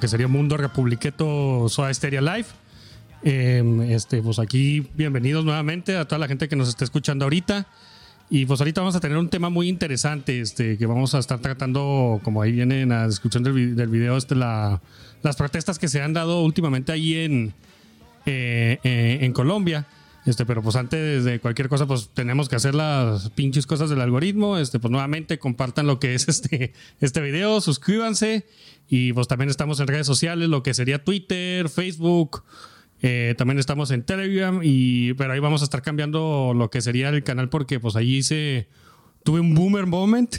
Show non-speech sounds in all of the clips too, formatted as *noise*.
que sería Mundo Republiqueto Soda Stereo Live. Em, este, pues aquí, bienvenidos nuevamente a toda la gente que nos está escuchando ahorita. Y pues ahorita vamos a tener un tema muy interesante, este, que vamos a estar tratando, como ahí viene en la descripción del, del video, este, la, las protestas que se han dado últimamente ahí en, eh, eh, en Colombia. Este, pero pues antes de cualquier cosa, pues tenemos que hacer las pinches cosas del algoritmo. Este, pues nuevamente compartan lo que es este, este video, suscríbanse. Y pues también estamos en redes sociales, lo que sería Twitter, Facebook. Eh, también estamos en Telegram. Y, pero ahí vamos a estar cambiando lo que sería el canal porque pues ahí hice. Tuve un boomer moment.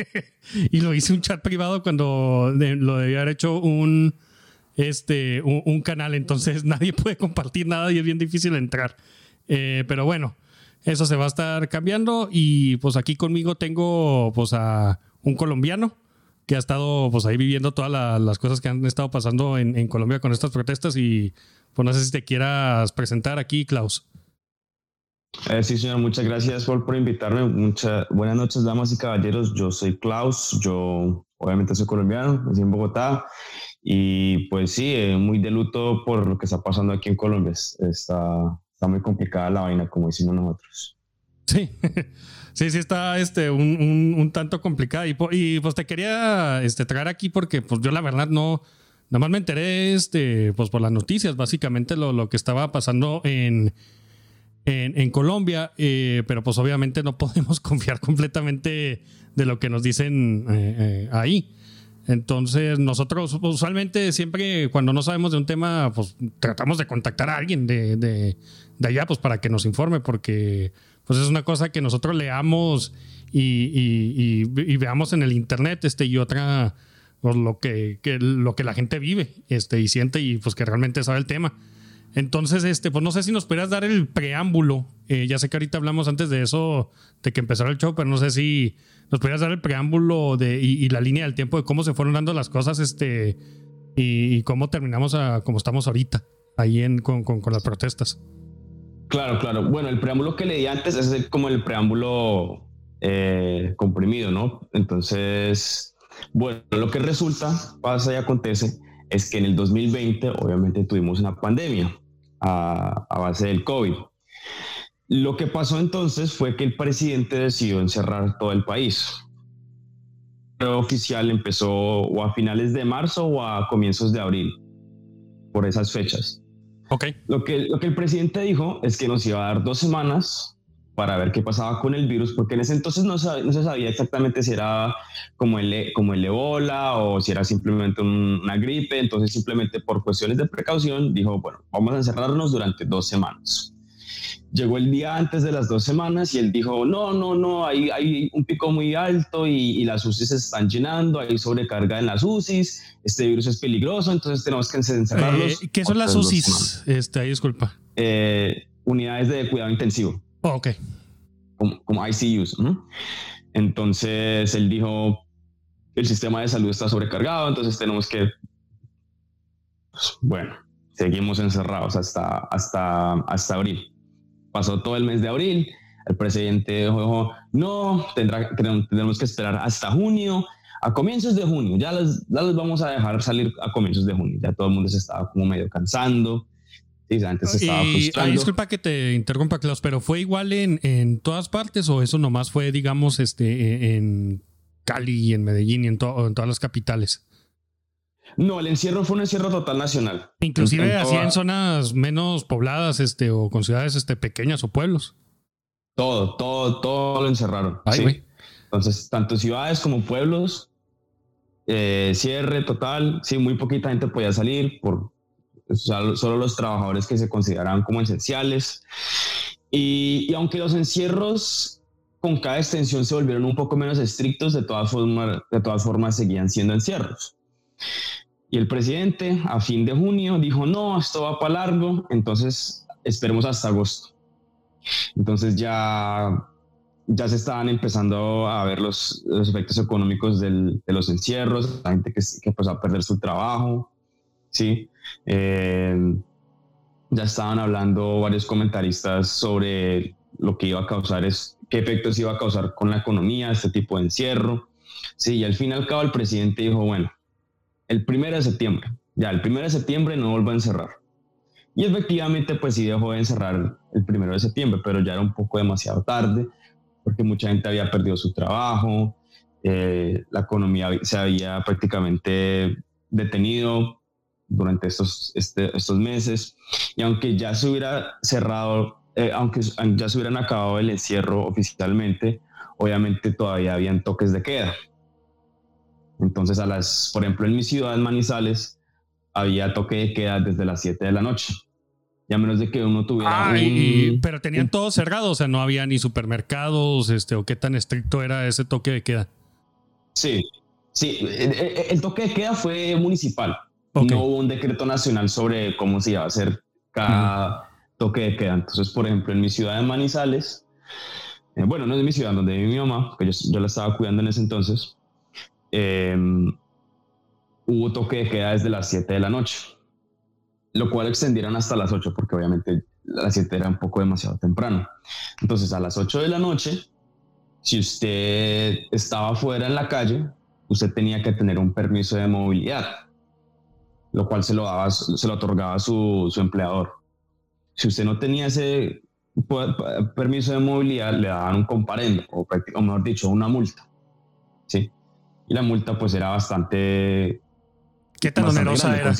*laughs* y lo hice un chat privado cuando lo debía haber hecho un este, un, canal, entonces *laughs* nadie puede compartir nada y es bien difícil entrar. Eh, pero bueno, eso se va a estar cambiando y pues aquí conmigo tengo pues a un colombiano que ha estado pues ahí viviendo todas las cosas que han estado pasando en, Colombia con estas protestas y pues no sé si te quieras presentar aquí, Klaus. Eh, sí, señor, muchas gracias por, por invitarme. Muchas buenas noches, damas y caballeros. Yo soy Klaus, yo obviamente soy colombiano, nací en Bogotá y pues sí, eh, muy de luto por lo que está pasando aquí en Colombia. Está, está muy complicada la vaina, como decimos nosotros. Sí, *laughs* sí, sí está este, un, un, tanto complicada. Y, y, pues te quería este, traer aquí porque pues yo la verdad no, nada más me enteré este, pues por las noticias, básicamente lo, lo que estaba pasando en, en, Colombia, eh, pero pues obviamente no podemos *laughs* confiar completamente de lo que nos dicen eh, ahí. Entonces, nosotros usualmente siempre cuando no sabemos de un tema, pues tratamos de contactar a alguien de, de, allá, pues para que nos informe, porque pues es una cosa que nosotros leamos y, veamos en el internet, este, y otra, pues, lo que, lo que la gente vive, este, y siente, y pues que realmente sabe el tema. Entonces, este, pues no sé si nos pudieras dar el preámbulo. Eh, ya sé que ahorita hablamos antes de eso, de que empezara el show, pero no sé si nos podrías dar el preámbulo de, y, la línea del tiempo de cómo se fueron dando las cosas este, y, cómo terminamos a como estamos ahorita, ahí en, con, con, las protestas. Claro, claro. Bueno, el preámbulo que leí antes es como el preámbulo eh, comprimido, ¿no? Entonces, bueno, lo que resulta, pasa y acontece, es que en el 2020 obviamente tuvimos una pandemia a, a base del COVID. Lo que pasó entonces fue que el presidente decidió encerrar todo el país. El oficial empezó o a finales de marzo o a comienzos de abril, por esas fechas. Okay. Lo, que, lo que el presidente dijo es que nos iba a dar dos semanas para ver qué pasaba con el virus, porque en ese entonces no, no se sabía exactamente si era como el, como el ébola o si era simplemente una gripe, entonces simplemente por cuestiones de precaución dijo, bueno, vamos a encerrarnos durante dos semanas. Llegó el día antes de las dos semanas y él dijo, no, no, no, hay, hay un pico muy alto y, las UCIs se están llenando, hay sobrecarga en las UCIs, este virus es peligroso, entonces tenemos que encerrarlos. Eh, ¿Qué son las UCIs? Este, disculpa. Eh, unidades de cuidado intensivo. Oh, ok. Como, ICUs. Entonces él dijo, el sistema de salud está sobrecargado, entonces tenemos que, pues, bueno, seguimos encerrados hasta, hasta, hasta abril. Pasó todo el mes de abril, el presidente dijo, no, tendrá, tenemos que esperar hasta junio, a comienzos de junio, ya les, vamos a dejar salir a comienzos de junio, ya todo el mundo se estaba como medio cansando. Sí, antes se estaba frustrando. disculpa que te interrumpa, Klaus, pero ¿fue igual en, en todas partes o eso nomás fue, digamos, este, en Cali y en Medellín y en, en todas las capitales? No, el encierro fue un encierro total nacional. Inclusive así en zonas menos pobladas, este, o con ciudades este, pequeñas o pueblos. Todo, todo, todo lo encerraron. Entonces, tanto ciudades como pueblos, eh, cierre total. Sí, muy poquita gente podía salir por solo los trabajadores que se consideraban como esenciales. Y, y, aunque los encierros con cada extensión se volvieron un poco menos estrictos, de todas formas, de todas formas seguían siendo encierros. Y el presidente a fin de junio dijo, no, esto va para largo, entonces esperemos hasta agosto. Entonces ya, ya se estaban empezando a ver los, los efectos económicos del, de los encierros, la gente que, que empezó a perder su trabajo, ¿sí? Eh, ya estaban hablando varios comentaristas sobre lo que iba a causar, es, qué efectos iba a causar con la economía este tipo de encierro. Sí, y al fin y al cabo el presidente dijo, bueno, el primero de septiembre. Ya, el primero de septiembre no vuelvo a encerrar. Y efectivamente, pues sí dejó de encerrar el primero de septiembre, pero ya era un poco demasiado tarde, porque mucha gente había perdido su trabajo, eh, la economía se había prácticamente detenido durante estos, este, estos meses, y aunque ya se hubiera cerrado, eh, aunque ya se hubieran acabado el encierro oficialmente, obviamente todavía habían toques de queda. Entonces, a las, por ejemplo, en mi ciudad, Manizales, había toque de queda desde las 7 de la noche. Y a menos de que uno tuviera. pero tenían todo cerrado, o sea, no había ni supermercados, este, o qué tan estricto era ese toque de queda. Sí, sí. El, toque de queda fue municipal. No hubo un decreto nacional sobre cómo se iba a hacer cada toque de queda. Entonces, por ejemplo, en mi ciudad de Manizales, eh, bueno, no es mi ciudad, donde vive mi mamá, que yo, yo la estaba cuidando en ese entonces, eh, hubo toque de queda desde las 7 de la noche, lo cual extendieron hasta las 8 porque obviamente las 7 era un poco demasiado temprano. Entonces a las 8 de la noche, si usted estaba fuera en la calle, usted tenía que tener un permiso de movilidad, lo cual se lo, daba, se lo otorgaba su, su empleador. Si usted no tenía ese permiso de movilidad, le daban un comparendo, o, o mejor dicho, una multa. ¿sí? Y la multa pues era bastante ¿Qué tan onerosa era?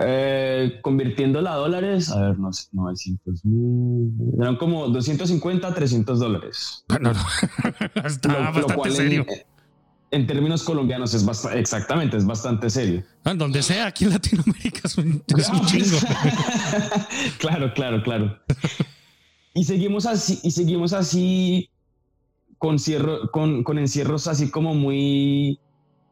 Eh, convirtiéndola a dólares, a ver, no sé, 900 mil. Eran como 250 300 dólares. No, no. Está bastante serio. En, términos colombianos es bastante, exactamente, es bastante serio. En ah, donde sea, aquí en Latinoamérica es un, chingo. *laughs* claro, claro, claro. y seguimos así, y seguimos así con, cierro, con, con encierros así como muy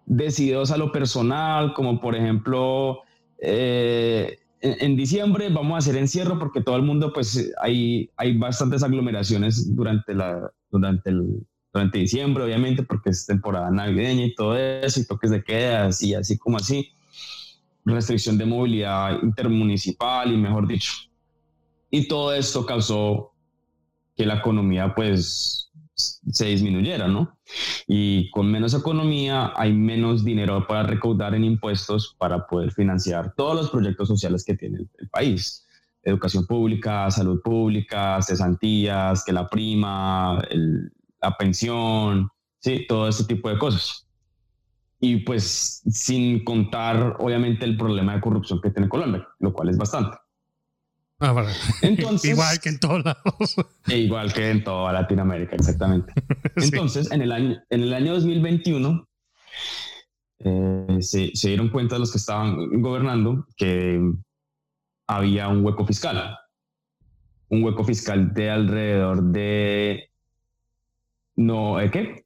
decididos a lo personal, como por ejemplo, eh, en, diciembre vamos a hacer encierro porque todo el mundo, pues hay, hay bastantes aglomeraciones durante, la, durante, el, durante diciembre, obviamente, porque es temporada navideña y todo eso, y toques de quedas y así como así. Restricción de movilidad intermunicipal y mejor dicho. Y todo esto causó que la economía, pues, se disminuyera, ¿no? Y con menos economía hay menos dinero para recaudar en impuestos para poder financiar todos los proyectos sociales que tiene el, país. Educación pública, salud pública, cesantías, que la prima, la pensión, sí, todo este tipo de cosas. Y pues sin contar, obviamente, el problema de corrupción que tiene Colombia, lo cual es bastante. Ah, Entonces, *laughs* igual que en todos lados. E igual que en toda Latinoamérica, exactamente. *laughs* Entonces, en, el año, en el año 2021, eh, se, se, dieron cuenta los que estaban gobernando que había un hueco fiscal. Un hueco fiscal de alrededor de... No, ¿eh, ¿qué?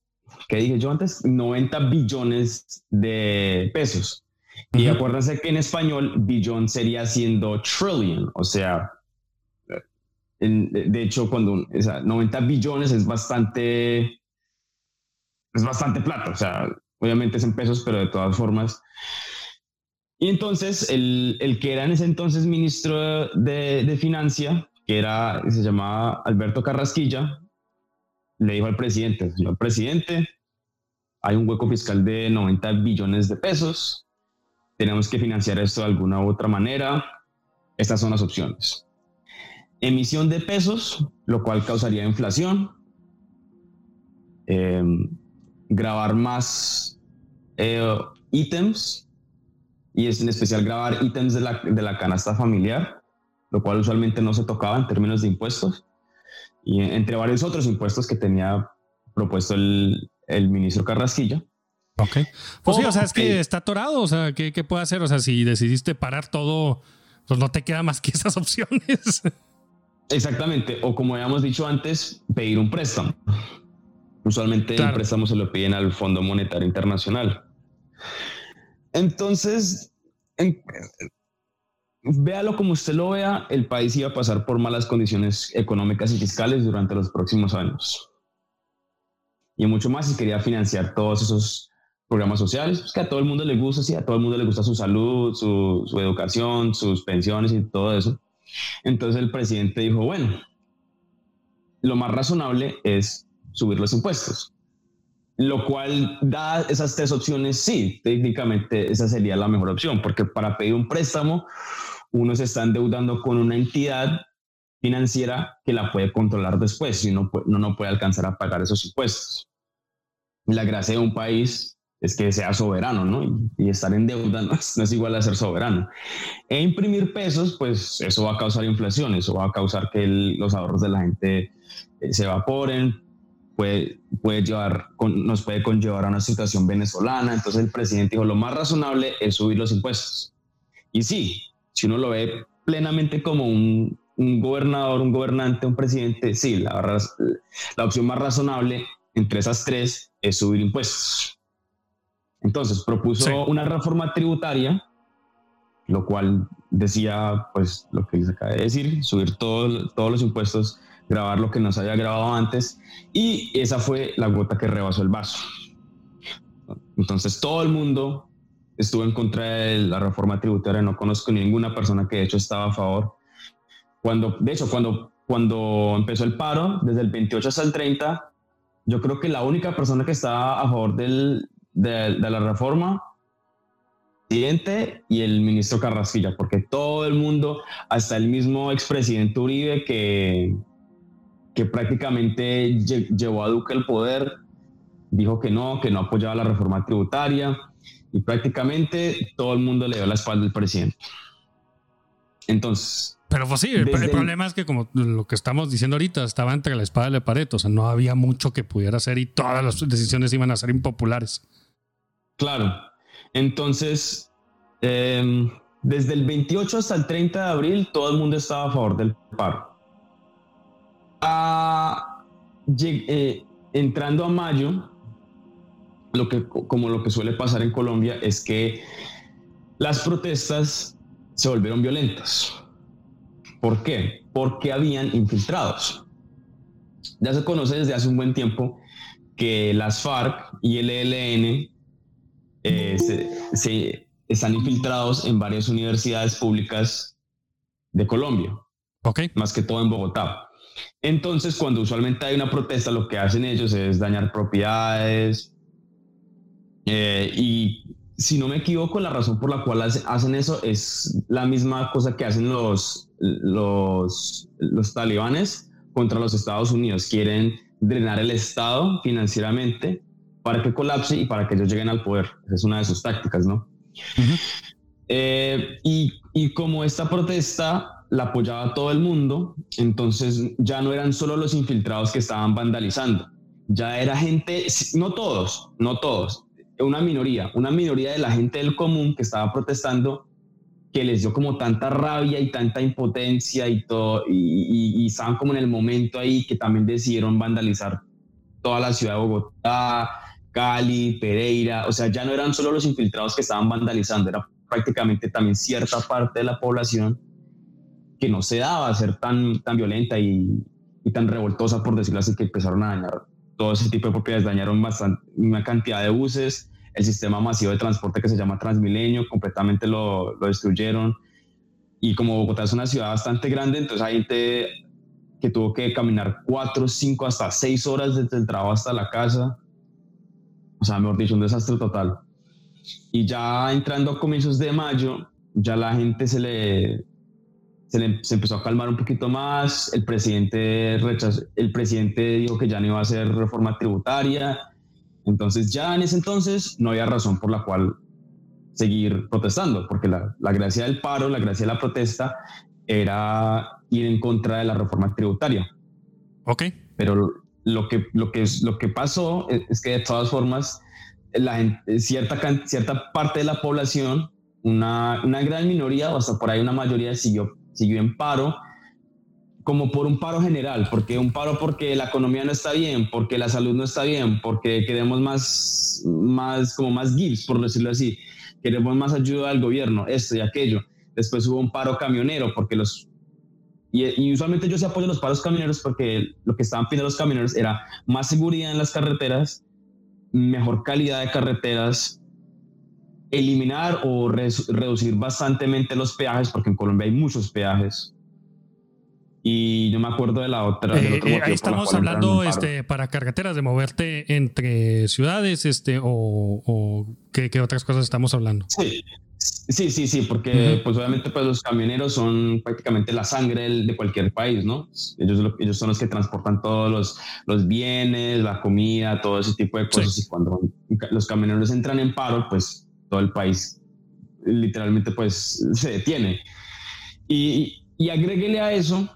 ¿Qué dije yo antes? 90 billones de pesos. Y acuérdense que en español billón sería siendo trillion, o sea, de hecho, cuando 90 billones es bastante, es bastante plata, o sea, obviamente es en pesos, pero de todas formas. Y entonces, el, el que era en ese entonces ministro de, de Financia, que era, se llamaba Alberto Carrasquilla, le dijo al presidente, señor presidente, hay un hueco fiscal de 90 billones de pesos, tenemos que financiar esto de alguna u otra manera. Estas son las opciones. Emisión de pesos, lo cual causaría inflación. Em, grabar más eh, ítems, y es en especial grabar ítems de la, de la canasta familiar, lo cual usualmente no se tocaba en términos de impuestos, y entre varios otros impuestos que tenía propuesto el, el ministro Carrasquilla. Ok. Pues sí, o sea, es que está atorado. O sea, ¿qué, ¿qué, puede hacer? O sea, si decidiste parar todo, pues no te queda más que *laughs* esas opciones. Exactamente. O como habíamos dicho antes, pedir un préstamo. Usualmente el préstamo se lo piden al Fondo Monetario Internacional. Entonces, véalo como usted lo vea, el país iba a pasar por malas condiciones económicas y fiscales durante los próximos años. Y mucho más si quería financiar todos esos programas sociales, pues que a todo el mundo le gusta, sí, a todo el mundo le gusta su salud, su, su educación, sus pensiones y todo eso. Entonces el presidente dijo, bueno, lo más razonable es subir los impuestos. lo cual da esas tres opciones, sí, técnicamente esa sería la mejor opción, porque para pedir un préstamo uno se está endeudando con una entidad financiera que la puede controlar después si uno, no puede alcanzar a pagar esos impuestos. La gracia de un país es que sea soberano, ¿no? Y, estar en deuda no es, igual a ser soberano. E imprimir pesos, pues eso va a causar inflación, eso va a causar que los ahorros de la gente eh, se evaporen, puede, puede llevar, nos puede conllevar a una situación venezolana. Entonces el presidente dijo, lo más razonable es subir los impuestos. Y sí, si uno lo ve plenamente como un, un gobernador, un gobernante, un presidente, sí, la, la opción más razonable entre esas tres es subir impuestos. Entonces propuso una reforma tributaria, lo cual decía, pues, lo que les acabé de decir, subir todos los impuestos, grabar lo que nos haya grabado antes, y esa fue la gota que rebasó el vaso. Entonces todo el mundo estuvo en contra de la reforma tributaria, no conozco ninguna persona que de hecho estaba a favor. Cuando, de hecho, cuando, cuando empezó el paro, desde el 28 hasta el 30, yo creo que la única persona que estaba a favor del, de, la reforma presidente y el ministro Carrasquilla, porque todo el mundo, hasta el mismo expresidente Uribe, que, que prácticamente llevó a Duque al poder, dijo que no, que no apoyaba la reforma tributaria, y prácticamente todo el mundo le dio la espalda al presidente. Entonces, pero pues sí, el, problema es que como lo que estamos diciendo ahorita, estaba entre la espada y la pared, o sea, no había mucho que pudiera hacer y todas las decisiones iban a ser impopulares. Claro. Entonces, em, desde el 28 hasta el 30 de abril, todo el mundo estaba a favor del paro. Ah, eh, entrando a mayo, lo que, como lo que suele pasar en Colombia, es que las protestas se volvieron violentas ¿Por qué? Porque habían infiltrados. Ya se conoce desde hace un buen tiempo que las FARC y el ELN eh, se, están infiltrados en varias universidades públicas de Colombia. Okay. Más que todo en Bogotá. Entonces, cuando usualmente hay una protesta, lo que hacen ellos es dañar propiedades eh, y si no me equivoco, la razón por la cual hacen eso es la misma cosa que hacen los, los, los talibanes contra los Estados Unidos. Quieren drenar el Estado financieramente para que colapse y para que ellos lleguen al poder. Esa es una de sus tácticas, ¿no? Eh, y, y como esta protesta la apoyaba todo el mundo, entonces ya no eran solo los infiltrados que estaban vandalizando, ya era gente, no todos, no todos, una minoría, una minoría de la gente del común que estaba protestando, que les dio como tanta rabia y tanta impotencia y todo, y, estaban como en el momento ahí que también decidieron vandalizar toda la ciudad de Bogotá, Cali, Pereira, o sea, ya no eran solo los infiltrados que estaban vandalizando, era prácticamente también cierta parte de la población que no se daba a ser tan, tan violenta y, y tan revoltosa, por decirlo así, que empezaron a dañar todo ese tipo de propiedades, dañaron bastante, una cantidad de buses, el sistema masivo de transporte que se llama Transmilenio, completamente lo, lo destruyeron. Y como Bogotá es una ciudad bastante grande, entonces hay gente que tuvo que caminar cuatro, cinco, hasta seis horas desde el trabajo hasta la casa. O sea, mejor dicho, un desastre total. Y ya entrando a comienzos de mayo, ya la gente se le, se, le, se empezó a calmar un poquito más. El presidente, rechazó, el presidente dijo que ya no iba a hacer reforma tributaria entonces ya en ese entonces no había razón por la cual seguir protestando, porque la, gracia del paro, la gracia de la protesta era ir en contra de la reforma tributaria. Ok. Pero lo que, lo que, lo que pasó es, que de todas formas, la cierta, cierta parte de la población, una, una gran minoría o hasta por ahí una mayoría siguió, siguió en paro como por un paro general, porque un paro porque la economía no está bien, porque la salud no está bien, porque queremos más, más como más gifs, por decirlo así, queremos más ayuda del gobierno, esto y aquello. Después hubo un paro camionero, porque los... Y, usualmente yo se apoyo los paros camioneros porque lo que estaban pidiendo los camioneros era más seguridad en las carreteras, mejor calidad de carreteras, eliminar o reducir bastantemente los peajes, porque en Colombia hay muchos peajes y no me acuerdo de la otra. Eh, eh, ahí estamos hablando este, para carreteras de moverte entre ciudades este, o, o ¿qué, otras cosas estamos hablando. Sí, sí, sí, sí porque pues obviamente pues, los camioneros son prácticamente la sangre de cualquier país, ¿no? Ellos, ellos son los que transportan todos los, los bienes, la comida, todo ese tipo de cosas y cuando los camioneros entran en paro, pues todo el país literalmente pues se detiene. Y, y agréguele a eso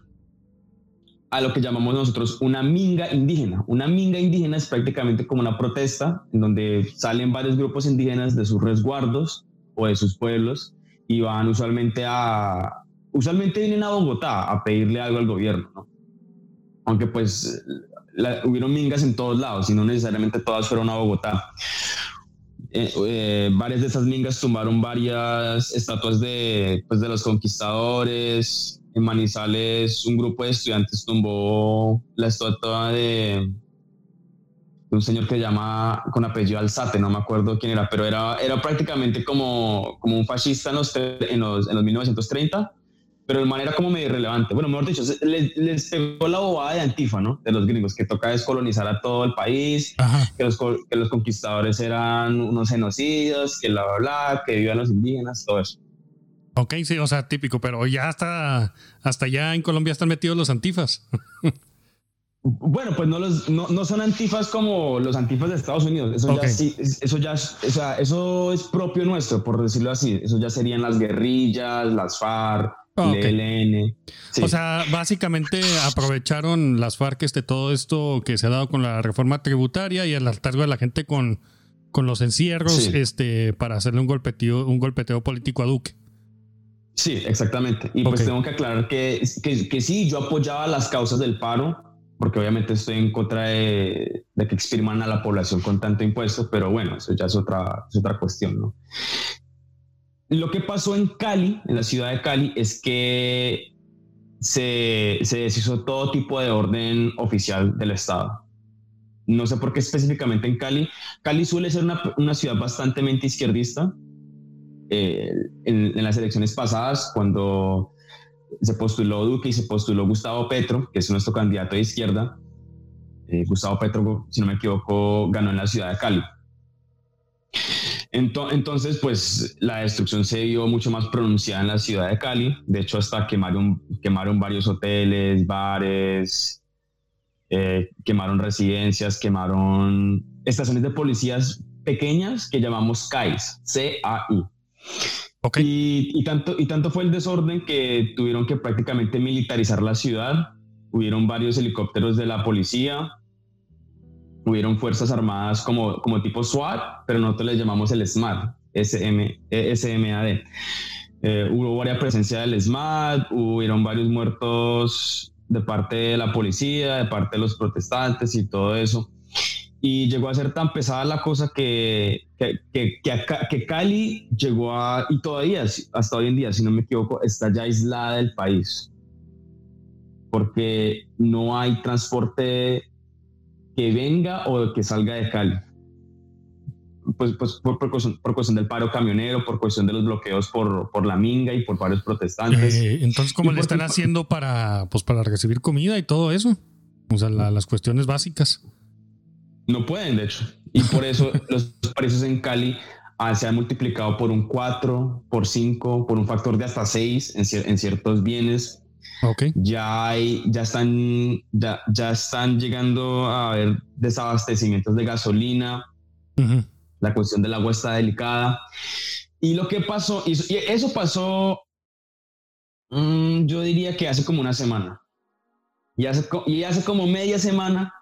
a lo que llamamos nosotros una minga indígena. Una minga indígena es prácticamente como una protesta en donde salen varios grupos indígenas de sus resguardos o de sus pueblos y van usualmente a, usualmente vienen a Bogotá a pedirle algo al gobierno, ¿no? Aunque pues hubieron mingas en todos lados y no necesariamente todas fueron a Bogotá. Eh, eh, varias de esas mingas tumbaron varias estatuas de, pues, de los conquistadores, en Manizales un grupo de estudiantes tumbó la estatua de, un señor que se llama con apellido Alzate, no me acuerdo quién era, pero era, era prácticamente como, como un fascista en los, en los, en los 1930, pero de manera como medio irrelevante. Bueno, mejor dicho, les, pegó la bobada de Antifa, ¿no? De los gringos, que toca descolonizar a todo el país, que los, que los, conquistadores eran unos genocidios, que bla, bla, bla, que vivan los indígenas, todo eso. Ok, sí, o sea, típico, pero ya hasta, hasta allá en Colombia están metidos los antifas. *laughs* Bueno, pues no, los, no, no, son antifas como los antifas de Estados Unidos. Eso ya sí, eso ya, o sea, eso es propio nuestro, por decirlo así. Eso ya serían las guerrillas, las FARC, el ELN. O sea, básicamente aprovecharon las FARC este, todo esto que se ha dado con la reforma tributaria y el hartazgo de la gente con, con los encierros, este, para hacerle un golpeteo, un golpeteo político a Duque. Sí, exactamente. Y pues tengo que aclarar que, que, sí, yo apoyaba las causas del paro, porque obviamente estoy en contra de, que expriman a la población con tanto impuesto, pero bueno, eso ya es otra, es otra cuestión, ¿no? Lo que pasó en Cali, en la ciudad de Cali, es que se, se deshizo todo tipo de orden oficial del Estado. No sé por qué específicamente en Cali. Cali suele ser una, una ciudad bastante izquierdista, eh, en, las elecciones pasadas, cuando se postuló Duque y se postuló Gustavo Petro, que es nuestro candidato de izquierda, eh, Gustavo Petro, si no me equivoco, ganó en la ciudad de Cali. Entonces, pues la destrucción se vio mucho más pronunciada en la ciudad de Cali. De hecho, hasta quemaron, quemaron varios hoteles, bares, eh, quemaron residencias, quemaron estaciones de policías pequeñas que llamamos CAIs, C-A-I. Y, tanto, y tanto fue el desorden que tuvieron que prácticamente militarizar la ciudad. Hubieron varios helicópteros de la policía, hubieron fuerzas armadas como, como tipo SWAT, pero nosotros les llamamos el SMAT, SM, SMAD. Eh, hubo varias presencia del SMAT, hubieron varios muertos de parte de la policía, de parte de los protestantes y todo eso y llegó a ser tan pesada la cosa que, que, que, que, Cali llegó a, y todavía, hasta hoy en día, si no me equivoco, está ya aislada del país, porque no hay transporte que venga o que salga de Cali. Pues, pues por, por, cuestión, del paro camionero, por cuestión de los bloqueos por, por la minga y por varios protestantes. Eh, entonces, ¿cómo le están haciendo para, pues, para recibir comida y todo eso? O sea, las cuestiones básicas. No pueden, de hecho. Y por eso *laughs* los precios en Cali ah, se han multiplicado por un 4, por 5, por un factor de hasta 6 en, ciertos bienes. Okay. Ya, hay, ya, están, ya, ya, están llegando a haber desabastecimientos de gasolina. La cuestión del agua está delicada. Y lo que pasó, y eso pasó, mm, yo diría que hace como una semana. Y hace, y hace como media semana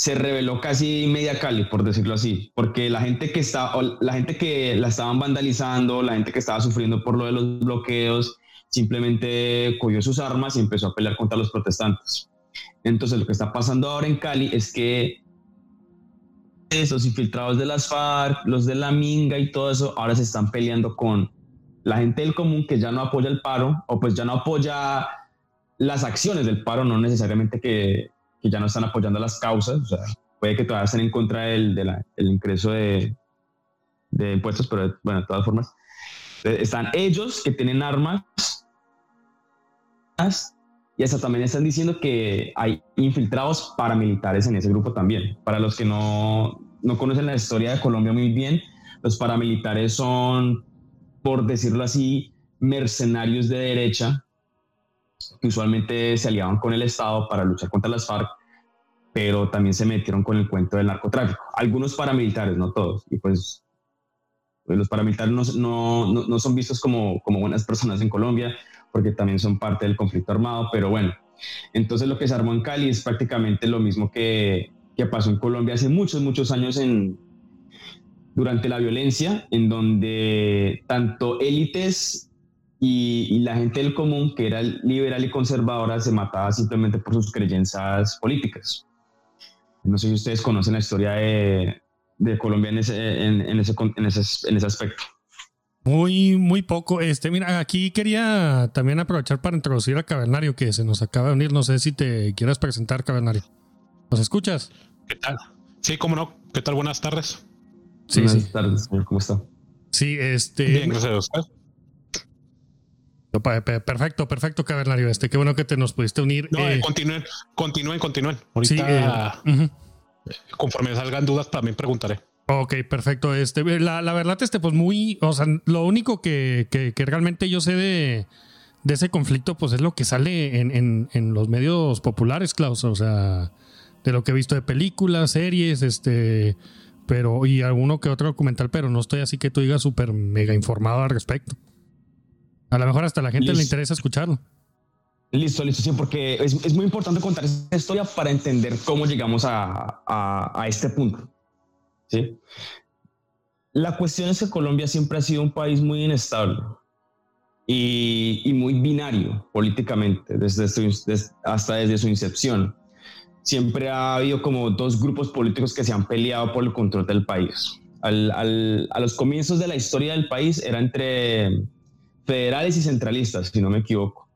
se reveló casi media Cali, por decirlo así, porque la gente que está, la gente que la estaban vandalizando, la gente que estaba sufriendo por lo de los bloqueos, simplemente cogió sus armas y empezó a pelear contra los protestantes. Entonces, lo que está pasando ahora en Cali es que esos infiltrados de las FARC, los de la Minga y todo eso, ahora se están peleando con la gente del común que ya no apoya el paro o pues ya no apoya las acciones del paro, no necesariamente que que ya no están apoyando las causas, o sea, puede que todavía estén en contra del, del ingreso de, de, impuestos, pero bueno, de todas formas, eh, están ellos que tienen armas y hasta también están diciendo que hay infiltrados paramilitares en ese grupo también. Para los que no, no conocen la historia de Colombia muy bien, los paramilitares son, por decirlo así, mercenarios de derecha que usualmente se aliaban con el Estado para luchar contra las FARC, pero también se metieron con el cuento del narcotráfico. Algunos paramilitares, no todos. Y pues, pues los paramilitares no, no, no, son vistos como, como buenas personas en Colombia, porque también son parte del conflicto armado, pero bueno. Entonces lo que se armó en Cali es prácticamente lo mismo que, que pasó en Colombia hace muchos, muchos años en, durante la violencia, en donde tanto élites y, la gente del común, que era liberal y conservadora, se mataba simplemente por sus creencias políticas. No sé si ustedes conocen la historia de, de Colombia en ese, en, en, ese, en, ese, en ese aspecto. Muy, muy poco. Este, mira, aquí quería también aprovechar para introducir a Cavernario, que se nos acaba de unir. No sé si te quieras presentar, Cavernario. ¿Nos escuchas? ¿Qué tal? Sí, cómo no. ¿Qué tal? Buenas tardes. Sí, Buenas tardes, ¿cómo está? Sí, este. Bien, gracias a usted. Perfecto, perfecto, Cavernario. Este, qué bueno que te nos pudiste unir. No, eh, continúen, continúen, continúen. Ahorita, eh, conforme salgan dudas, también preguntaré. Ok, perfecto. Este, la, la, verdad, este, pues muy, o sea, lo único que, que, realmente yo sé de, de, ese conflicto, pues es lo que sale en, en, en, los medios populares, Klaus. O sea, de lo que he visto de películas, series, este, pero, y alguno que otro documental, pero no estoy así que tú digas súper mega informado al respecto. A lo mejor hasta a la gente le interesa escucharlo. Listo, listo, sí, porque es, es, muy importante contar esta historia para entender cómo llegamos a, a, a este punto. ¿sí? La cuestión es que Colombia siempre ha sido un país muy inestable y, muy binario políticamente, desde hasta desde su incepción. Siempre ha habido como dos grupos políticos que se han peleado por el control del país. a los comienzos de la historia del país era entre federales y centralistas, si no me equivoco.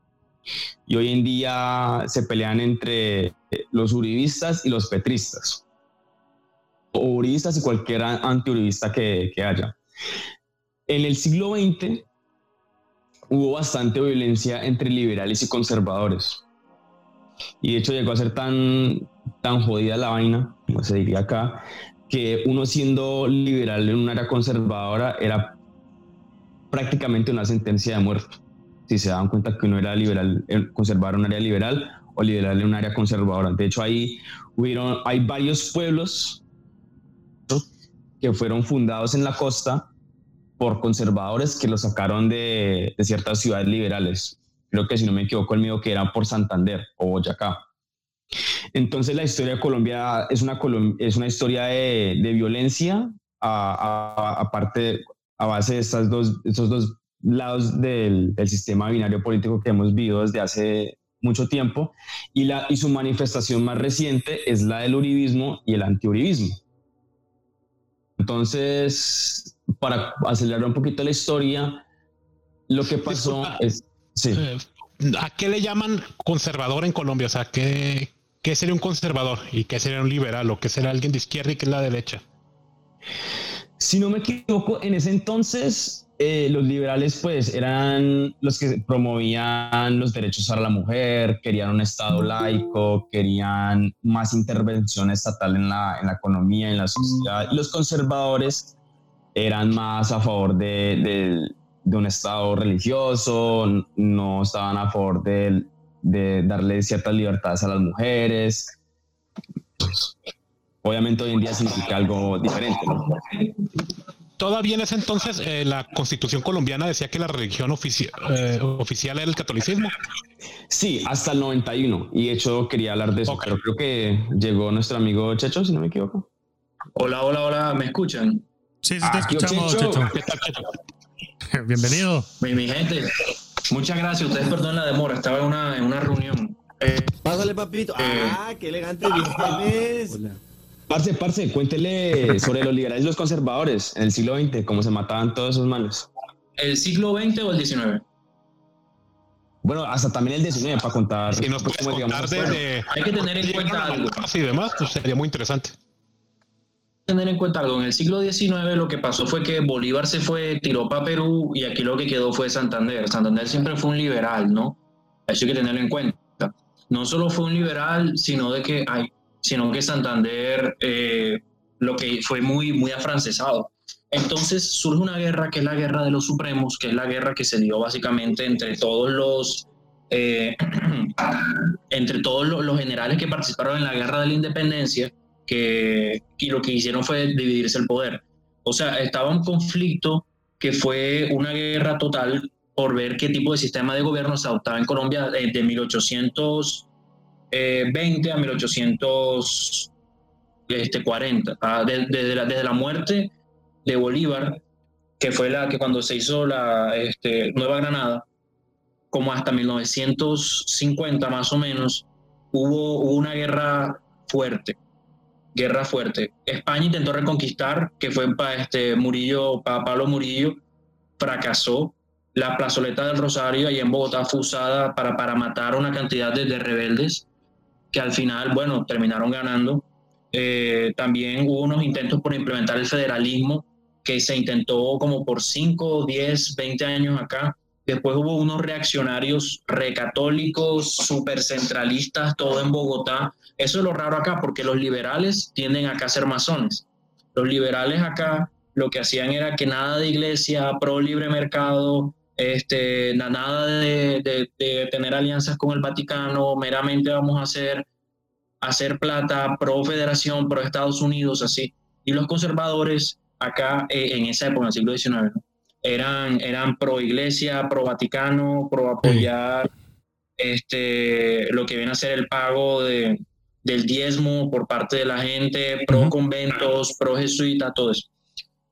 Y hoy en día se pelean entre los uribistas y los petristas uribistas y cualquier antiuribista que, que haya. En el siglo XX hubo bastante violencia entre liberales y conservadores. Y de hecho llegó a ser tan, tan jodida la vaina, como se diría acá, que uno siendo liberal en un área conservadora era prácticamente una sentencia de muerte. Si se daban cuenta que uno era liberal, eh, conservar un área liberal o liberal en un área conservadora. De hecho, ahí hubieron, hay varios pueblos que fueron fundados en la costa por conservadores que los sacaron de, ciertas ciudades liberales. Creo que si no me equivoco, el mío que era por Santander o Boyacá. Entonces la historia de Colombia es una, es una historia de, violencia aparte a, base de estas dos, estos dos lados del, del, sistema binario político que hemos vivido desde hace mucho tiempo y, la, y su manifestación más reciente es la del uribismo y el antiuribismo. Entonces, para acelerar un poquito la historia, lo que pasó es... Sí. Eh, ¿A qué le llaman conservador en Colombia? O sea, ¿qué, ¿qué sería un conservador y qué sería un liberal o qué sería alguien de izquierda y qué es la derecha? Si no me equivoco, en ese entonces eh, los liberales pues eran los que promovían los derechos a la mujer, querían un Estado laico, querían más intervención estatal en la, en la economía, en la sociedad. Y los conservadores eran más a favor de, de, un Estado religioso, no estaban a favor de, de darle ciertas libertades a las mujeres. Obviamente hoy en día significa algo diferente. ¿no? todavía en ese entonces eh, la constitución colombiana decía que la religión eh, oficial era el catolicismo. Sí, hasta el 91. Y de hecho quería hablar de eso, pero creo que llegó nuestro amigo Checho, si no me equivoco. Hola, hola, hola, ¿me escuchan? Sí, sí, te ah, escuchamos, Checho. *laughs* Bienvenido. Mi, gente, muchas gracias. Ustedes perdonen la demora, estaba en una, en una reunión. Eh, Pásale, papito. ah, qué elegante Hola. Parce, parce, cuéntele *laughs* sobre los liberales y los conservadores en el siglo XX, cómo se mataban todos esos malos. ¿El siglo XX o el XIX? Bueno, hasta también el XIX para contar. Si nos puedes contar de, Hay que tener en cuenta algo. Y demás, pues sería muy interesante. Tener en cuenta algo. En el siglo XIX lo que pasó fue que Bolívar se fue, tiró para Perú y aquí lo que quedó fue Santander. Santander siempre fue un liberal, ¿no? Eso hay que tenerlo en cuenta. no solo fue un liberal, sino de que hay, sino que Santander eh, lo que fue muy, muy afrancesado. Entonces surge una guerra que es la guerra de los supremos, que es la guerra que se dio básicamente entre todos los eh, *clears throat* entre todos los, generales que participaron en la guerra de la independencia, que y lo que hicieron fue dividirse el poder. O sea, estaba un conflicto que fue una guerra total por ver qué tipo de sistema de gobierno se adoptaba en Colombia eh, de 1820 a 1840. Ah, desde, la, desde la muerte de Bolívar, que fue la que cuando se hizo la este, Nueva Granada, como hasta 1950 más o menos, hubo, una guerra fuerte, guerra fuerte. España intentó reconquistar, que fue para este Murillo, para Pablo Murillo, fracasó. La plazoleta del Rosario, ahí en Bogotá, fue usada para, para matar una cantidad de, rebeldes que al final, bueno, terminaron ganando. Eh, también hubo unos intentos por implementar el federalismo que se intentó como por 5, 10, 20 años acá Después hubo unos reaccionarios recatólicos, supercentralistas, todo en Bogotá. Eso es lo raro acá, porque los liberales tienden acá a ser masones. Los liberales acá lo que hacían era que nada de iglesia, pro libre mercado, este, nada de, tener alianzas con el Vaticano, meramente vamos a hacer, hacer plata, pro federación, pro Estados Unidos, así. Y los conservadores acá eh, en esa época, en el siglo XIX, eran, eran pro iglesia, pro Vaticano, pro apoyar este, lo que viene a ser el pago de, del diezmo por parte de la gente, pro conventos, pro jesuita, todo eso.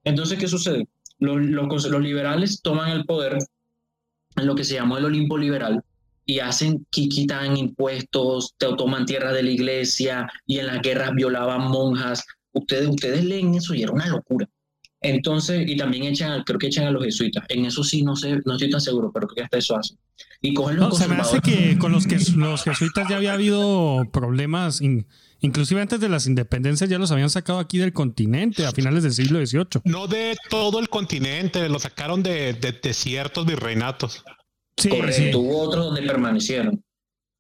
Entonces, ¿qué sucede? Los, liberales toman el poder en lo que se llamó el Olimpo liberal y hacen que quitan impuestos, te toman tierra de la iglesia y en las guerras violaban monjas. Ustedes, ustedes leen eso y era una locura. Entonces, y también echan, creo que echan a los jesuitas. En eso sí no sé, no estoy tan seguro, pero creo que hasta eso hacen. Y cogen los no, se me hace que con los que los jesuitas ya había habido problemas, inclusive antes de las independencias ya los habían sacado aquí del continente a finales del siglo XVIII. No de todo el continente, lo sacaron de, de, ciertos virreinatos. Sí, Correcto, hubo otros donde permanecieron.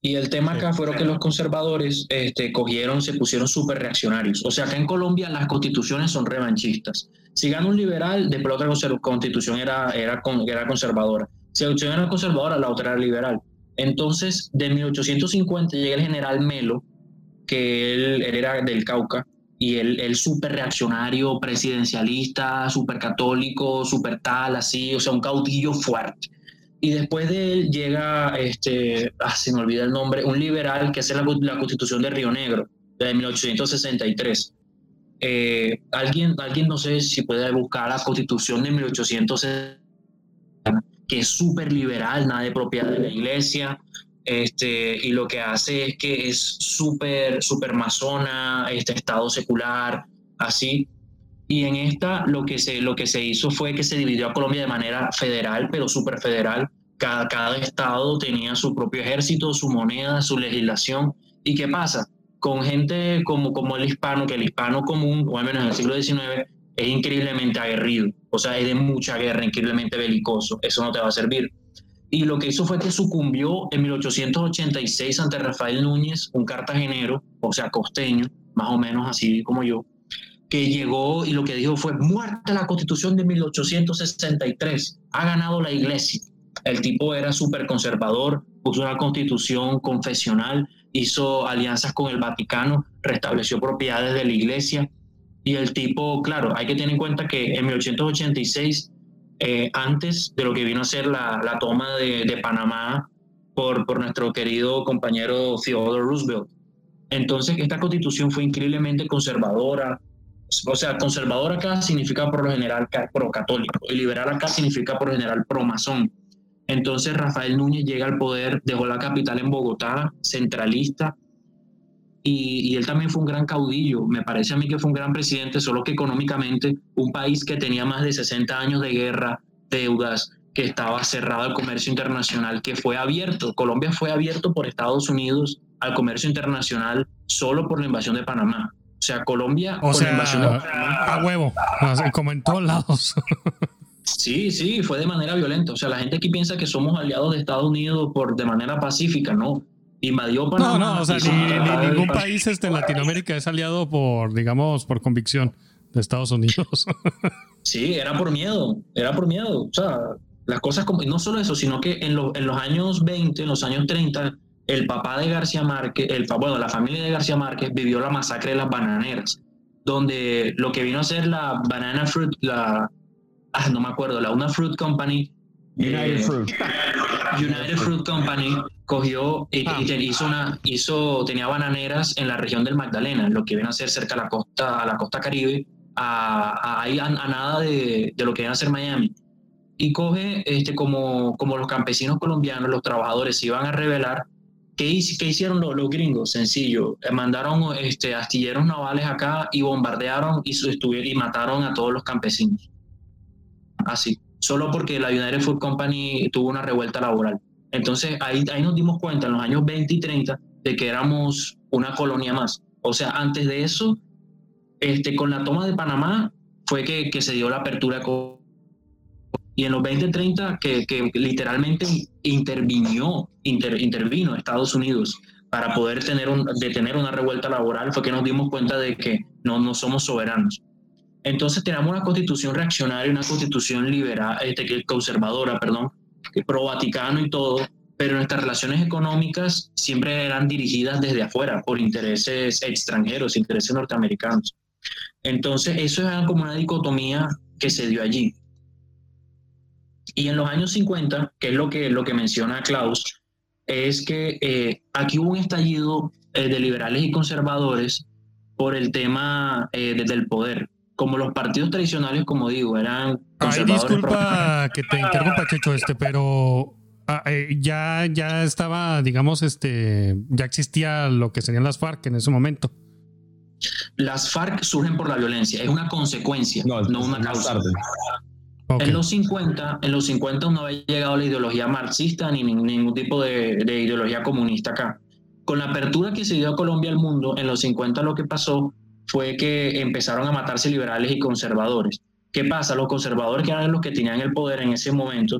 Y el tema acá fueron que los conservadores este, cogieron, se pusieron súper reaccionarios. O sea, acá en Colombia las constituciones son revanchistas. Si gana un liberal, después la otra constitución era, era, era conservadora. Si la constitución era conservadora, la otra era liberal. Entonces, de 1850 llega el general Melo, que él, era del Cauca, y él, él súper reaccionario, presidencialista, súper católico, súper tal, así, o sea, un caudillo fuerte. Y después de él llega, este, ah, se me olvida el nombre, un liberal que hace la, la constitución de Río Negro, de 1863 eh, alguien, alguien no sé si puede buscar la constitución de 1860, es súper liberal, nada de propiedad de la iglesia, este, y lo que hace es que es súper, súper masona, este estado secular, así. Y en esta lo que, se, lo que se hizo fue que se dividió a Colombia de manera federal, pero súper federal. Cada, cada estado tenía su propio ejército, su moneda, su legislación. ¿Y qué pasa? con gente como, como el hispano, que el hispano común, o al menos en el siglo XIX, es increíblemente aguerrido, o sea, es de mucha guerra, increíblemente belicoso, eso no te va a servir. Y lo que hizo fue que sucumbió en 1886 ante Rafael Núñez, un cartagenero, o sea, costeño, más o menos así como yo, que llegó y lo que dijo fue, muerta la constitución de 1863, ha ganado la iglesia. El tipo era súper conservador, puso una constitución confesional hizo alianzas con el Vaticano, restableció propiedades de la iglesia y el tipo, claro, hay que tener en cuenta que en 1886, eh, antes de lo que vino a ser la, la toma de, Panamá por, por nuestro querido compañero Theodore Roosevelt, entonces esta constitución fue increíblemente conservadora, o sea, conservador acá significa por lo general pro católico y liberal acá significa por lo general pro masón. Entonces Rafael Núñez llega al poder, dejó la capital en Bogotá, centralista, y, él también fue un gran caudillo. Me parece a mí que fue un gran presidente, solo que económicamente un país que tenía más de 60 años de guerra, deudas, que estaba cerrado al comercio internacional, que fue abierto. Colombia fue abierto por Estados Unidos al comercio internacional solo por la invasión de Panamá. O sea, Colombia o sea, la invasión de Panamá. A huevo, como en todos lados. *laughs* Sí, sí, fue de manera violenta. O sea, la gente aquí piensa que somos aliados de Estados Unidos por de manera pacífica, no. Invadió Panamá. No, no, o sea, ni, ningún país este, en Latinoamérica es aliado por, digamos, por convicción de Estados Unidos. *laughs* sí, era por miedo, era por miedo. O sea, las cosas como, no solo eso, sino que en, en los años 20, en los años 30, el papá de García Márquez, el, bueno, la familia de García Márquez vivió la masacre de las bananeras, donde lo que vino a ser la Banana Fruit, la, ah, no me acuerdo, la Una Fruit Company. United eh, Fruit. United Fruit Company cogió y, ah. hizo una, hizo, tenía bananeras en la región del Magdalena, lo que viene a ser cerca a la costa, a la costa caribe, a, a, a, nada de, de, lo que viene a ser Miami. Y coge, este, como, como los campesinos colombianos, los trabajadores se iban a rebelar, ¿Qué, hicieron los, los, gringos? Sencillo, eh, mandaron este, astilleros navales acá y bombardearon y, y mataron a todos los campesinos. Así, solo porque la United Food Company tuvo una revuelta laboral. Entonces ahí, ahí nos dimos cuenta en los años 20 y 30 de que éramos una colonia más. O sea, antes de eso, este, con la toma de Panamá fue que, que se dio la apertura y en los 2030 que, que literalmente intervino, intervino Estados Unidos para poder tener un, detener una revuelta laboral, fue que nos dimos cuenta de que no, no somos soberanos. Entonces tenemos una constitución reaccionaria, una constitución liberal, este, conservadora, perdón, pro Vaticano y todo, pero nuestras relaciones económicas siempre eran dirigidas desde afuera por intereses extranjeros, intereses norteamericanos. Entonces eso era como una dicotomía que se dio allí. Y en los años 50, que es lo que, lo que menciona Klaus, es que eh, aquí hubo un estallido eh, de liberales y conservadores por el tema eh, del poder. Como los partidos tradicionales, como digo, eran Ay, disculpa que te interrumpa, Checho, este, pero ah, ya, ya estaba, digamos, este, ya existía lo que serían las FARC en ese momento. Las FARC surgen por la violencia, es una consecuencia, no, una causa. En los 50, en los 50 no había llegado la ideología marxista ni ningún tipo de, ideología comunista acá. Con la apertura que se dio a Colombia al mundo, en los 50 lo que pasó fue que empezaron a matarse liberales y conservadores. ¿Qué pasa? Los conservadores, que eran los que tenían el poder en ese momento,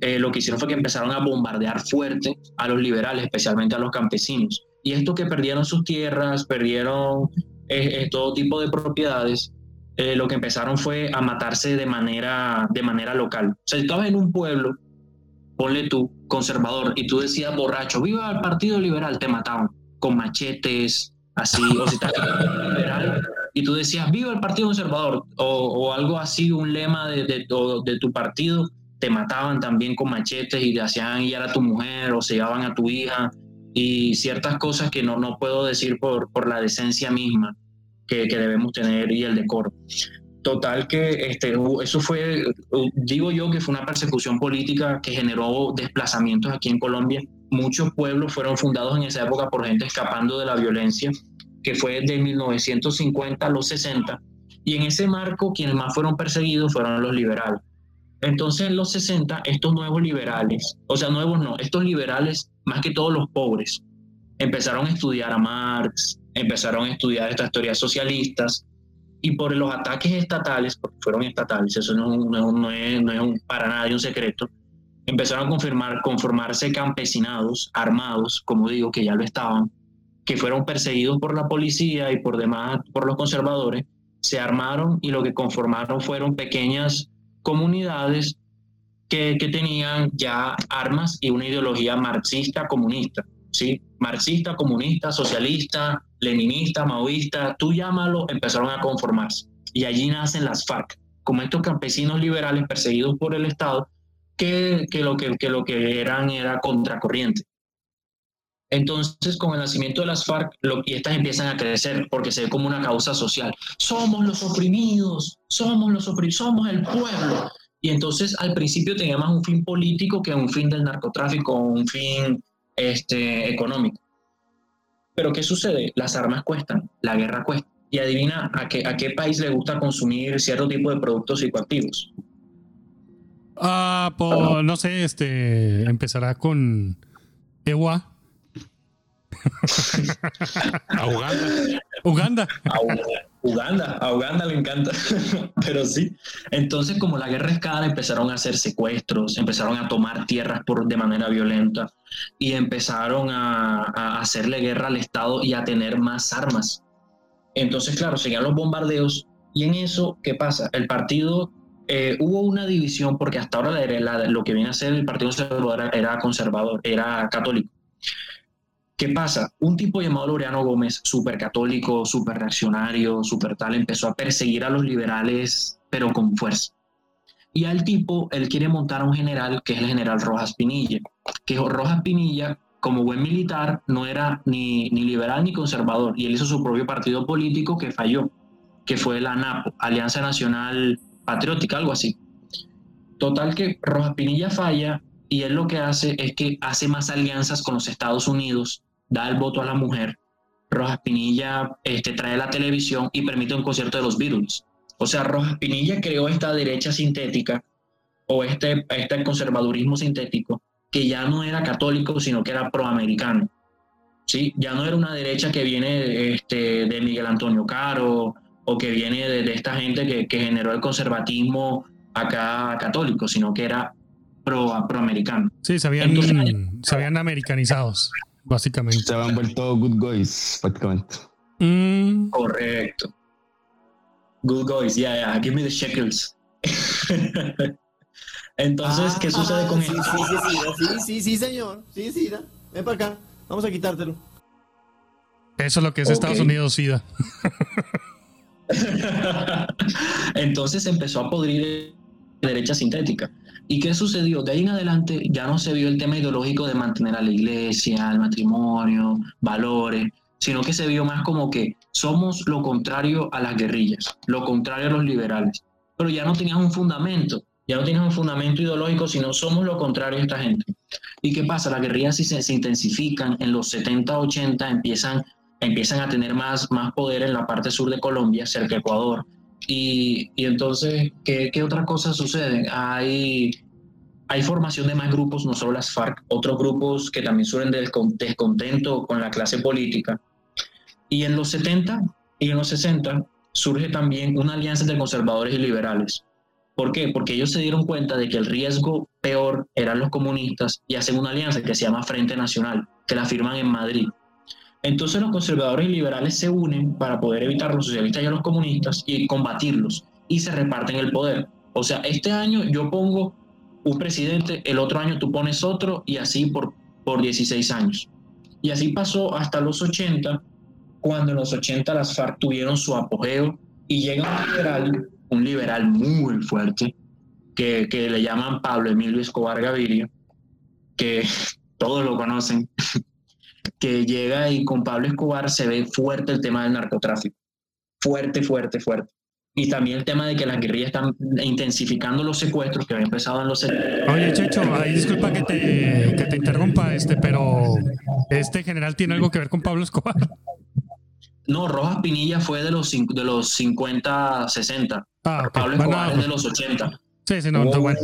eh, lo que hicieron fue que empezaron a bombardear fuerte a los liberales, especialmente a los campesinos. Y esto que perdieron sus tierras, perdieron eh, eh, todo tipo de propiedades, lo que empezaron fue a matarse de manera, de manera local. O sea, si estabas en un pueblo, ponle tú, conservador, y tú decías borracho, viva el Partido Liberal, te mataban con machetes, así, o si estás *laughs* y tú decías, viva el Partido Conservador, o, algo así, un lema de, de, tu partido, te mataban también con machetes y te hacían ir a tu mujer o se llevaban a tu hija y ciertas cosas que no, no puedo decir por, por la decencia misma que, debemos tener y el decoro. Total que este, eso fue, digo yo que fue una persecución política que generó desplazamientos aquí en Colombia. Muchos pueblos fueron fundados en esa época por gente escapando de la violencia, que fue de 1950 a los 60. Y en ese marco, quienes más fueron perseguidos fueron los liberales. Entonces, en los 60, estos nuevos liberales, o sea, nuevos no, estos liberales, más que todos los pobres, empezaron a estudiar a Marx, empezaron a estudiar estas teorías socialistas y por los ataques estatales, porque fueron estatales, eso no, es, es para nadie un secreto, empezaron a confirmar, conformarse campesinados armados, como digo, que ya lo estaban, que fueron perseguidos por la policía y por demás, por los conservadores, se armaron y lo que conformaron fueron pequeñas comunidades que, que tenían ya armas y una ideología marxista comunista. ¿sí? Marxista, comunista, socialista, leninista, maoísta, tú llámalo, empezaron a conformarse. Y allí nacen las FARC, como estos campesinos liberales perseguidos por el Estado, que, que, lo, que, que lo que eran era contracorriente. Entonces, con el nacimiento de las FARC, lo, y estas empiezan a crecer porque se ve como una causa social. Somos los oprimidos, somos los oprimidos, somos el pueblo. Y entonces, al principio tenía más un fin político que un fin del narcotráfico, un fin este, económico. Pero ¿qué sucede? Las armas cuestan, la guerra cuesta. Y adivina a qué, a qué país le gusta consumir cierto tipo de productos psicoactivos. Ah, pues, no sé, este empezará con Ewa. *laughs* A Uganda. Uganda. Uganda, a Uganda le encanta, *laughs* pero sí. Entonces, como la guerra escala, empezaron a hacer secuestros, empezaron a tomar tierras por, de manera violenta y empezaron a, a hacerle guerra al Estado y a tener más armas. Entonces, claro, seguían los bombardeos y en eso, ¿qué pasa? El partido, eh, hubo una división porque hasta ahora lo que viene a ser el Partido Conservador era conservador, era católico. ¿Qué pasa? Un tipo llamado Laureano Gómez, súper católico, súper reaccionario, súper tal, empezó a perseguir a los liberales, pero con fuerza. Y al tipo, él quiere montar a un general, que es el general Rojas Pinilla, que Rojas Pinilla, como buen militar, no era ni, ni liberal ni conservador, y él hizo su propio partido político que falló, que fue la ANAPO, Alianza Nacional Patriótica, algo así. Total que Rojas Pinilla falla y él lo que hace es que hace más alianzas con los Estados Unidos da el voto a la mujer, Rojas Pinilla este, trae la televisión y permite un concierto de los Beatles. O sea, Rojas Pinilla creó esta derecha sintética o este, este conservadurismo sintético que ya no era católico, sino que era proamericano. ¿sí? Ya no era una derecha que viene este, de Miguel Antonio Caro o que viene de, esta gente que, que, generó el conservatismo acá católico, sino que era pro, proamericano. Sí, se habían, se habían americanizados básicamente. Se han vuelto good guys, prácticamente. Mm. Correcto. Good guys, yeah, yeah, give me the shekels. *laughs* Entonces, ¿qué sucede ah, con sí, Sí, sí, sí, sí, sí, señor. Sí, sí, ven para acá. Vamos a quitártelo. Eso es lo que es Estados Unidos, SIDA. *laughs* Entonces empezó a podrir derecha sintética. ¿Y qué sucedió? De ahí en adelante ya no se vio el tema ideológico de mantener a la iglesia, el matrimonio, valores, sino que se vio más como que somos lo contrario a las guerrillas, lo contrario a los liberales. Pero ya no tenías un fundamento, ya no tenías un fundamento ideológico, sino somos lo contrario a esta gente. ¿Y qué pasa? Las guerrillas si se, intensifican, en los 70, 80 empiezan, empiezan a tener más, más poder en la parte sur de Colombia, cerca de Ecuador, y, entonces, ¿qué, ¿qué, otra cosa sucede? Hay, hay formación de más grupos, no solo las FARC, otros grupos que también suelen del descontento con la clase política. Y en los 70 y en los 60 surge también una alianza entre conservadores y liberales. ¿Por qué? Porque ellos se dieron cuenta de que el riesgo peor eran los comunistas y hacen una alianza que se llama Frente Nacional, que la firman en Madrid. Entonces los conservadores y liberales se unen para poder evitar a los socialistas y a los comunistas y combatirlos y se reparten el poder. O sea, este año yo pongo un presidente, el otro año tú pones otro y así por, por 16 años. Y así pasó hasta los 80, cuando en los 80 las FARC tuvieron su apogeo y llega un liberal, un liberal muy fuerte, que, que le llaman Pablo Emilio Escobar Gaviria, que *laughs* todos lo conocen, que llega y con Pablo Escobar se ve fuerte el tema del narcotráfico. Fuerte, fuerte, fuerte. Y también el tema de que las guerrillas están intensificando los secuestros que había empezado en los... Oye, Checho, disculpa que te, que te interrumpa, este, pero ¿este general tiene algo que ver con Pablo Escobar? No, Rojas Pinilla fue de los, de los 50, 60. Ah, Pablo Escobar es de los 80. Sí, sí, no, está bueno.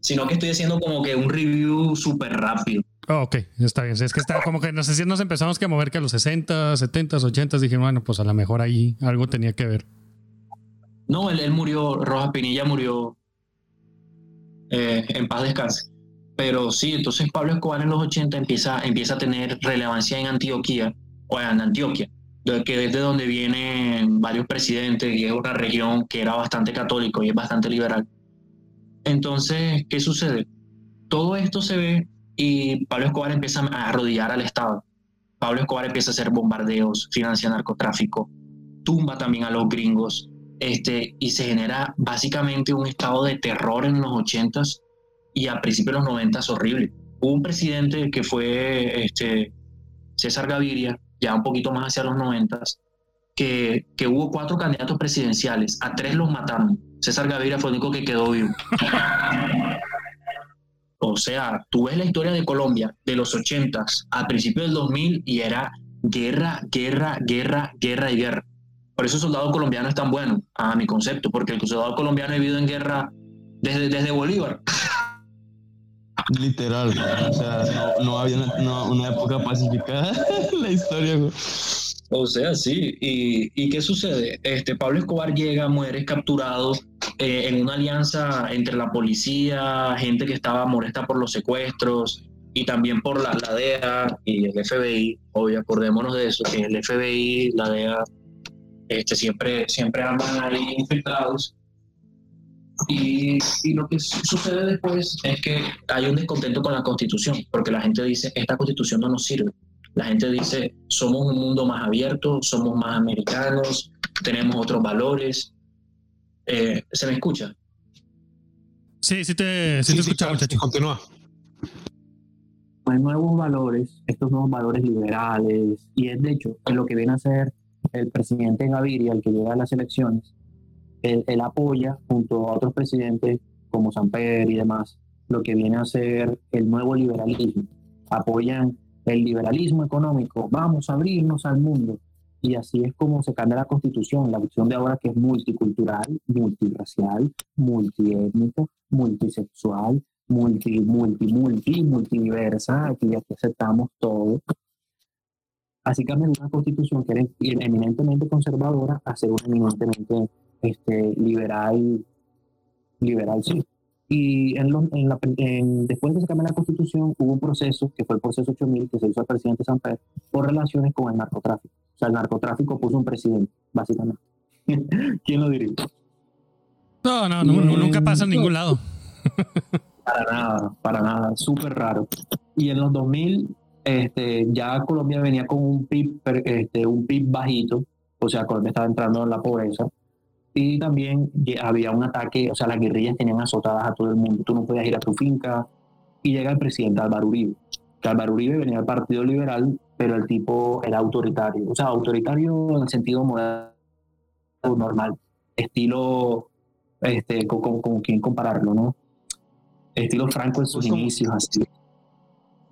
Sino que estoy haciendo como que un review súper rápido. Oh, ok, está bien. Es que está como que no sé si nos empezamos a mover que a los 60, 70, 80 dije, bueno, pues a lo mejor ahí algo tenía que ver. No, él, murió, Rojas Pinilla murió eh, en paz descanse. Pero sí, entonces Pablo Escobar en los 80 empieza, empieza a tener relevancia en Antioquia, o en Antioquia, que desde donde vienen varios presidentes y es una región que era bastante católico y es bastante liberal. Entonces, ¿qué sucede? Todo esto se ve y Pablo Escobar empieza a arrodillar al Estado. Pablo Escobar empieza a hacer bombardeos, financia narcotráfico, tumba también a los gringos, este, y se genera básicamente un estado de terror en los 80s y a principios de los 90 horrible. Hubo un presidente que fue este, César Gaviria, ya un poquito más hacia los 90s, que, que hubo cuatro candidatos presidenciales, a tres los mataron. César Gaviria fue el único que quedó vivo. *laughs* O sea, tú ves la historia de Colombia de los 80 al principio del 2000 y era guerra, guerra, guerra, guerra y guerra. Por eso el soldado colombiano es tan bueno, a mi concepto, porque el soldado colombiano ha vivido en guerra desde, desde Bolívar. *laughs* Literal, o sea, no, había una, época pacificada *laughs* en la historia. O sea, sí. ¿Y, qué sucede? Este, Pablo Escobar llega, muere, es capturado eh, en una alianza entre la policía, gente que estaba molesta por los secuestros y también por la, DEA y el FBI. Obvio, acordémonos de eso, que el FBI, la DEA, este, siempre, siempre andan ahí infiltrados. Y, lo que sucede después es que hay un descontento con la constitución, porque la gente dice, esta constitución no nos sirve la gente dice, somos un mundo más abierto, somos más americanos, tenemos otros valores. Eh, ¿Se me escucha? Sí, sí te, sí, te escucha, muchacho. Continúa. Hay nuevos valores, estos nuevos valores liberales, y es de hecho lo que viene a ser el presidente Gaviria, el que llega a las elecciones, él, él apoya junto a otros presidentes como Samper y demás, lo que viene a ser el nuevo liberalismo. Apoyan el liberalismo económico, vamos a abrirnos al mundo. Y así es como se cambia la constitución, la opción de ahora que es multicultural, multiracial, multiétnico, multisexual, multi, multi, multi, multiversa, aquí, aquí aceptamos todo. Así cambia una constitución que era eminentemente conservadora a ser eminentemente este, liberal, liberal sí. Y en, en después de que se cambió la constitución, hubo un proceso, que fue el proceso 8000, que se hizo al presidente Samper, por relaciones con el narcotráfico. O sea, el narcotráfico puso un presidente, básicamente. *laughs* ¿Quién lo diría? No, no, nunca pasa en ningún lado. *laughs* para nada, para nada, súper raro. Y en los 2000, este, ya Colombia venía con un PIB, este, un PIB bajito, o sea, Colombia estaba entrando en la pobreza, y también había un ataque, o sea, las guerrillas tenían azotadas a todo el mundo. Tú no podías ir a tu finca. Y llega el presidente Álvaro Uribe. Que Álvaro Uribe venía del Partido Liberal, pero el tipo era autoritario. O sea, autoritario en el sentido moderno, normal. Estilo, este, con, con, quién compararlo, ¿no? Estilo Franco en sus pues inicios, así.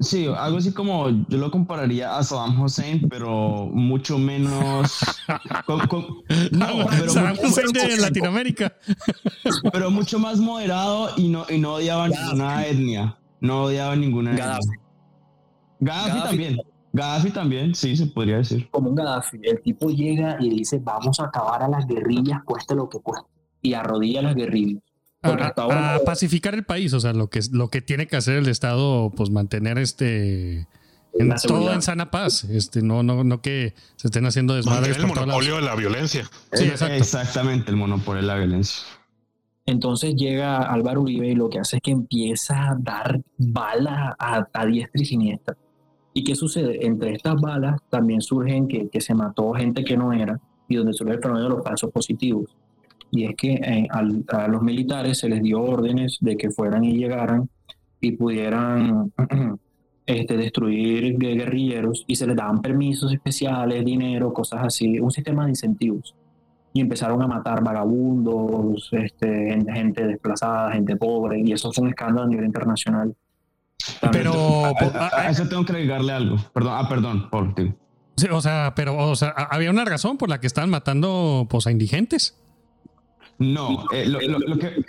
Sí, algo así como yo lo compararía a Saddam Hussein, pero mucho menos. *laughs* no, pero Saddam Hussein de Latinoamérica. Pero mucho más moderado y no, y no odiaba ninguna etnia. No odiaba ninguna Gaddafi. etnia. Gaddafi, también. Gaddafi también, sí, se podría decir. Como un Gaddafi. El tipo llega y dice: Vamos a acabar a las guerrillas, cueste lo que cueste. Y arrodilla a las guerrillas a, pacificar el país, o sea, lo que, lo que tiene que hacer el Estado, pues mantener este en todo en sana paz, este, no, no, no que se estén haciendo desmadres. El monopolio de la violencia. Sí, Exactamente, el monopolio de la violencia. Entonces llega Álvaro Uribe y lo que hace es que empieza a dar balas a, a diestra y siniestra. ¿Y qué sucede? Entre estas balas también surgen que, que se mató gente que no era y donde surge el fenómeno de los falsos positivos y es que eh, a los militares se les dio órdenes de que fueran y llegaran y pudieran *clears throat* este, destruir guerrilleros y se les daban permisos especiales, dinero, cosas así, un sistema de incentivos. Y empezaron a matar vagabundos, este, gente desplazada, gente pobre, y eso fue un escándalo a nivel internacional. pero a, eso tengo que agregarle algo. Perdón, ah, perdón, por ti. o sea, pero o sea, había una razón por la que estaban matando pues, a indigentes. No, eh, lo, que...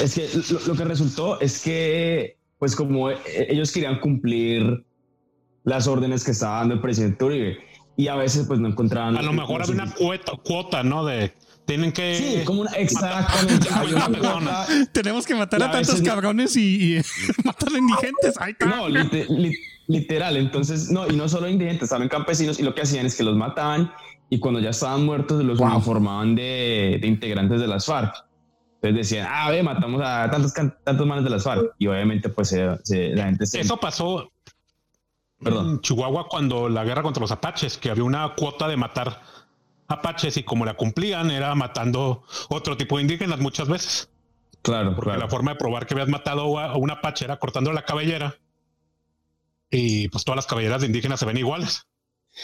Es que lo, que resultó es que, pues como eh, ellos querían cumplir las órdenes que estaba dando el presidente Uribe y a veces pues no encontraban... A lo mejor había una cuota, cuota, ¿no? De tienen que... Sí, como una... Exactamente. Tenemos que matar a, tantos cabrones y, *laughs* matar a indigentes. no, literal. Entonces, no, y no solo indigentes, también campesinos y lo que hacían es que los mataban y cuando ya estaban muertos los formaban de, integrantes de las FARC. Entonces decían, ah, ve, matamos a tantos, tantos manos de las FARC. Y obviamente, pues la gente se... Eso pasó en Chihuahua cuando la guerra contra los apaches, que había una cuota de matar apaches y como la cumplían era matando otro tipo de indígenas muchas veces. Claro, porque la forma de probar que habías matado a un apache era cortando la cabellera y pues todas las cabelleras de indígenas se ven iguales.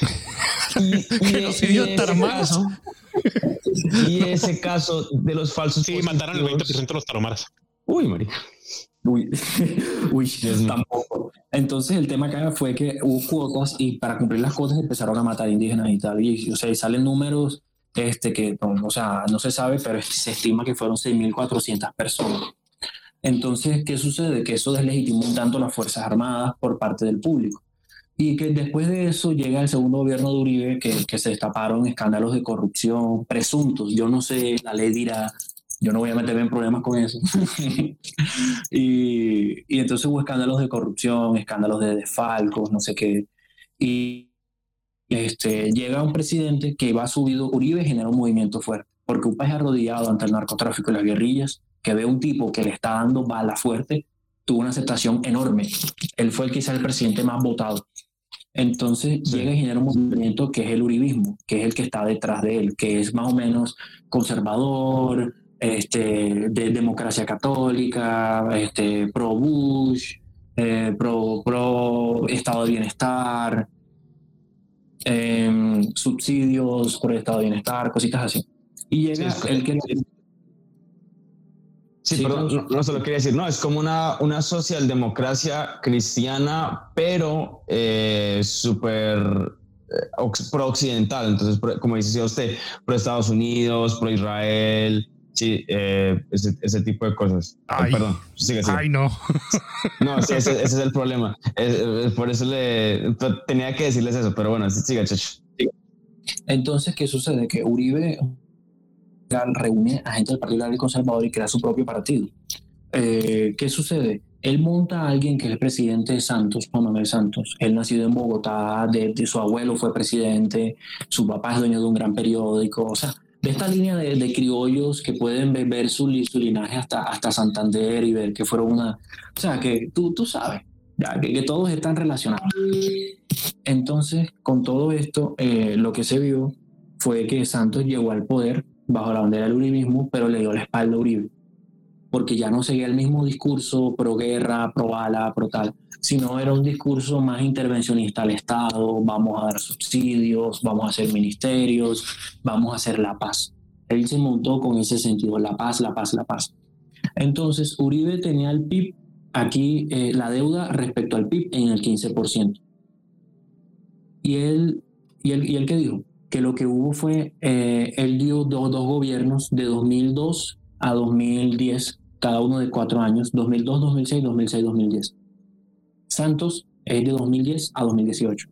*laughs* *laughs* Y, los idiotas Y ese caso de los falsos. Sí, mandaron el 20% de los taromaras. Uy, marica. Uy, *laughs* uy, tampoco. Entonces el tema acá fue que hubo cuotas y para cumplir las cuotas empezaron a matar indígenas y tal. Y, o sea, salen números este, que, o sea, no se sabe, pero *laughs* se estima que fueron 6.400 personas. Entonces, ¿qué sucede? Que eso deslegitimó tanto las Fuerzas Armadas por parte del público. Y que después de eso llega el segundo gobierno de Uribe, que, que se destaparon escándalos de corrupción presuntos. Yo no sé, la ley dirá, yo no voy a meterme en problemas con eso. *laughs* y, y, entonces hubo escándalos de corrupción, escándalos de desfalcos, no sé qué. Y este, llega un presidente que va subido, Uribe genera un movimiento fuerte, porque un país arrodillado ante el narcotráfico y las guerrillas, que ve un tipo que le está dando bala fuerte, tuvo una aceptación enorme. Él fue quizá el presidente más votado. Entonces llega y genera un movimiento que es el uribismo, que es el que está detrás de él, que es más o menos conservador, este, de democracia católica, este, pro Bush, eh, pro, pro estado de bienestar, eh, subsidios por el estado de bienestar, cositas así. Y llega el que... Sí, perdón, no, solo quería decir, no, es como una, una socialdemocracia cristiana, pero eh, súper eh, pro-occidental. Entonces, como dice usted, pro Estados Unidos, pro Israel, sí, eh, ese, tipo de cosas. Ay, perdón, sigue, sigue. Ay, no. No, sí, ese, es el problema. por eso le tenía que decirles eso, pero bueno, sigue, Chacho. Entonces, ¿qué sucede? Que Uribe reúne a gente del Partido Liberal y Conservador y crea su propio partido. Eh, ¿Qué sucede? Él monta a alguien que es el presidente de Santos, Juan Manuel Santos. Él nacido en Bogotá, de, su abuelo fue presidente, su papá es dueño de un gran periódico, o sea, de esta línea de, criollos que pueden ver, su, linaje hasta, hasta Santander y ver que fueron una... O sea, que tú, tú sabes, ya, que, todos están relacionados. Entonces, con todo esto, eh, lo que se vio fue que Santos llegó al poder bajo la bandera del uribismo, pero le dio la espalda a Uribe, porque ya no seguía el mismo discurso pro guerra, pro bala, pro tal, sino era un discurso más intervencionista al Estado, vamos a dar subsidios, vamos a hacer ministerios, vamos a hacer la paz. Él se montó con ese sentido, la paz, la paz, la paz. Entonces, Uribe tenía el PIB, aquí eh, la deuda respecto al PIB en el 15%. Y él, y él, y él qué dijo? Que lo que hubo fue, eh, él dio dos, dos gobiernos de 2002 a 2010, cada uno de cuatro años, 2002, 2006, 2006, 2010. Santos es de 2010 a 2018.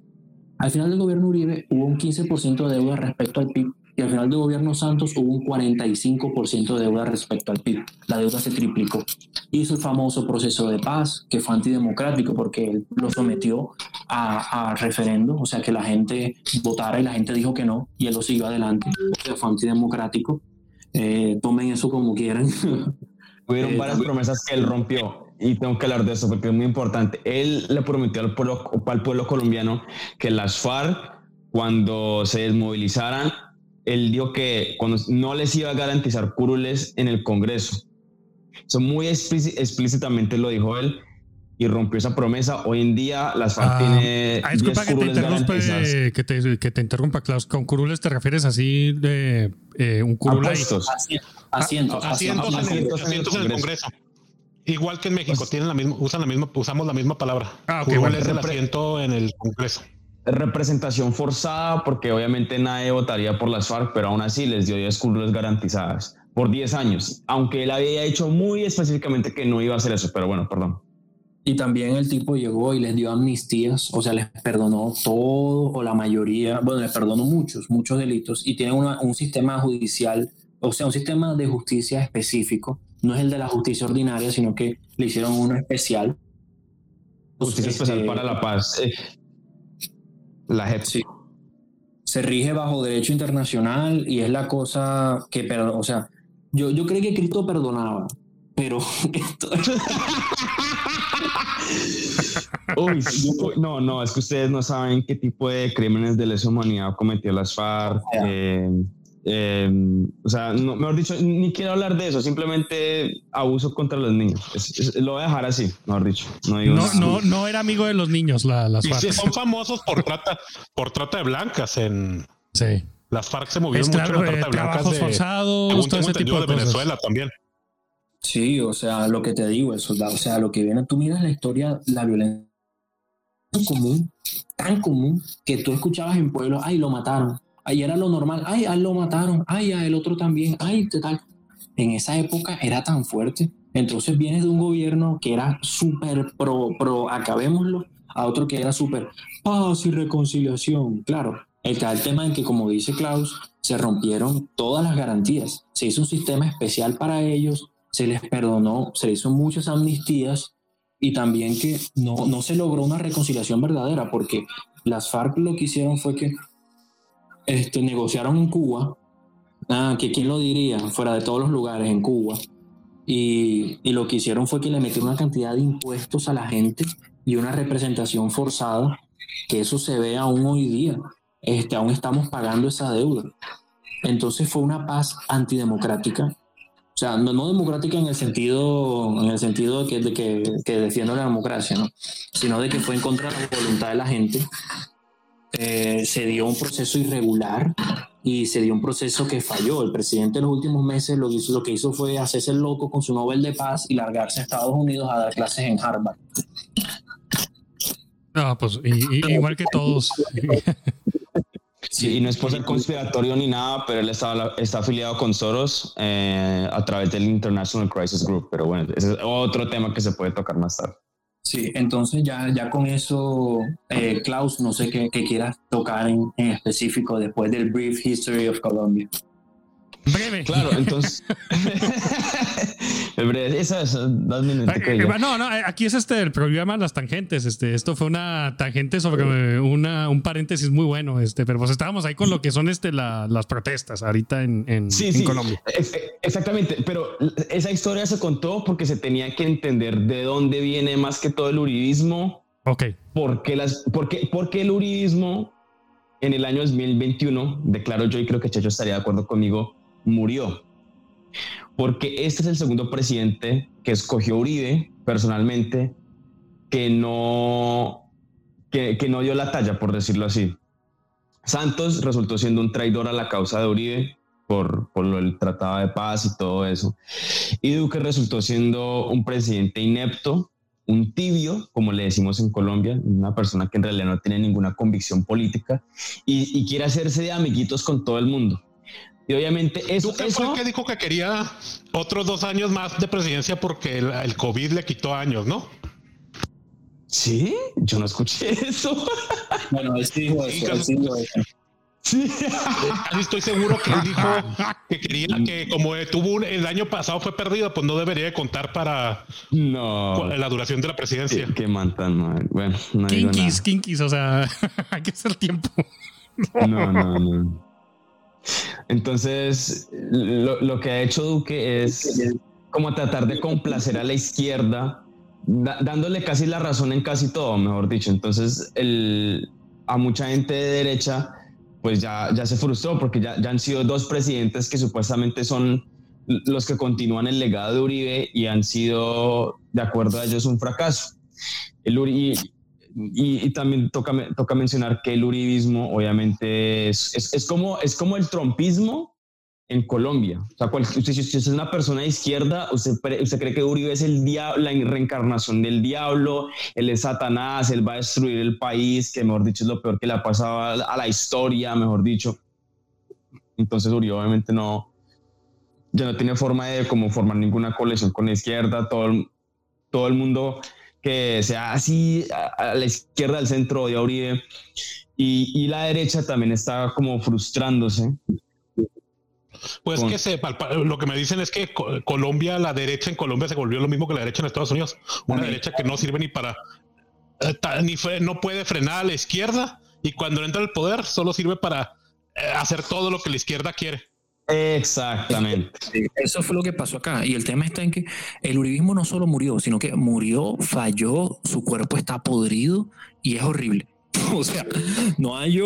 Al final del gobierno Uribe hubo un 15% de deuda respecto al PIB y al final del gobierno Santos hubo un 45% de deuda respecto al PIB. La deuda se triplicó. Hizo el famoso proceso de paz, que fue antidemocrático porque él lo sometió a, referendo, o sea que la gente votara y la gente dijo que no, y él lo siguió adelante. O sea, fue antidemocrático. Eh, tomen eso como quieran. *laughs* Hubieron eh, varias promesas que él rompió y tengo que hablar de eso porque es muy importante. Él le prometió al pueblo, al pueblo colombiano que las FARC, cuando se desmovilizaran, él dijo que cuando no les iba a garantizar curules en el Congreso. Eso muy explícitamente lo dijo él y rompió esa promesa. Hoy en día las FARC ah, tiene ah, disculpa que te, interrumpa, que, te, que te interrumpa, Klaus. ¿Con curules te refieres así de eh, un curul Asientos. Asientos, asientos, asientos, en, el Congreso. Igual que en México, pues tienen la misma, usan la misma, usamos la misma palabra. Ah, okay, curul es el asiento en el Congreso representación forzada porque obviamente nadie votaría por las FARC, pero aún así les dio 10 curules garantizadas por 10 años, aunque él había dicho muy específicamente que no iba a hacer eso, pero bueno, perdón. Y también el tipo llegó y les dio amnistías, o sea, les perdonó todo o la mayoría, bueno, les perdonó muchos, muchos delitos y tiene un sistema judicial, o sea, un sistema de justicia específico, no es el de la justicia ordinaria, sino que le hicieron uno especial. Justicia especial este, para la paz. Eh, la JEP. Sí. Se rige bajo derecho internacional y es la cosa que, o sea, yo, yo creí que Cristo perdonaba, pero *laughs* *laughs* Uy, no, no, es que ustedes no saben qué tipo de crímenes de lesa humanidad cometió las FARC. Eh, eh, o sea, no, mejor dicho, ni quiero hablar de eso, simplemente abuso contra los niños. lo voy a dejar así, mejor dicho. No, no, no, era amigo de los niños la, las FARC. son famosos por trata, por trata de blancas en... Sí. Las FARC se movieron mucho en trata de blancas de, forzados, todo ese tipo de, Venezuela también. Sí, o sea, lo que te digo, el soldado, o sea, lo que viene, tú miras la historia, la violencia común, tan común, que tú escuchabas en pueblos, ay, lo mataron, Ahí era lo normal, ay, a él lo mataron, ay, a el otro también, ay, qué tal. En esa época era tan fuerte. Entonces viene de un gobierno que era súper pro, pro, acabémoslo, a otro que era súper paz y reconciliación. Claro, está el tema en que, como dice Klaus, se rompieron todas las garantías. Se hizo un sistema especial para ellos, se les perdonó, se hizo muchas amnistías y también que no, no se logró una reconciliación verdadera porque las FARC lo que hicieron fue que este, negociaron en Cuba, ah, que quién lo diría, fuera de todos los lugares, en Cuba, y, y, lo que hicieron fue que le metieron una cantidad de impuestos a la gente y una representación forzada, que eso se ve aún hoy día. Este, aún estamos pagando esa deuda. Entonces fue una paz antidemocrática. O sea, no, no democrática en el sentido, en el sentido de que, de que, que defiende la democracia, ¿no? sino de que fue en contra de la voluntad de la gente. Eh, se dio un proceso irregular y se dio un proceso que falló. El presidente en los últimos meses lo que hizo, lo que hizo fue hacerse el loco con su Nobel de Paz y largarse a Estados Unidos a dar clases en Harvard. No, pues igual que todos. *laughs* Sí, y no es por ser conspiratorio ni nada, pero él está, está afiliado con Soros eh, a través del International Crisis Group. Pero bueno, ese es otro tema que se puede tocar más tarde. Sí, entonces ya, ya con eso, eh, Klaus, no sé qué, quieras tocar en, en, específico después del Brief History of Colombia. Breve. Claro, *laughs* entonces. *laughs* Esa es, No, no, aquí es este el problema las tangentes. Este, esto fue una tangente sobre una, un paréntesis muy bueno. Este, pero pues estábamos ahí con lo que son este, las protestas ahorita en, en, Colombia. exactamente, pero esa historia se contó porque se tenía que entender de dónde viene más que todo el uribismo. Ok. Porque, las, porque, porque el uribismo en el año 2021, declaro yo y creo que Checho estaría de acuerdo conmigo, murió. Porque este es el segundo presidente que escogió Uribe personalmente, que no, que, no dio la talla, por decirlo así. Santos resultó siendo un traidor a la causa de Uribe por, por el tratado de paz y todo eso. Y Duque resultó siendo un presidente inepto, un tibio, como le decimos en Colombia, una persona que en realidad no tiene ninguna convicción política y quiere hacerse de amiguitos con todo el mundo. Y obviamente eso... ¿Tú fue el que dijo que quería otros dos años más de presidencia porque el, COVID le quitó años, ¿no? Sí, yo no escuché eso. *laughs* Bueno, él sí dijo eso. Sí. Estoy seguro que él dijo que quería que como tuvo el año pasado fue perdido, pues no debería contar para no. la duración de la presidencia. Qué, mantan, bueno, no kinkis, kinkis, o sea, *laughs* hay que hacer tiempo. no, no. no. Entonces, lo, que ha hecho Duque es como tratar de complacer a la izquierda, dándole casi la razón en casi todo, mejor dicho. Entonces, el, a mucha gente de derecha, pues ya, se frustró porque ya, ya han sido dos presidentes que supuestamente son los que continúan el legado de Uribe y han sido, de acuerdo a ellos, un fracaso. El Uribe, y, también toca, toca mencionar que el uribismo obviamente es, es, como, es como el trompismo en Colombia. O sea, usted, si usted es una persona de izquierda, usted, usted cree que Uribe es el diablo, la reencarnación del diablo, él es Satanás, él va a destruir el país, que mejor dicho es lo peor que le ha pasado a la historia, mejor dicho. Entonces Uribe obviamente no, ya no tiene forma de como formar ninguna colección con la izquierda, todo todo el mundo que sea así a, la izquierda del centro de Uribe y, la derecha también está como frustrándose. Pues que se, lo que me dicen es que Colombia, la derecha en Colombia se volvió lo mismo que la derecha en Estados Unidos. Una derecha que no sirve ni para, eh, ni no puede frenar a la izquierda y cuando entra el poder solo sirve para eh, hacer todo lo que la izquierda quiere. Exactamente. Eso fue lo que pasó acá. Y el tema está en que el uribismo no solo murió, sino que murió, falló, su cuerpo está podrido y es horrible. *laughs* O sea, no hay,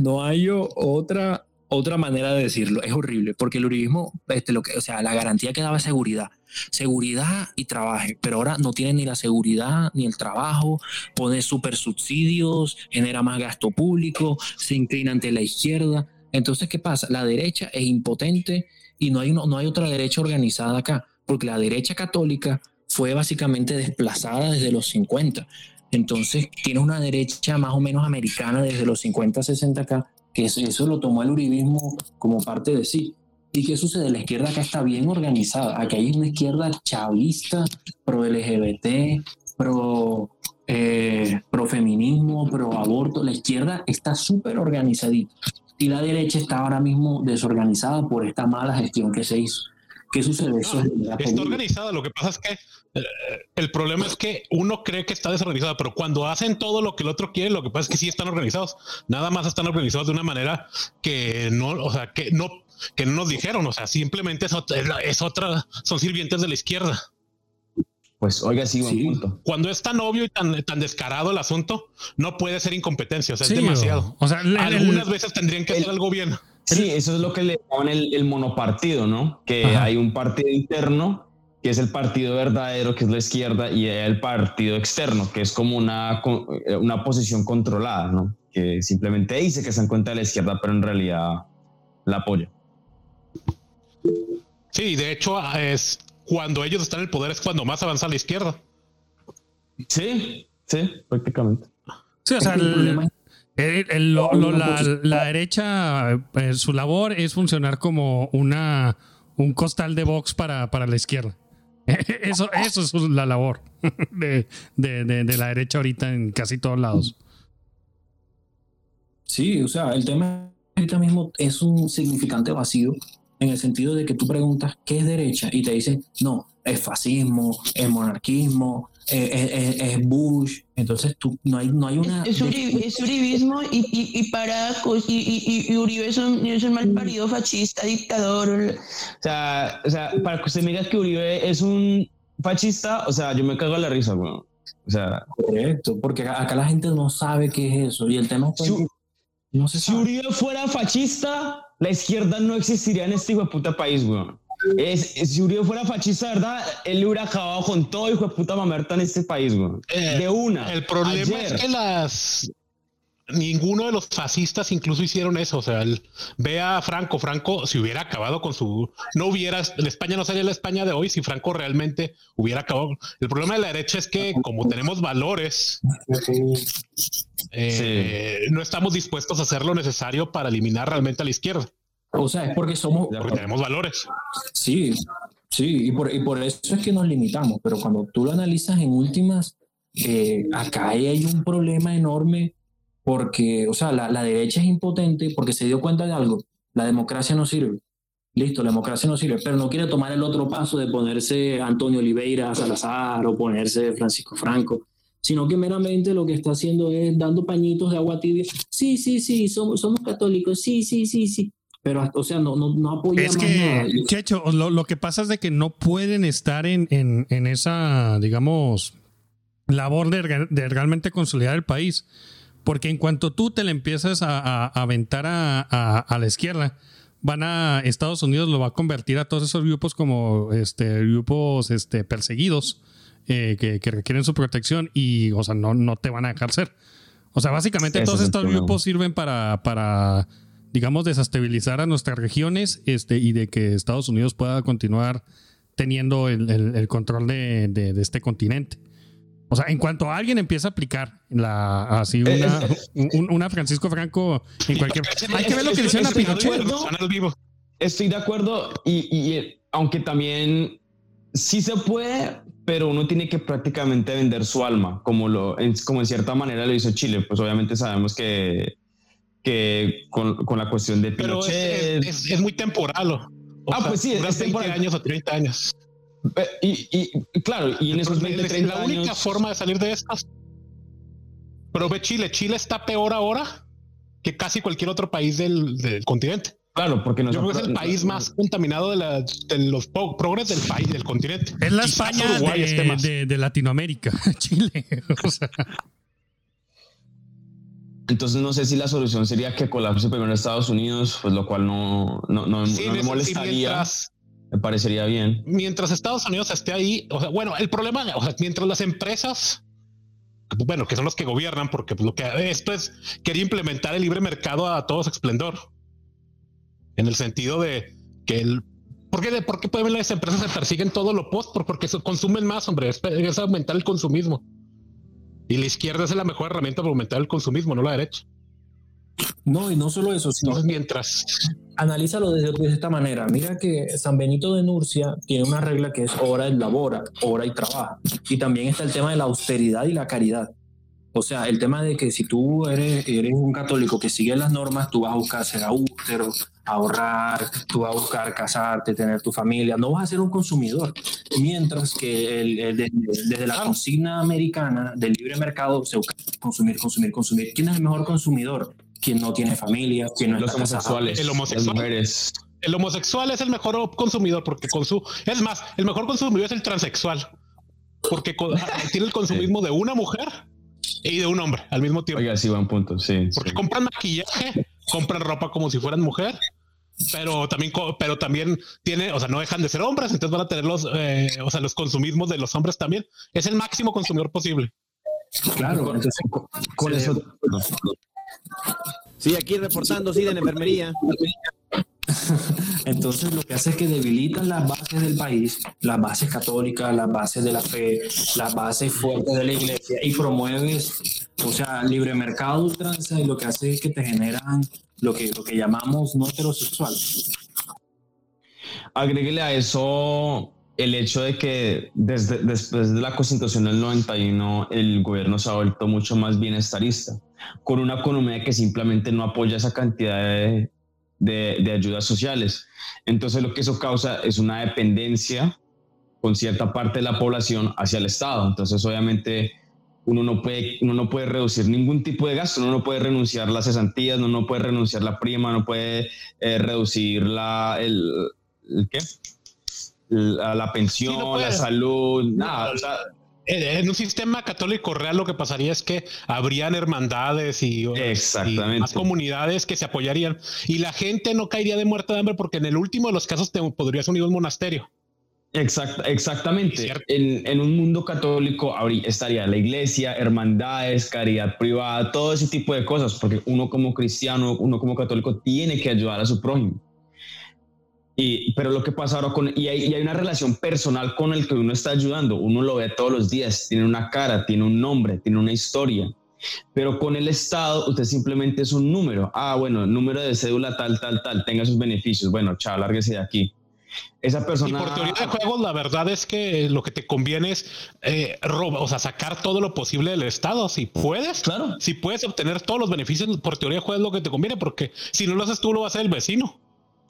no hay otra, otra manera de decirlo. Es horrible, porque el uribismo, este, lo que, o sea, la garantía que daba es seguridad. Seguridad y trabajo, pero ahora no tiene ni la seguridad ni el trabajo, pone super subsidios, genera más gasto público, se inclina ante la izquierda. Entonces, ¿qué pasa? La derecha es impotente y no hay, no hay otra derecha organizada acá, porque la derecha católica fue básicamente desplazada desde los 50. Entonces, tiene una derecha más o menos americana desde los 50, 60 acá, que eso, lo tomó el uribismo como parte de sí. ¿Y qué sucede? La izquierda acá está bien organizada. Aquí hay una izquierda chavista, pro LGBT, pro, eh, pro feminismo, pro aborto. La izquierda está súper organizadita y la derecha está ahora mismo desorganizada por esta mala gestión que se hizo. ¿Qué sucede? Eso está organizada, lo que pasa es que eh, el problema es que uno cree que está desorganizada, pero cuando hacen todo lo que el otro quiere, lo que pasa es que sí están organizados. Nada más están organizados de una manera que no, o sea, que no, que no nos dijeron, o sea, simplemente es otra, es otra son sirvientes de la izquierda. Pues oiga, sí, punto. Cuando es tan obvio y tan, tan descarado el asunto, no puede ser incompetencia, o sea, es demasiado. O, sea, algunas veces tendrían que hacer algo bien. Sí, eso es lo que le llaman el, monopartido, ¿no? Que hay un partido interno que es el partido verdadero, que es la izquierda, y el partido externo, que es como una, una posición controlada, ¿no? Que simplemente dice que se encuentra de la izquierda, pero en realidad la apoya. Sí, de hecho, es cuando ellos están en el poder es cuando más avanza la izquierda. Sí, sí, prácticamente. Sí, o sea, el, la, derecha, eh, su labor es funcionar como una, un costal de box para, para la izquierda. *laughs* Eso, eso es la labor *laughs* de, de, la derecha ahorita en casi todos lados. Sí, o sea, el tema ahorita mismo es un significante vacío en el sentido de que tú preguntas qué es derecha y te dicen, no, es fascismo, es monarquismo, es, Bush, entonces tú, no, hay, no hay una... Es, uribismo y, y, Paracos y, y, Uribe es un, es un mal parido fascista, dictador. O sea, o sea, para que usted me diga que Uribe es un fascista, o sea, yo me cago a la risa, güey. O sea... Correcto, porque acá la gente no sabe qué es eso y el tema es... Si, no si Uribe fuera fascista, la izquierda no existiría en este hijo de puta país, güey. Es, si Uribe fuera fascista, ¿verdad? Él hubiera acabado con todo hijo de puta mamerta en este país, güey. Eh, de una. El problema es que las. Ninguno de los fascistas incluso hicieron eso. O sea, ve a Franco. Franco, si hubiera acabado con su. No hubiera. La España no sería la España de hoy si Franco realmente hubiera acabado. El problema de la derecha es que, como tenemos valores, eh, no estamos dispuestos a hacer lo necesario para eliminar realmente a la izquierda. O sea, es porque somos... Porque tenemos valores. Sí, sí, y por, y por eso es que nos limitamos, pero cuando tú lo analizas en últimas, eh, acá hay un problema enorme porque, o sea, la, la, derecha es impotente porque se dio cuenta de algo, la democracia no sirve. Listo, la democracia no sirve, pero no quiere tomar el otro paso de ponerse Antonio Oliveira Salazar o ponerse Francisco Franco, sino que meramente lo que está haciendo es dando pañitos de agua tibia. Sí, sí, sí, somos, somos católicos, sí, sí, sí, sí pero, o sea, no, no, no apoya es que, Checho, lo, lo, que pasa es de que no pueden estar en, en, en esa, digamos, labor de, de, realmente consolidar el país. Porque en cuanto tú te le empiezas a, a, aventar a, a, la izquierda, van a Estados Unidos lo va a convertir a todos esos grupos como este grupos este perseguidos eh, que, que, requieren su protección y o sea no, no te van a dejar ser o sea básicamente todos estos grupos sirven para para digamos, desestabilizar a nuestras regiones este, y de que Estados Unidos pueda continuar teniendo el, control de, este continente. O sea, en cuanto alguien empieza a aplicar la así una, Francisco Franco en cualquier. Hay que ver lo que dicen a Pinochet. Estoy de acuerdo y, aunque también sí se puede, pero uno tiene que prácticamente vender su alma, como lo como en cierta manera lo hizo Chile. Pues obviamente sabemos que que con, con la cuestión de Pero es, es, muy temporal. ah, pues sí, es 20 años o 30 años. Y, y, claro, y en esos 20, 30 La única forma de salir de estas. Pero ve Chile, Chile está peor ahora que casi cualquier otro país del, del continente. Claro, porque Yo creo que es el país más contaminado de, la, de los progres del país, del continente. Es la España de, de, de, Latinoamérica, *laughs* Chile. O sea. Entonces no sé si la solución sería que colapse primero Estados Unidos, pues lo cual no, no, no, me molestaría. Me parecería bien. Mientras Estados Unidos esté ahí, o sea, bueno, el problema, o sea, mientras las empresas, bueno, que son los que gobiernan, porque pues, lo que esto es quería implementar el libre mercado a todo su esplendor. En el sentido de que el ¿Por qué, ¿Por qué pueden las empresas se persiguen todo lo post? Porque consumen más, hombre. es aumentar el consumismo. Y la izquierda es la mejor herramienta para aumentar el consumismo, no la derecha. No, y no solo eso, sino mientras analízalo desde, de esta manera. Mira que San Benito de Nurcia tiene una regla que es hora y labora, hora y trabaja. Y también está el tema de la austeridad y la caridad. O sea, el tema de que si tú eres, un católico que sigue las normas, tú vas a buscar ser austero, ahorrar, tú vas a buscar casarte, tener tu familia, no vas a ser un consumidor. Mientras que desde, la consigna americana del libre mercado se busca consumir, consumir, consumir. ¿Quién es el mejor consumidor? Quien no tiene familia, quien no Los homosexuales, el homosexual. El homosexual es el mejor consumidor porque consume. Es más, el mejor consumidor es el transexual porque *laughs* tiene el consumismo de una mujer y de un hombre al mismo tiempo. Oiga, sí, buen punto, sí. Porque compran maquillaje, compran ropa como si fueran mujer, pero también, pero también tiene, o sea, no dejan de ser hombres, entonces van a tener los, eh, o sea, los consumismos de los hombres también. Es el máximo consumidor posible. Claro, entonces con eso. Sí, aquí reportando, sí, de la enfermería. Entonces lo que hace es que debilitan las bases del país, las bases católicas, las bases de la fe, las bases fuertes de la iglesia y promueves, o sea, libre mercado ultranza y lo que hace es que te generan lo que, lo que llamamos no heterosexual. Agréguele a eso el hecho de que desde después de la constitución del 91 el gobierno se ha vuelto mucho más bienestarista, con una economía que simplemente no apoya esa cantidad de, de, ayudas sociales. Entonces lo que eso causa es una dependencia con cierta parte de la población hacia el Estado. Entonces obviamente uno no puede, uno no puede reducir ningún tipo de gasto, uno no puede renunciar las cesantías, uno no puede renunciar la prima, no puede eh, reducir la, el, ¿qué? La, la pensión, la salud, nada. O sea, en un sistema católico real lo que pasaría es que habrían hermandades y, más comunidades que se apoyarían y la gente no caería de muerte de hambre porque en el último de los casos te podrías unir a un monasterio. exactamente. En, un mundo católico estaría la iglesia, hermandades, caridad privada, todo ese tipo de cosas, porque uno como cristiano, uno como católico tiene que ayudar a su prójimo. Y, pero lo que pasa ahora con, y hay, hay, una relación personal con el que uno está ayudando, uno lo ve todos los días, tiene una cara, tiene un nombre, tiene una historia. Pero con el Estado, usted simplemente es un número. Ah, bueno, número de cédula tal, tal, tal, tenga sus beneficios. Bueno, chao, lárguese de aquí. Esa persona. Y por teoría de juegos, la verdad es que lo que te conviene es eh, roba, o sea, sacar todo lo posible del Estado. Si puedes, claro. Si puedes obtener todos los beneficios, por teoría de juegos, lo que te conviene, porque si no lo haces tú, lo va a hacer el vecino.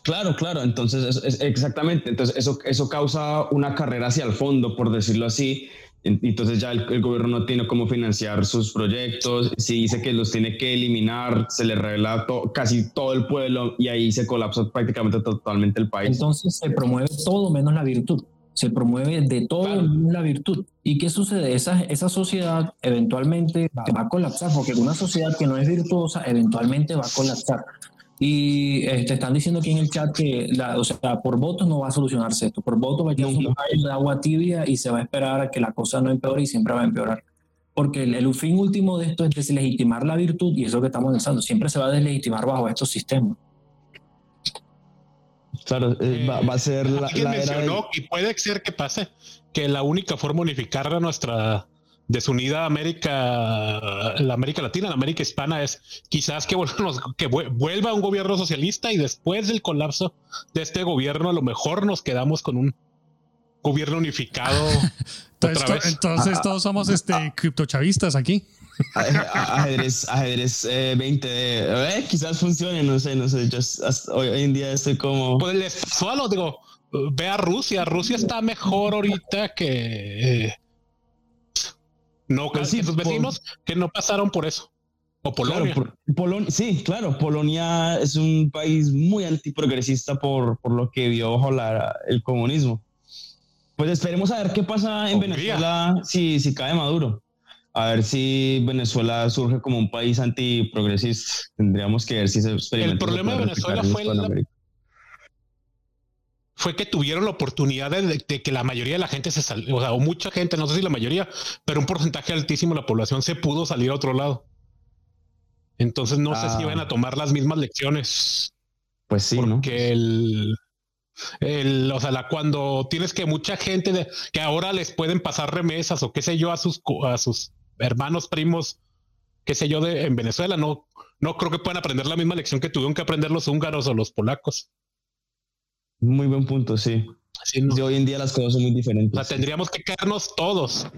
Claro, claro. Entonces, es, exactamente. Entonces, eso, eso causa una carrera hacia el fondo, por decirlo así. Entonces ya el, gobierno no tiene cómo financiar sus proyectos. Si dice que los tiene que eliminar, se le revela casi todo el pueblo y ahí se colapsa prácticamente totalmente el país. Entonces se promueve todo menos la virtud. Se promueve de todo menos la virtud. ¿Y qué sucede? Esa, esa sociedad eventualmente va a colapsar, porque una sociedad que no es virtuosa eventualmente va a colapsar. Y te este, están diciendo aquí en el chat que, la, o sea, por votos no va a solucionarse esto. Por votos va a quedar un de agua tibia y se va a esperar a que la cosa no empeore y siempre va a empeorar. Porque el, fin último de esto es deslegitimar la virtud y eso que estamos pensando. Siempre se va a deslegitimar bajo estos sistemas. Claro, eh, va, a ser la, la mencionó y puede ser que pase que la única forma de unificar a nuestra desunida América, la América Latina, la América Hispana es quizás que, *laughs* que vuelva un gobierno socialista y después del colapso de este gobierno a lo mejor nos quedamos con un gobierno unificado. *laughs* entonces, entonces ah, todos somos este ah, criptochavistas aquí. ajedrez, ajedrez 20, eh, eh, quizás funcione, no sé, no sé. Yo hoy, en día estoy como. Pues les solo digo, ve a Rusia. Rusia está mejor ahorita que. Eh, no pues casi sus vecinos que no pasaron por eso. O Polonia. sí, claro, Polonia es un país muy antiprogresista por, por lo que vio bajo el comunismo. Pues esperemos a ver qué pasa en Venezuela si, si cae Maduro. A ver si Venezuela surge como un país antiprogresista. Tendríamos que ver si se experimenta. El problema de Venezuela fue la, fue que tuvieron la oportunidad de, que la mayoría de la gente se salió, o sea, o mucha gente, no sé si la mayoría, pero un porcentaje altísimo de la población se pudo salir a otro lado. Entonces no sé si ah. iban a tomar las mismas lecciones. Pues sí, porque el, el, o sea, la, cuando tienes que mucha gente de, que ahora les pueden pasar remesas o qué sé yo a sus, a sus hermanos, primos qué sé yo, de, en Venezuela. No, no creo que puedan aprender la misma lección que tuvieron que aprender los húngaros o los polacos. Muy buen punto, sí. hoy en día las cosas son muy diferentes. O sea, tendríamos que quedarnos todos.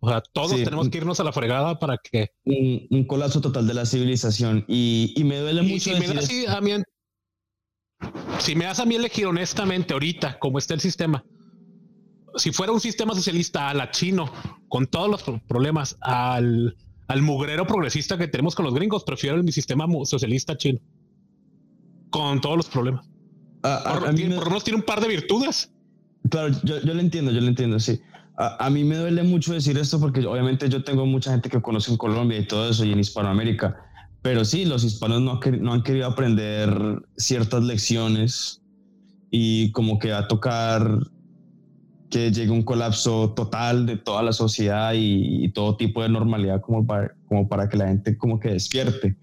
O sea, todos tenemos que irnos a la fregada para que. Un, colapso total de la civilización. Y, me duele mucho. Si me, das, a mí, si me das a mí elegir honestamente ahorita, como está el sistema, si fuera un sistema socialista a la chino, con todos los problemas, al, al mugrero progresista que tenemos con los gringos, prefiero mi sistema socialista chino. Con todos los problemas. Por, lo menos tiene un par de virtudes. Claro, yo, yo lo entiendo, yo lo entiendo, sí. A, mí me duele mucho decir esto porque obviamente yo tengo mucha gente que conoce en Colombia y todo eso y en Hispanoamérica, pero sí, los hispanos no, no han querido aprender ciertas lecciones y como que va a tocar que llegue un colapso total de toda la sociedad y, todo tipo de normalidad como para, como para que la gente como que despierte.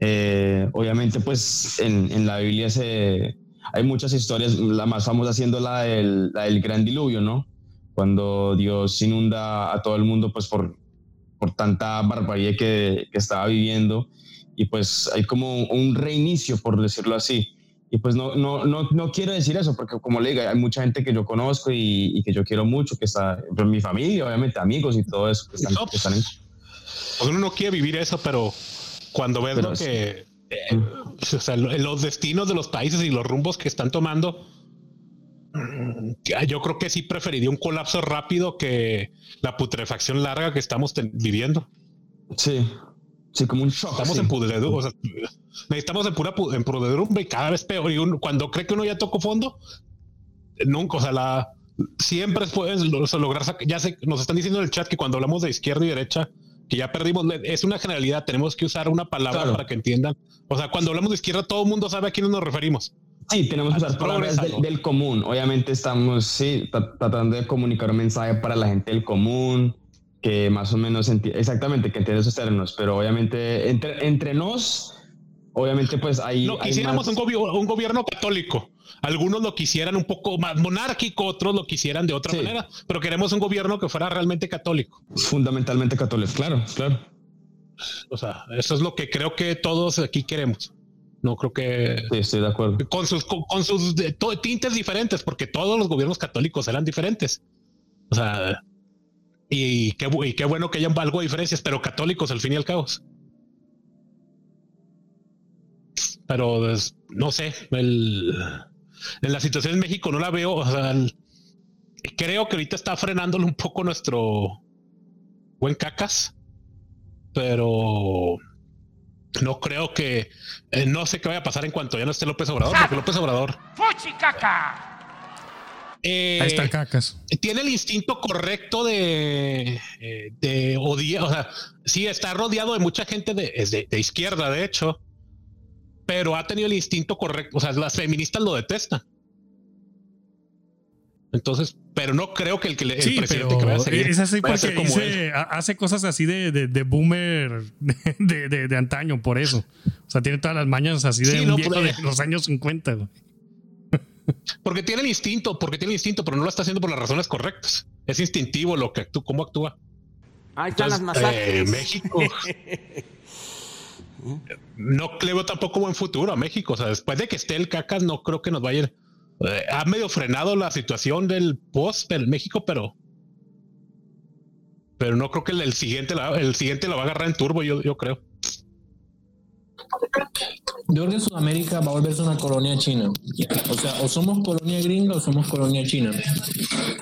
Eh, obviamente pues en, en, la Biblia se, hay muchas historias, la más famosa siendo la del, la del gran diluvio, ¿no? Cuando Dios inunda a todo el mundo pues por, por tanta barbarie que, que estaba viviendo y pues hay como un reinicio, por decirlo así. Y pues no, no, no, no quiero decir eso, porque como le digo, hay mucha gente que yo conozco y, que yo quiero mucho, que está en pues, mi familia, obviamente amigos y todo eso. Que están, pues, pues, uno no quiere vivir eso, pero cuando ves lo que... Eh, o sea, los destinos de los países y los rumbos que están tomando, yo creo que sí preferiría un colapso rápido que la putrefacción larga que estamos viviendo. Sí, Sí, como un shock. Estamos en pudredumbre. O sea, necesitamos en pura en pudredumbre y cada vez peor. Y cuando cree que uno ya tocó fondo, nunca, o sea, la, siempre puedes lograr. Ya sé, nos están diciendo en el chat que cuando hablamos de izquierda y derecha, que ya perdimos, es una generalidad. Tenemos que usar una palabra para que entiendan. O sea, cuando hablamos de izquierda, todo el mundo sabe a quién nos referimos. Sí, tenemos que usar palabras del, común. Obviamente estamos sí, tratando de comunicar un mensaje para la gente del común que más o menos exactamente que entiende esos términos, pero obviamente entre, entre nos, obviamente pues ahí... No quisiéramos un, un, gobierno católico. Algunos lo quisieran un poco más monárquico, otros lo quisieran de otra manera, pero queremos un gobierno que fuera realmente católico. Fundamentalmente católico, claro, claro. O sea, eso es lo que creo que todos aquí queremos. No creo que... Sí, estoy de acuerdo. Con sus, con, sus tintes diferentes, porque todos los gobiernos católicos eran diferentes. O sea, y qué, qué bueno que haya algo de diferencias, pero católicos al fin y al cabo. Pero pues, no sé, el, en la situación en México no la veo. O sea, creo que ahorita está frenándolo un poco nuestro buen cacas, pero no creo que eh, no sé qué vaya a pasar en cuanto ya no esté López Obrador, porque López Obrador. caca! Eh, Ahí está Cacas. Tiene el instinto correcto de, eh, de odiar. O sea, sí, está rodeado de mucha gente de, de, izquierda, de hecho, pero ha tenido el instinto correcto. O sea, las feministas lo detestan. Entonces, pero no creo que el, que el presidente que vaya a seguir es así porque hace cosas así de, de, boomer *laughs* de, antaño, por eso. O sea, tiene todas las mañas así de un viejo de los años 50. Porque tiene el instinto, porque tiene el instinto, pero no lo está haciendo por las razones correctas. Es instintivo lo que actúa, cómo actúa. Ahí están las masacres. Eh, México. *laughs* no creo tampoco buen futuro a México. O sea, después de que esté el cacas, no creo que nos vaya. Eh, ha medio frenado la situación del post del México, pero. Pero no creo que el, siguiente el siguiente lo va a agarrar en turbo, yo, yo creo. Yo creo que Sudamérica va a volverse una colonia china. O sea, o somos colonia gringa o somos colonia china.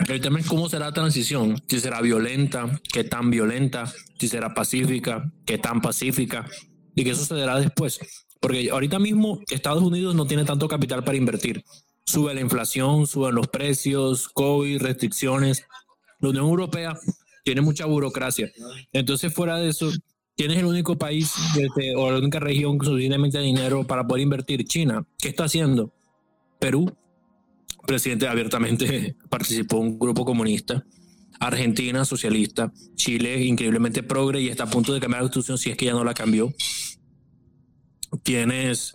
El tema es cómo será la transición. Si será violenta, qué tan violenta, si será pacífica, qué tan pacífica, y qué sucederá después. Porque ahorita mismo Estados Unidos no tiene tanto capital para invertir. Sube la inflación, suben los precios, COVID, restricciones. La Unión Europea tiene mucha burocracia. Entonces, fuera de eso, ¿Quién es el único país o la única región con suficientemente dinero para poder invertir? China. ¿Qué está haciendo? Perú. Presidente abiertamente *laughs* participó en un grupo comunista. Argentina, socialista. Chile, increíblemente progre y está a punto de cambiar la constitución si es que ya no la cambió. Tienes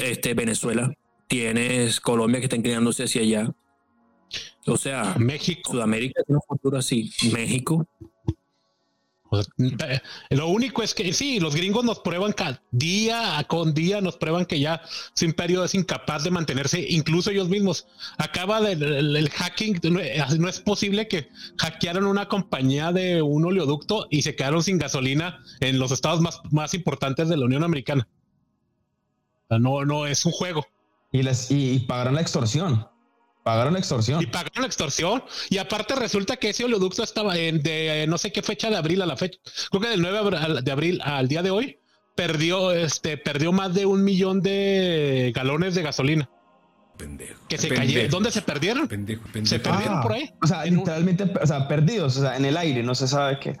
este, Venezuela. Tienes Colombia que está inclinándose hacia allá. O sea, México. Sudamérica tiene un futuro así. México. Lo único es que sí, los gringos nos prueban cada día con día, nos prueban que ya su imperio es incapaz de mantenerse, incluso ellos mismos. Acaba del hacking, no, es posible que hackearon una compañía de un oleoducto y se quedaron sin gasolina en los estados más, más importantes de la Unión Americana. no, no es un juego. Y, les, y pagaron la extorsión. Pagaron la extorsión. Y pagaron la extorsión. Y aparte resulta que ese oleoducto estaba en de no sé qué fecha de abril a la fecha. Creo que del 9 de abril al día de hoy perdió, este, perdió más de un millón de galones de gasolina. Pendejo. Que se cayeron. ¿Dónde se perdieron? Pendejo, pendejo. Se perdieron por ahí. O sea, literalmente, o sea, perdidos, o sea, en el aire, no se sabe qué.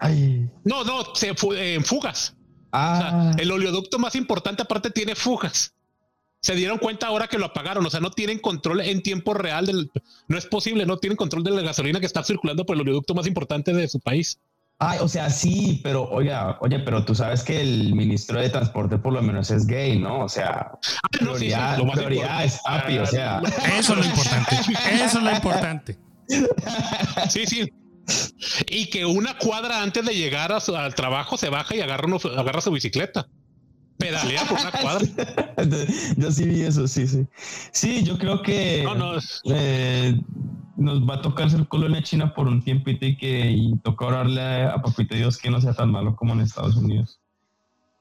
No, no, se fue en fugas. Ah. el oleoducto más importante aparte tiene fugas se dieron cuenta ahora que lo apagaron. O sea, no tienen control en tiempo real del. No es posible, no tienen control de la gasolina que está circulando por el oleoducto más importante de su país. Ay, o sea, sí, pero oye, oye, pero tú sabes que el ministro de Transporte por lo menos es gay, ¿no? O sea, ah, prioridad, es papi, o sea. Eso es lo importante. Eso es lo importante. Sí, sí. Y que una cuadra antes de llegar al trabajo se baja y agarra, agarra su bicicleta pedalea por una cuadra. *laughs* yo sí vi eso, sí, sí. Sí, yo creo que eh, nos va a tocar ser colonia china por un tiempito y que y toca orarle a Papito Dios que no sea tan malo como en Estados Unidos.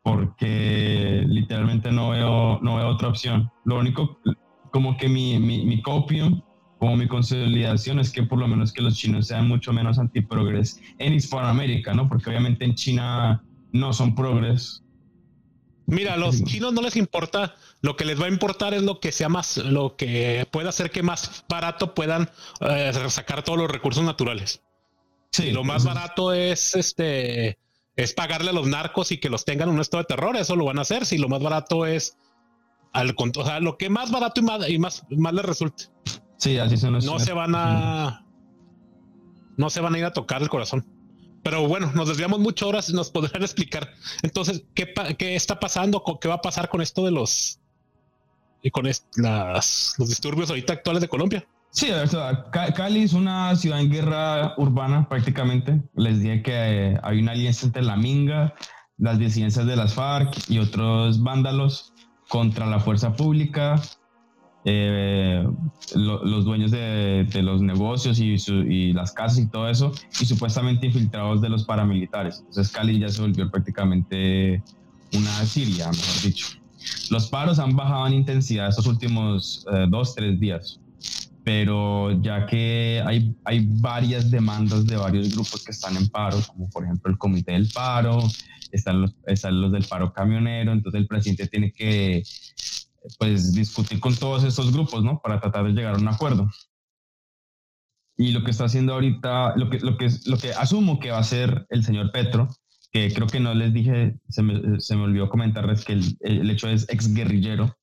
Porque literalmente no veo, no veo otra opción. Lo único, como que mi, mi, mi copio, como mi consolidación es que por lo menos que los chinos sean mucho menos antiprogres en Hispanoamérica, ¿no? Porque obviamente en China no son progres, Mira, a los chinos no les importa, lo que les va a importar es lo que sea más, lo que pueda hacer que más barato puedan eh, sacar todos los recursos naturales. Sí, lo más barato es este es pagarle a los narcos y que los tengan en un estado de terror, eso lo van a hacer. Si lo más barato es al o sea, lo que más barato y más y más, más les resulte. Sí, así son No se van a no se van a ir a tocar el corazón. Pero bueno, nos desviamos mucho horas y nos podrán *laughs* explicar. Entonces, ¿qué, qué está pasando? ¿Qué va a pasar con esto de los y con las, los disturbios ahorita actuales de Colombia? Sí, Cali es una ciudad en guerra urbana prácticamente. Les dije que eh, hay una alianza entre la Minga, las disidencias de las FARC y otros vándalos contra la fuerza pública, eh, los dueños de, los negocios y, las casas y todo eso, y supuestamente infiltrados de los paramilitares. Entonces Cali ya se volvió prácticamente una Siria, mejor dicho. Los paros han bajado en intensidad estos últimos eh, dos, tres días, pero ya que hay, hay varias demandas de varios grupos que están en paro, como por ejemplo el Comité del Paro, están los, están los del paro camionero, entonces el presidente tiene que pues discutir con todos estos grupos, ¿no? Para tratar de llegar a un acuerdo. Y lo que está haciendo ahorita, lo que, lo que, lo que asumo que va a hacer el señor Petro, que creo que no les dije, se me, se me olvidó comentarles que el, el, hecho es ex guerrillero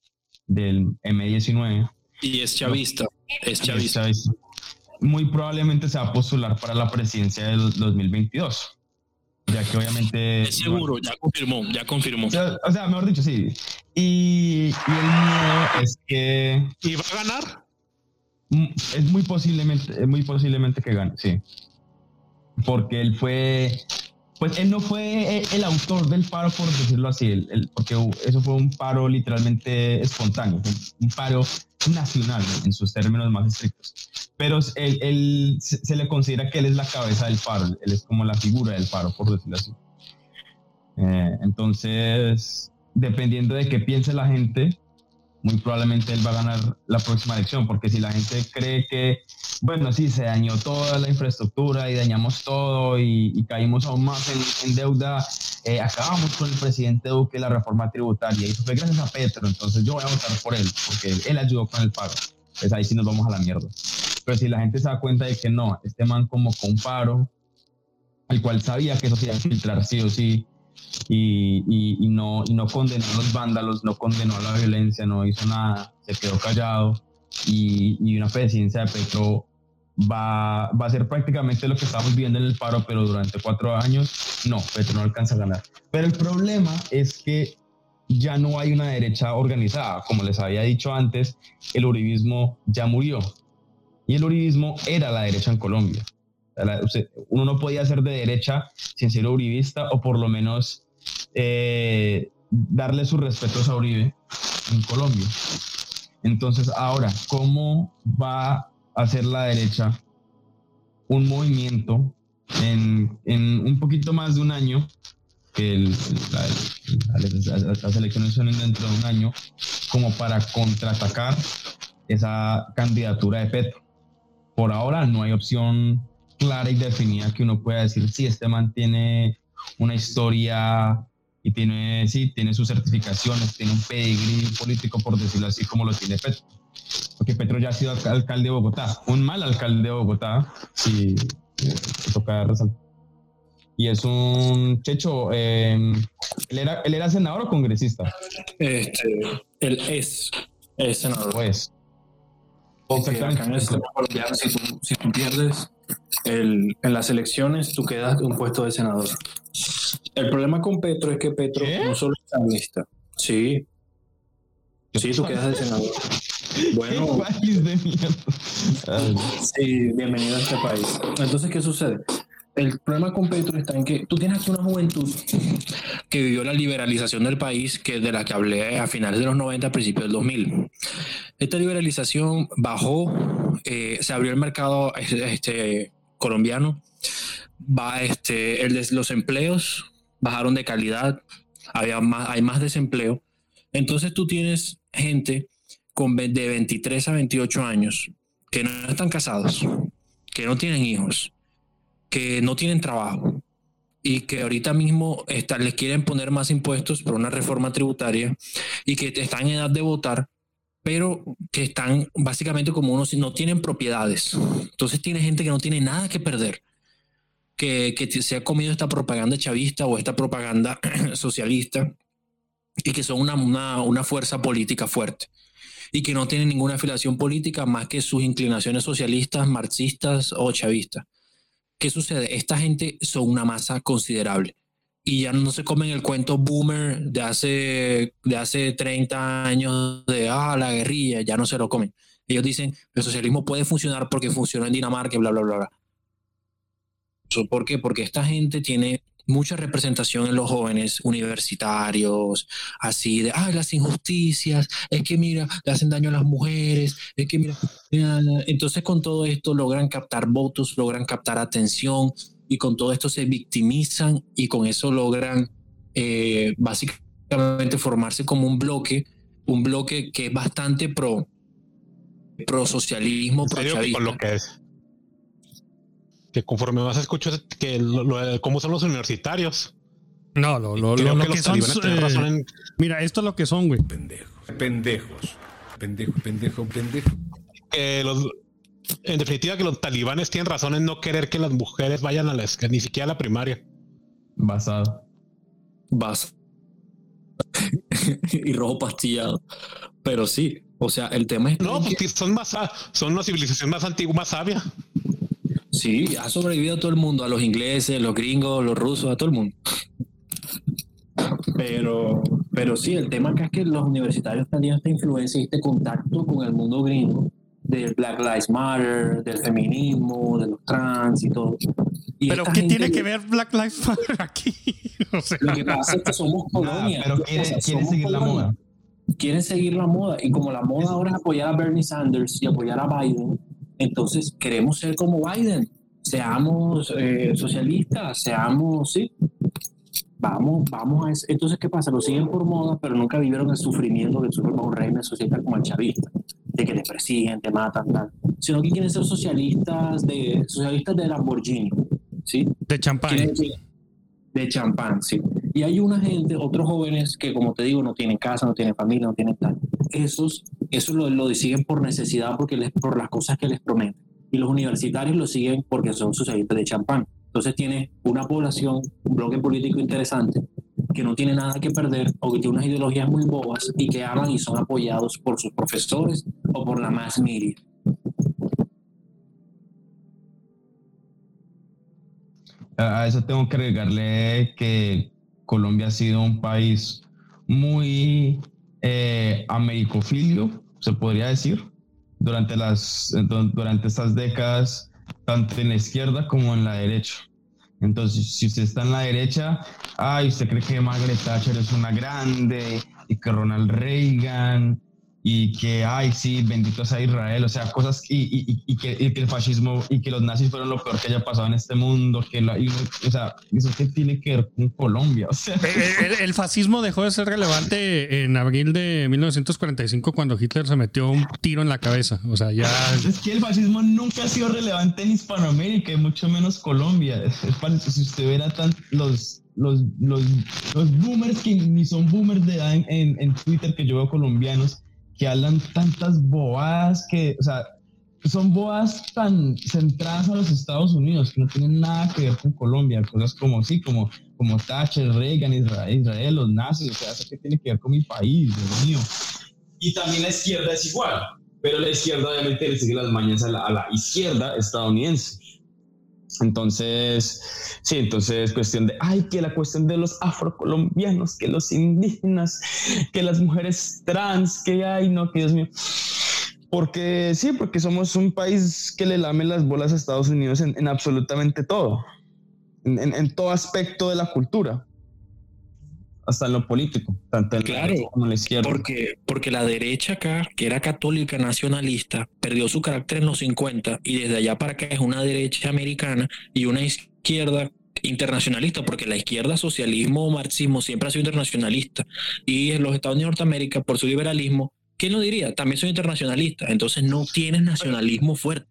del M19. Y es chavista, es chavista. Muy probablemente se va a postular para la presidencia del 2022 ya que obviamente... Es seguro, ya confirmó, ya confirmó. O sea, mejor dicho, sí. Y, el miedo es que... ¿Y va a ganar? Mm, es muy posiblemente, muy posiblemente que gane, sí. Porque él fue... Pues él no fue el autor del paro, por decirlo así, porque eso fue un paro literalmente espontáneo, un paro nacional en sus términos más estrictos. Pero él, se, le considera que él es la cabeza del paro, él es como la figura del paro, por decirlo así. Eh, entonces, dependiendo de qué piense la gente, muy probablemente él va a ganar la próxima elección, porque si la gente cree que, bueno, sí, se dañó toda la infraestructura y dañamos todo y, caímos aún más en, deuda, eh, acabamos con el presidente Duque la reforma tributaria y eso fue gracias a Petro, entonces yo voy a votar por él, porque él ayudó con el pago. Pues ahí sí nos vamos a la mierda. Pero si la gente se da cuenta de que no, este man como con paro, el cual sabía que eso se iba a filtrar sí o sí, y, no, y no condenó a los vándalos, no condenó a la violencia, no hizo nada, se quedó callado y, una presidencia de Petro va, va a ser prácticamente lo que estamos viendo en el paro, pero durante cuatro años no, Petro no alcanza a ganar. Pero el problema es que ya no hay una derecha organizada. Como les había dicho antes, el uribismo ya murió. Y el uribismo era la derecha en Colombia. Uno no podía ser de derecha sin ser uribista o por lo menos eh, darle sus respetos a Uribe en Colombia. Entonces, ahora, ¿cómo va a hacer la derecha un movimiento en, un poquito más de un año, que las elecciones son dentro de un año, como para contraatacar esa candidatura de Petro? Por ahora no hay opción clara y definida que uno pueda decir si este mantiene una historia y tiene, sí, tiene sus certificaciones, tiene un pedigrí político, por decirlo así, como lo tiene Petro. Porque Petro ya ha sido alcalde de Bogotá, un mal alcalde de Bogotá, si eh, toca resaltar. Y es un checho, em, ¿él, era, ¿él era senador o congresista? Este, él es, es senador. Pues. si, tú, si tú pierdes el, en las elecciones, tú quedas un puesto de senador. El problema con Petro es que Petro no solo es sanguista. Sí. Sí, tú quedas de senador. *laughs* Bueno. país de mierda? Sí, bienvenido a este país. Entonces, ¿qué sucede? El problema con Petro está en que tú tienes aquí una juventud que vivió la liberalización del país, que de la que hablé a finales de los 90, principios del 2000. Esta liberalización bajó, eh, se abrió el mercado este, colombiano, va este, los empleos bajaron de calidad, había más, hay más desempleo. Entonces tú tienes gente con de 23 a 28 años que no están casados, que no tienen hijos, que no tienen trabajo y que ahorita mismo les quieren poner más impuestos por una reforma tributaria y que están en edad de votar, pero que están básicamente como unos no tienen propiedades. Entonces tiene gente que no tiene nada que perder que, se ha comido esta propaganda chavista o esta propaganda *clears throat* socialista y que son una, una, fuerza política fuerte y que no tienen ninguna afiliación política más que sus inclinaciones socialistas, marxistas o chavistas. ¿Qué sucede? Esta gente son una masa considerable y ya no se comen el cuento boomer de hace, de hace 30 años de ah, la guerrilla, ya no se lo comen. Ellos dicen el socialismo puede funcionar porque funcionó en Dinamarca bla, bla, bla, bla. ¿Por qué? Porque esta gente tiene mucha representación en los jóvenes universitarios, así de, ah, las injusticias, es que mira, le hacen daño a las mujeres, es que mira, entonces con todo esto logran captar votos, logran captar atención y con todo esto se victimizan y con eso logran eh, básicamente formarse como un bloque, un bloque que es bastante pro, pro socialismo, pro chavista. lo que es que conforme más escucho que cómo son los universitarios. No, lo, lo, lo, que, son. Eh, mira, esto es lo que son, güey. Pendejos. Pendejos. Pendejo, pendejo, pendejo. en definitiva, que los talibanes tienen razón en no querer que las mujeres vayan a la ni siquiera a la primaria. Basado. Basado. *laughs* y rojo pastillado. Pero sí, o sea, el tema es. No, porque son más, son una civilización más antigua, más sabia. Sí, ha sobrevivido a todo el mundo, a los ingleses, los gringos, los rusos, a todo el mundo. Pero, pero sí, el tema acá es que los universitarios tenían esta influencia y este contacto con el mundo gringo, del Black Lives Matter, del feminismo, de los trans y todo. pero ¿qué tiene que ver Black Lives Matter aquí? *laughs* Lo que pasa es que somos *laughs* colonia. pero quieren, seguir la moda. Quieren seguir la moda. Y como la moda ahora es apoyar a Bernie Sanders y apoyar a Biden, entonces, queremos ser como Biden, seamos eh, socialistas, seamos, sí, vamos, vamos a eso. Entonces, ¿qué pasa? Lo siguen por moda, pero nunca vivieron el sufrimiento que sufre un régimen socialista como el chavista, de que te persiguen, te matan, tal. Sino que quieren ser socialistas de, socialistas de Lamborghini, ¿sí? De champán. De champán, sí. Y hay una gente, otros jóvenes que, como te digo, no tienen casa, no tienen familia, no tienen tal. Esos, esos lo, lo siguen por necesidad, porque les, por las cosas que les prometen. Y los universitarios lo siguen porque son socialistas de champán. Entonces tiene una población, un bloque político interesante, que no tiene nada que perder o que tiene unas ideologías muy bobas y que aman y son apoyados por sus profesores o por la más media. A eso tengo que agregarle que Colombia ha sido un país muy eh, americofilio, se podría decir, durante, las, durante estas décadas, tanto en la izquierda como en la derecha. Entonces, si usted está en la derecha, ay, usted cree que Margaret Thatcher es una grande y que Ronald Reagan y que, ay, sí, bendito sea Israel, o sea, cosas, y, y, y, que, y, que, el fascismo y que los nazis fueron lo peor que haya pasado en este mundo, que la, o sea, eso que tiene que ver con Colombia, o sea. El, el, fascismo dejó de ser relevante en abril de 1945 cuando Hitler se metió un tiro en la cabeza, o sea, ya... *laughs* Es que el fascismo nunca ha sido relevante en Hispanoamérica y mucho menos Colombia, si usted verá tan, los, los, los, los boomers que ni son boomers de edad en, en, en Twitter que yo veo colombianos, que hablan tantas bobadas que, o sea, son bobadas tan centradas a los Estados Unidos que no tienen nada que ver con Colombia, cosas como sí, como, como Thatcher, Reagan, Israel, Israel, los nazis, o sea, eso que tiene que ver con mi país, Dios mío. Y también la izquierda es igual, pero la izquierda obviamente le sigue las mañas a la, a la izquierda estadounidense. Entonces, sí, entonces cuestión de, ay, que la cuestión de los afrocolombianos, que los indígenas, que las mujeres trans, que ay, no, que Dios mío. Porque sí, porque somos un país que le lame las bolas a Estados Unidos en, en absolutamente todo, en, en todo aspecto de la cultura hasta en lo político, tanto en claro, la como en la izquierda. Porque, porque la derecha acá, que era católica nacionalista, perdió su carácter en los 50 y desde allá para acá es una derecha americana y una izquierda internacionalista, porque la izquierda, socialismo o marxismo siempre ha sido internacionalista. Y en los Estados Unidos de Norteamérica, por su liberalismo, ¿quién lo diría? También son internacionalistas. Entonces no tienes nacionalismo fuerte.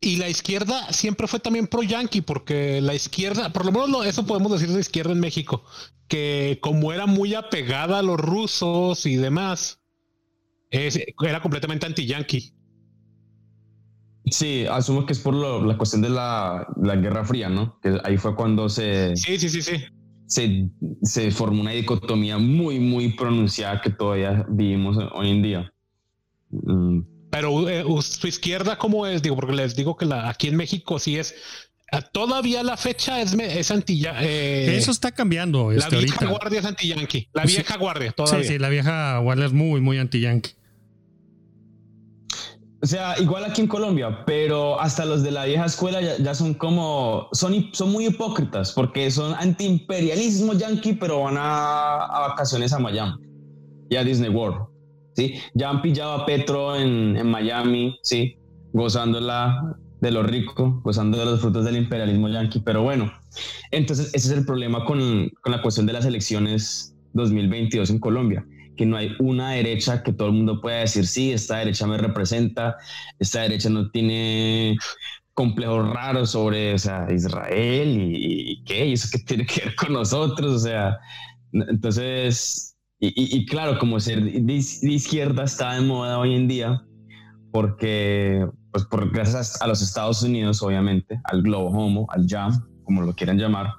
Y la izquierda siempre fue también pro yankee, porque la izquierda, por lo menos eso podemos decir de izquierda en México, que como era muy apegada a los rusos y demás, era completamente anti-yankee. Sí, asumo que es por lo, la cuestión de la, la, Guerra Fría, ¿no? Que ahí fue cuando se. Sí, sí, sí, sí. Se, se formó una dicotomía muy, muy pronunciada que todavía vivimos hoy en día. Mm. Pero eh, su izquierda, ¿cómo es? Digo, porque les digo que la, aquí en México sí es. Todavía la fecha es, es anti eh, Eso está cambiando. Este, la vieja ahorita. guardia es anti-yankee. La vieja sí. guardia, todavía. Sí, sí, la vieja guardia es muy, muy anti-yankee. O sea, igual aquí en Colombia, pero hasta los de la vieja escuela ya, ya son como, son, son muy hipócritas porque son anti-imperialismo yankee, pero van a, a vacaciones a Miami y a Disney World. ¿Sí? Ya han pillado a Petro en, en Miami, ¿sí? Gozándola de lo rico, gozando de los frutos del imperialismo yanqui, pero bueno, entonces ese es el problema con, con la cuestión de las elecciones 2022 en Colombia, que no hay una derecha que todo el mundo pueda decir, sí, esta derecha me representa, esta derecha no tiene complejos raros sobre o sea, Israel y, y qué, y eso que tiene que ver con nosotros, o sea, entonces y, y, y, claro, como ser de, izquierda está de moda hoy en día, porque, pues por, gracias a los Estados Unidos, obviamente, al globo homo, al jam, como lo quieran llamar.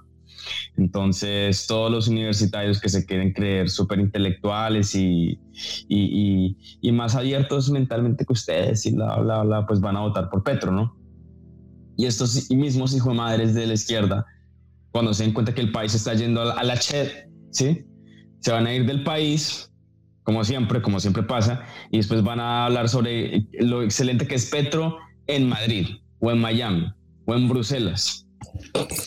Entonces, todos los universitarios que se quieren creer súper intelectuales y, y, y, más abiertos mentalmente que ustedes y bla, bla, bla, pues van a votar por Petro, ¿no? Y estos mismos hijos de madres de la izquierda, cuando se den cuenta que el país está yendo a la, a la chet, ¿sí? Se van a ir del país, como siempre, como siempre pasa, y después van a hablar sobre lo excelente que es Petro en Madrid, o en Miami, o en Bruselas.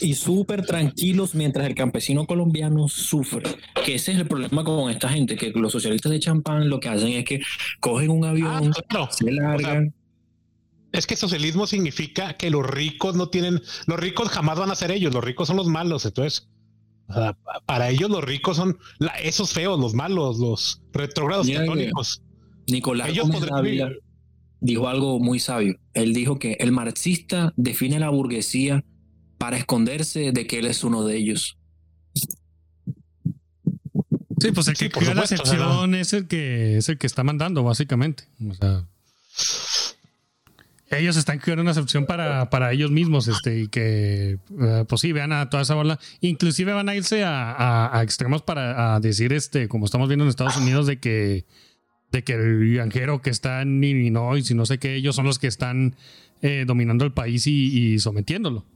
Y súper tranquilos mientras el campesino colombiano sufre. Que ese es el problema con esta gente, que los socialistas de champán lo que hacen es que cogen un avión, ah, claro. se largan. O sea, es que socialismo significa que los ricos no tienen, los ricos jamás van a ser ellos, los ricos son los malos, entonces o sea, para ellos los ricos son la, esos feos, los malos, los retrógrados católicos. Nicolás ellos dijo algo muy sabio. Él dijo que el marxista define la burguesía para esconderse de que él es uno de ellos. Sí, pues el que sí, crea la excepción ¿no? es el que es el que está mandando, básicamente. O sea, ellos están creando una excepción para, para ellos mismos, este, y que, uh, pues sí, vean a toda esa bola. Inclusive van a irse a, a, a, extremos para a decir, este, como estamos viendo en Estados Unidos, de que, de que el granjero que está en Illinois y no sé qué, ellos son los que están eh, dominando el país y, y, sometiéndolo.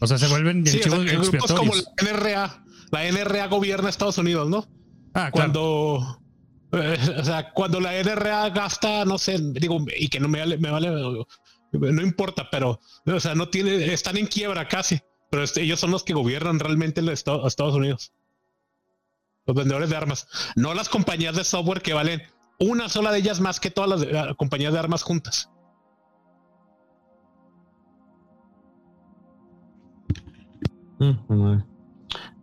O sea, se vuelven sí, o sea, grupos como la NRA. La NRA gobierna Estados Unidos, ¿no? Ah, claro. Cuando *laughs* o sea, cuando la NRA gasta, no sé, digo, y que no me vale, no importa, pero, o sea, no tiene, están en quiebra casi, pero este, ellos son los que gobiernan realmente el Estado, Estados Unidos. Los vendedores de armas, no las compañías de software que valen una sola de ellas más que todas las compañías de armas juntas. Mm,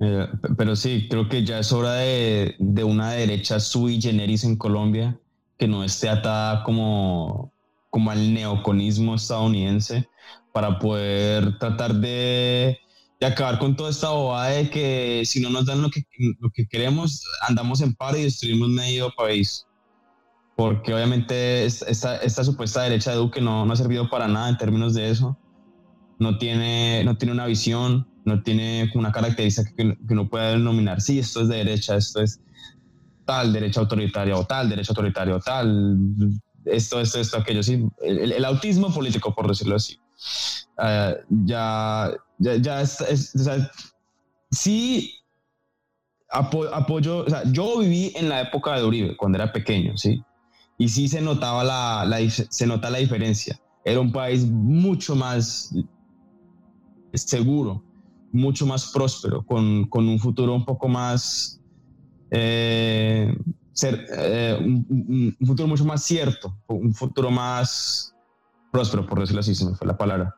eh, pero sí, creo que ya es hora de, de, una derecha sui generis en Colombia que no esté atada como, como al neoconismo estadounidense para poder tratar de, de acabar con toda esta bobada de que si no nos dan lo que, lo que queremos, andamos en paro y destruimos medio país porque obviamente esta, esta, supuesta derecha de Duque no, no, ha servido para nada en términos de eso. No tiene, no tiene una visión, no tiene una característica que, que uno pueda denominar, sí, esto es de derecha, esto es tal derecha autoritaria o tal derecha autoritaria o tal, esto, esto, esto, aquello, sí, el, autismo político, por decirlo así. Uh, ya, ya, ya es, es, sí apoyo, yo viví en la época de Uribe, cuando era pequeño, ¿sí? y sí se notaba la, la, se la diferencia. Era un país mucho más seguro, mucho más próspero, con, con un futuro un poco más, eh, ser, eh, un, futuro mucho más cierto, un futuro más próspero, por decirlo así, se me fue la palabra.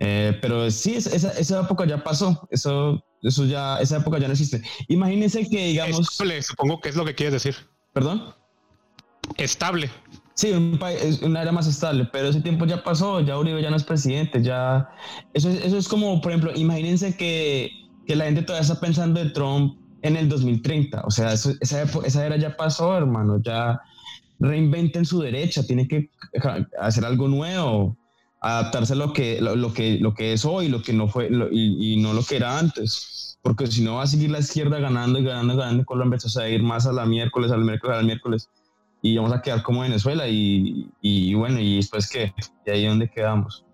Eh, pero sí, esa, esa, época ya pasó, eso, eso ya, esa época ya no existe. Imagínense que, digamos... supongo que es lo que quieres decir. ¿Perdón? estable. Sí, un país, una era más estable, pero ese tiempo ya pasó, ya Uribe ya no es presidente, ya... Eso, eso es como, por ejemplo, imagínense que, que la gente todavía está pensando de Trump en el 2030, o sea, esa, esa era ya pasó, hermano, ya reinventen su derecha, tiene que hacer algo nuevo, adaptarse a lo que, lo, que, lo que es hoy, lo que no fue, y, y, no lo que era antes, porque si no va a seguir la izquierda ganando y ganando y ganando, Colombia se va a ir más a la miércoles, al miércoles, al miércoles y vamos a quedar como Venezuela y, y bueno, y después qué, y ahí donde quedamos,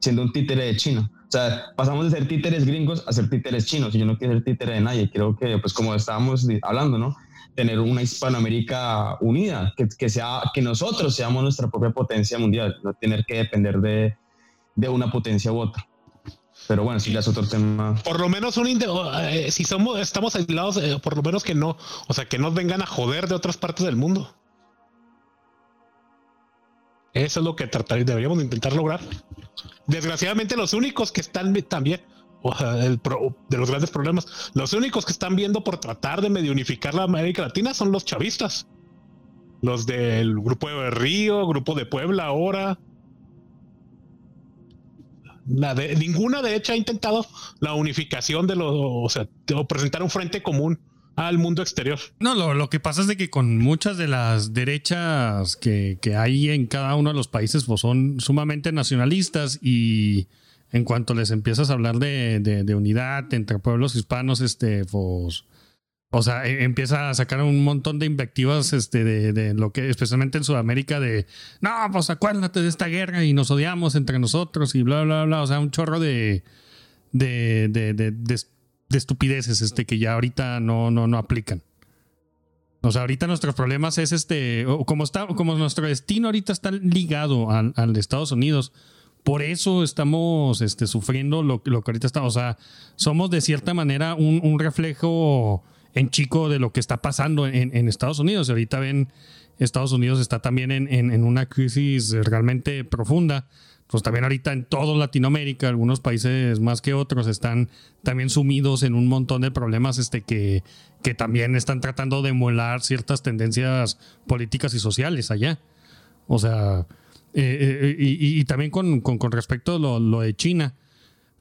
siendo un títere de chino. O sea, pasamos de ser títeres gringos a ser títeres chinos y yo no quiero ser títere de nadie, creo que pues como estábamos hablando, ¿no? Tener una Hispanoamérica unida, que, que, sea, que nosotros seamos nuestra propia potencia mundial, no tener que depender de, de una potencia u otra. Pero bueno, sí, ya es otro tema. Por lo menos un eh, si somos, estamos aislados, eh, por lo menos que no, o sea, que nos vengan a joder de otras partes del mundo. Eso es lo que tratar, deberíamos intentar lograr. Desgraciadamente, los únicos que están también, o sea, el de los grandes problemas, los únicos que están viendo por tratar de medio unificar la América Latina son los chavistas. Los del grupo de Río, grupo de Puebla ahora. La de, ninguna de hecho ha intentado la unificación de los, o sea, o presentar un frente común al mundo exterior. No, lo, lo, que pasa es de que con muchas de las derechas que, que hay en cada uno de los países pues son sumamente nacionalistas y en cuanto les empiezas a hablar de, de, unidad entre pueblos hispanos, este, pues, o sea, e, empieza a sacar un montón de invectivas, este, de, de, lo que, especialmente en Sudamérica, de, no, pues acuérdate de esta guerra y nos odiamos entre nosotros y bla, bla, bla, o sea, un chorro de, de, de, de, de de estupideces este, que ya ahorita no, no, no aplican. O sea, ahorita nuestros problemas es este, como está, como nuestro destino ahorita está ligado al, al de Estados Unidos, por eso estamos este, sufriendo lo, lo, que ahorita estamos. O sea, somos de cierta manera un, un reflejo en chico de lo que está pasando en, Estados Unidos. Ahorita ven, Estados Unidos está también en, en una crisis realmente profunda pues también ahorita en todo Latinoamérica, algunos países más que otros están también sumidos en un montón de problemas este, que, que también están tratando de emular ciertas tendencias políticas y sociales allá. O sea, eh, eh, y, también con, con, respecto a lo, de China.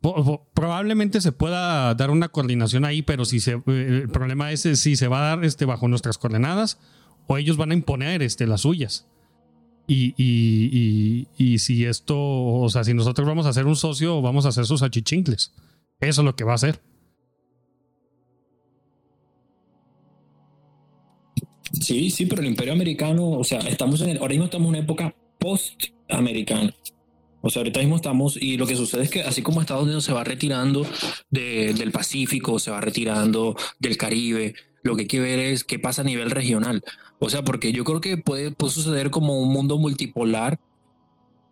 Probablemente se pueda dar una coordinación ahí, pero si se, eh, el problema es si se va a dar este, bajo nuestras coordenadas o ellos van a imponer este, las suyas. Y, y, y, si esto, o sea, si nosotros vamos a hacer un socio, vamos a hacer sus achichincles. Eso es lo que va a hacer. Sí, sí, pero el imperio americano, o sea, estamos en ahora mismo estamos en una época post-americana. O sea, ahorita mismo estamos, y lo que sucede es que así como Estados Unidos se va retirando del Pacífico, se va retirando del Caribe, lo que hay que ver es qué pasa a nivel regional. O sea, porque yo creo que puede, suceder como un mundo multipolar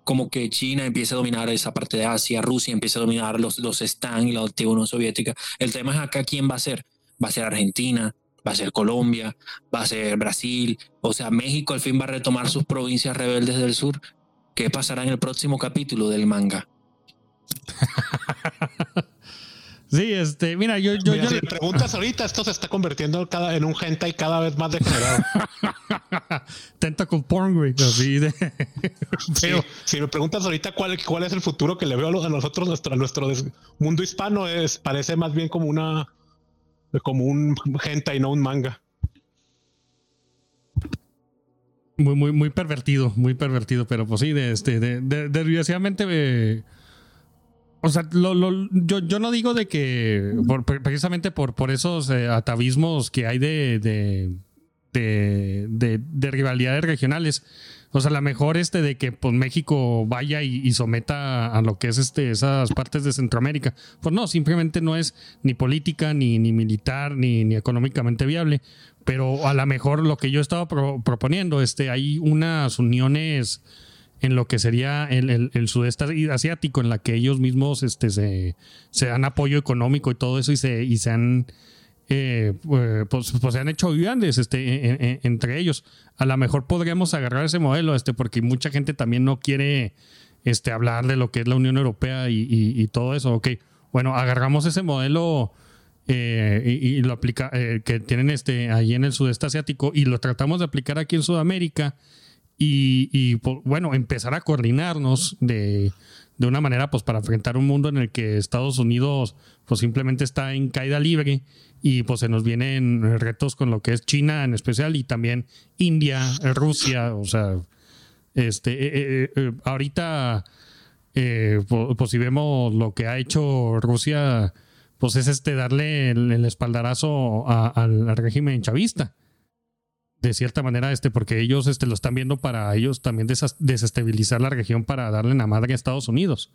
como que China empieza a dominar esa parte de Asia, Rusia empieza a dominar los, los Stan y la antigua Unión Soviética. El tema es acá quién va a ser. Va a ser Argentina, va a ser Colombia, va a ser Brasil. O sea, México al fin va a retomar sus provincias rebeldes del sur. ¿Qué pasará en el próximo capítulo del manga? *laughs* Sí, este, mira, yo, yo, si preguntas ahorita, esto se está convirtiendo cada, en un hentai cada vez más degenerado. *laughs* Tentacle porn, güey. Así de. *laughs* si me preguntas ahorita cuál, cuál es el futuro que le veo a nosotros, nuestro, a nuestro mundo hispano, es, parece más bien como una, como un hentai, no un manga. Muy, muy, muy pervertido, muy pervertido, pero pues sí, de, este, de, de, desgraciadamente. Eh, o sea, lo, lo, yo, yo, no digo de que por, precisamente por, por esos eh, atavismos que hay de, de, de, de, rivalidades regionales. O sea, la mejor este de que pues, México vaya y, someta a lo que es este, esas partes de Centroamérica. Pues no, simplemente no es ni política, ni, ni militar, ni, ni económicamente viable. Pero a lo mejor lo que yo estaba proponiendo, este, hay unas uniones en lo que sería el, sudeste asiático, en la que ellos mismos este, se, dan apoyo económico y todo eso y se, y se han, eh, pues, pues, se han hecho grandes este, entre ellos. A lo mejor podríamos agarrar ese modelo, este, porque mucha gente también no quiere este, hablar de lo que es la Unión Europea y, y, todo eso. Ok, bueno, agarramos ese modelo. Eh, y, lo aplica eh, que tienen este ahí en el sudeste asiático y lo tratamos de aplicar aquí en Sudamérica y, pues, bueno, empezar a coordinarnos de, de, una manera pues para enfrentar un mundo en el que Estados Unidos pues simplemente está en caída libre y pues se nos vienen retos con lo que es China en especial y también India, Rusia, o sea, este, eh, eh, ahorita pues, si vemos lo que ha hecho Rusia, pues es este darle el, espaldarazo al régimen chavista de cierta manera, este, porque ellos este, lo están viendo para ellos también desestabilizar la región para darle la madre a Estados Unidos.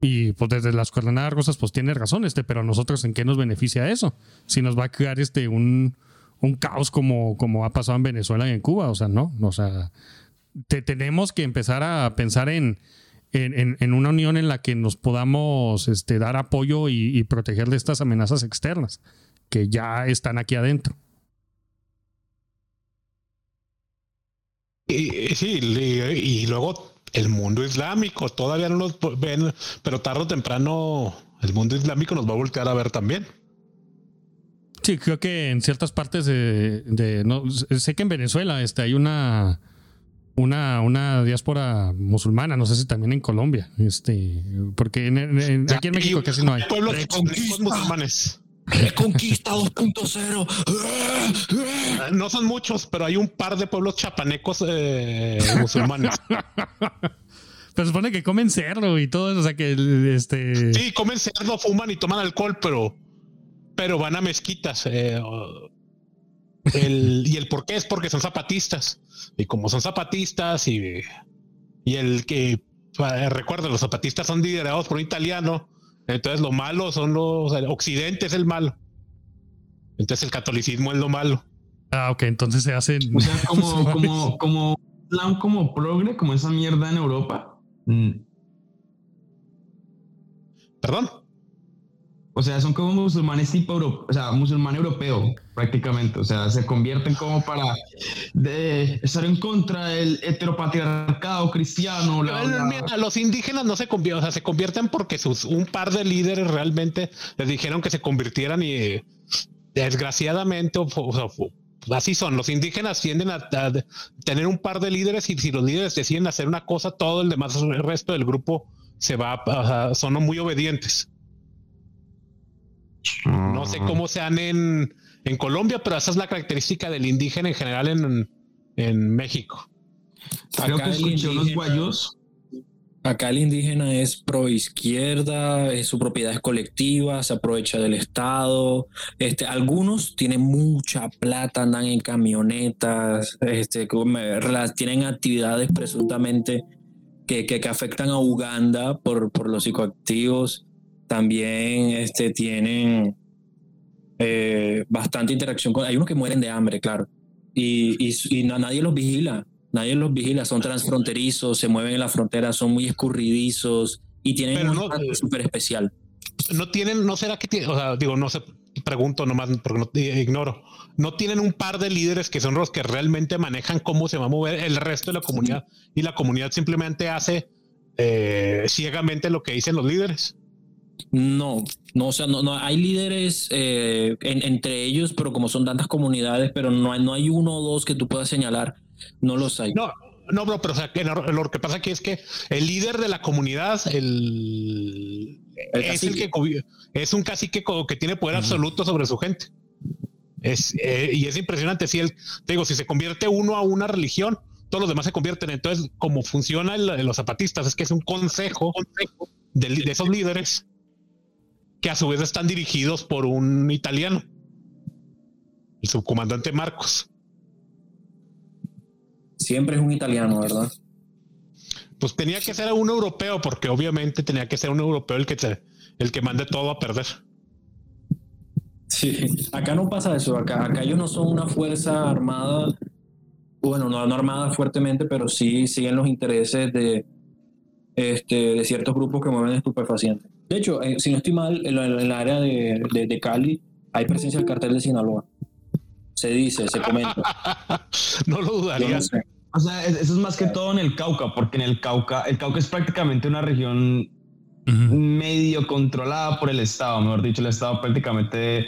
Y pues desde las coordenadas rosas, pues tiene razón, este, pero a nosotros en qué nos beneficia eso? Si nos va a crear este un, un caos como, como ha pasado en Venezuela y en Cuba, o sea, no, o sea, te, tenemos que empezar a pensar en, en, en, una unión en la que nos podamos este, dar apoyo y, y proteger de estas amenazas externas que ya están aquí adentro. Y, sí, y, luego el mundo islámico, todavía no nos ven, pero tarde o temprano el mundo islámico nos va a voltear a ver también. Sí, creo que en ciertas partes de, no, sé que en Venezuela este, hay una, una, una diáspora musulmana, no sé si también en Colombia, este, porque aquí en México casi no hay. Pueblos musulmanes. Reconquista 2.0. No son muchos, pero hay un par de pueblos chapanecos eh, musulmanes. *laughs* Pero supone que comen cerdo y todo eso, o sea que este. Sí, comen cerdo, fuman y toman alcohol, pero, pero van a mezquitas. Eh, y el por qué es porque son zapatistas. Y como son zapatistas y, y el que recuerda, los zapatistas son liderados por un italiano entonces lo malo son los... Occidente es el malo. Entonces el catolicismo es lo malo. Ah, ok, entonces se hacen... O sea, como, *laughs* como, como como progre, como esa mierda en Europa. Mm. ¿Perdón? O sea, son como musulmanes tipo europeo, o sea, musulmán europeo, prácticamente. O sea, se convierten como para de estar en contra del heteropatriarcado cristiano. los indígenas no se convierten, o sea, se convierten porque sus, un par de líderes realmente les dijeron que se convirtieran y desgraciadamente, así son. Los indígenas tienden a, tener un par de líderes y si los líderes deciden hacer una cosa, todo el demás, el resto del grupo se va, son muy obedientes. No sé cómo sean en, en Colombia, pero esa es la característica del indígena en general en, en México. Creo que escuché unos guayos. Acá el indígena es pro izquierda, es, su propiedad es colectiva, se aprovecha del Estado. Este, algunos tienen mucha plata, andan en camionetas, este, tienen actividades presuntamente que, que, que, afectan a Uganda por, por los psicoactivos también este, tienen eh, bastante interacción con... Hay unos que mueren de hambre, claro, y, y, nadie los vigila. nadie los vigila, son transfronterizos, se mueven en la frontera, son muy escurridizos y tienen Pero un no- impacto súper especial. no tienen, no será que tienen, o sea, digo, no sé, pregunto nomás porque no eh, ignoro. No tienen un par de líderes que son los que realmente manejan cómo se va a mover el resto de la comunidad y la comunidad simplemente hace eh, ciegamente lo que dicen los líderes. No, no, o sea, no, no hay líderes eh, en- entre ellos, pero como son tantas comunidades, pero no hay, no hay uno o dos que tú puedas señalar, no los hay. No, no, bro, pero o sea, que lo, lo que pasa aquí es que el líder de la comunidad, el, El es el que es un cacique que tiene poder absoluto sobre su gente. Es, eh, y es impresionante. Si él, te digo, si se convierte uno a una religión, todos los demás se convierten. Entonces, como funciona el- los zapatistas, es que es un consejo, de esos líderes que a su vez están dirigidos por un italiano, el subcomandante Marcos. Siempre es un italiano, ¿verdad? Pues tenía que ser un europeo, porque obviamente tenía que ser un europeo el que te- el que mande todo a perder. Sí, acá no pasa eso, acá, acá ellos no son una fuerza armada, bueno, no, no armada fuertemente, pero sí siguen los intereses de, este, de ciertos grupos que mueven estupefacientes. De hecho, eh, si no estoy mal, en la, en la área de, de- de Cali hay presencia del cartel de Sinaloa. Se dice, se comenta. *laughs* no lo dudaría. no sé. O sea, es- eso es más que todo en el Cauca, porque en el Cauca, el Cauca es prácticamente una región medio controlada por el Estado, mejor dicho, el Estado prácticamente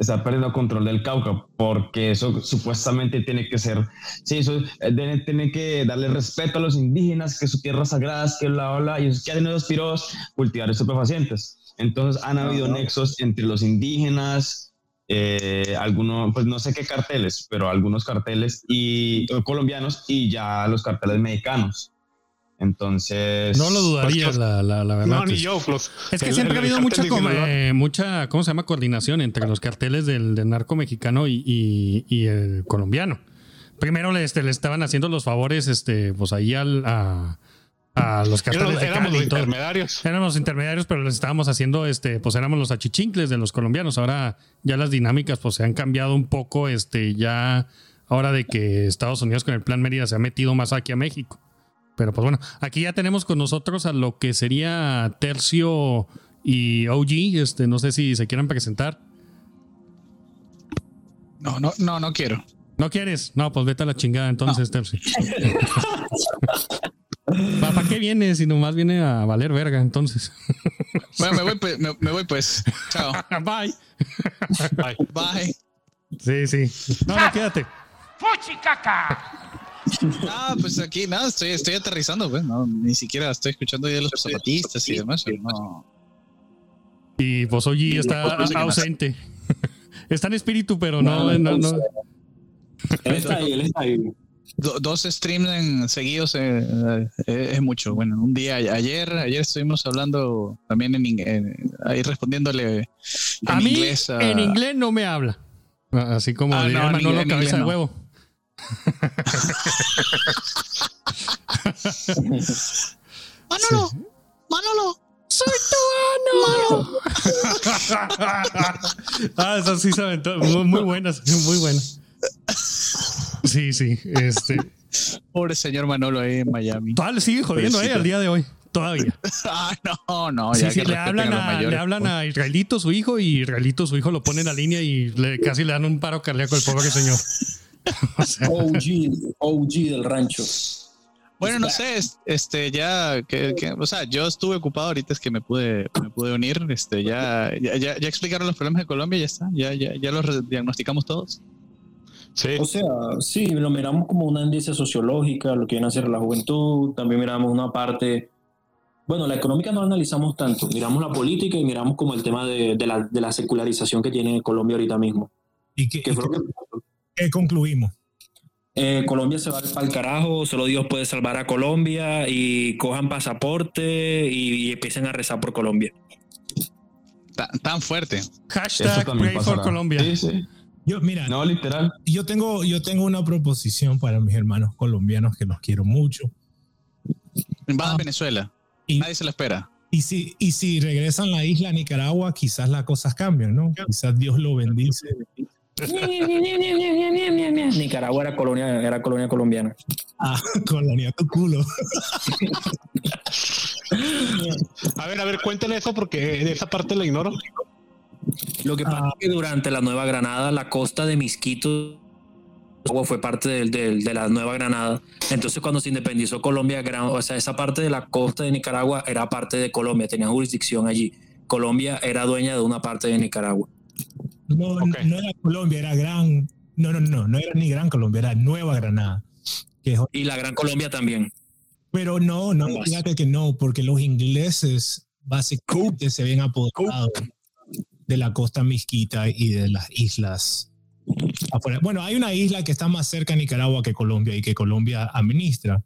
está perdiendo control del Cauca, porque eso supuestamente tiene que ser, sí, eso eh, debe- tiene que darle respeto a los indígenas, que su tierra sagrada, que bla, bla, y eso que hacen esos piros, cultivar estupefacientes. Entonces han habido nexos entre los indígenas, eh, algunos, pues no sé qué carteles, pero algunos carteles y eh, colombianos y ya los carteles mexicanos. Entonces, No lo dudaría, Pues, la, la, la verdad. No, ni yo. los- Es que el- siempre el- ha habido mucha, eh, mucha, ¿cómo se llama? Coordinación entre los carteles del, del narco mexicano y, y- y el colombiano. Primero le, este, le estaban haciendo los favores, este, pues ahí al, a, a los carteles Éramos, de éramos Cali los intermediarios. Éramos los intermediarios, pero les estábamos haciendo, este, pues éramos los achichincles de los colombianos. Ahora ya las dinámicas, pues se han cambiado un poco, este, ya ahora de que Estados Unidos con el Plan Mérida se ha metido más aquí a México. Pero pues bueno, aquí ya tenemos con nosotros a lo que sería Tercio y OG. Este, no sé si se quieran presentar. No, no, no, no quiero. ¿No quieres? No, pues vete a la chingada entonces, Tercio. *laughs* ¿Para qué vienes? Si nomás viene a valer verga, entonces. Bueno, me voy pues. Me, me voy pues. Chao. *laughs* Bye. Ay, Bye. Sí, sí. No, no, quédate. *laughs* Ah, pues aquí nada, estoy, estoy aterrizando, pues. No, ni siquiera estoy escuchando ya los zapatistas y demás. pero No. Y pues OG está ausente. *laughs* Está en espíritu, pero no, no, no. Él está ahí, él está ahí. Do- dos streams en- seguidos eh, eh, es mucho. Bueno, un día ayer, ayer estuvimos hablando también en, en- ahí respondiéndole en A mí inglés. a- en inglés no me habla. Así como Ah, diría no, en Manolo inglés- Cabeza de. Huevo. Manolo, Manolo. ¡Soy tu ano! *laughs* ah, esas sí se aventó. Muy, muy buenas, muy buenas. Sí, sí. Este. Pobre señor Manolo ahí en Miami. Todavía sigue jodiendo, eh, al día de hoy. Todavía. *laughs* Ah, no, no. Sí, ya sí, que le hablan, a, le hablan a Israelito, su hijo, y Israelito, su hijo, lo pone en la línea y le, casi le dan un paro cardíaco al pobre señor. *laughs* O sea, OG, OG del rancho. Bueno, no sé, es- este, ya, que, que- o sea, yo estuve ocupado ahorita, es que me pude, me pude unir, este, ya, ya, ya, ya explicaron los problemas de Colombia, ya está, ya, ya, ya los diagnosticamos todos. sí. O sea, sí, lo miramos como una indicia sociológica, lo que viene a ser la juventud, también miramos una parte, bueno, la económica no la analizamos tanto, miramos la política y miramos como el tema de, de la, de la secularización que tiene Colombia ahorita mismo. ¿Y qué, Que fue lo que- qué concluimos? eh, Colombia se va al carajo, solo Dios puede salvar a Colombia y cojan pasaporte y, y empiecen a rezar por Colombia. Tan, tan fuerte. Hashtag Pray for. Colombia. Sí, sí. Yo, mira, No, literal. yo tengo, yo tengo una proposición para mis hermanos colombianos que los quiero mucho. Van Ah. a Venezuela, Y, nadie se lo espera. y si, y si regresan a la isla Nicaragua, quizás las cosas cambian, ¿no? Quizás Dios lo bendice *laughs* Nicaragua era colonia, era colonia colombiana. Ah, *laughs* colonia tu culo. a ver, a ver, cuéntale eso porque de esa parte la ignoro. Lo que pasa es que durante la Nueva Granada, la costa de Misquito fue parte de la Nueva Granada. Entonces, cuando se independizó Colombia, o sea, esa parte de la costa de Nicaragua era parte de Colombia, tenía jurisdicción allí. Colombia era dueña de una parte de Nicaragua. No, no era Colombia, era Gran. No, no, no, no era ni Gran Colombia, era Nueva Granada. y la Gran Colombia también. Pero no, no, fíjate que no, porque los ingleses básicamente se habían apoderado de la costa misquita y de las islas. Bueno, hay una isla que está más cerca de Nicaragua que Colombia y que Colombia administra.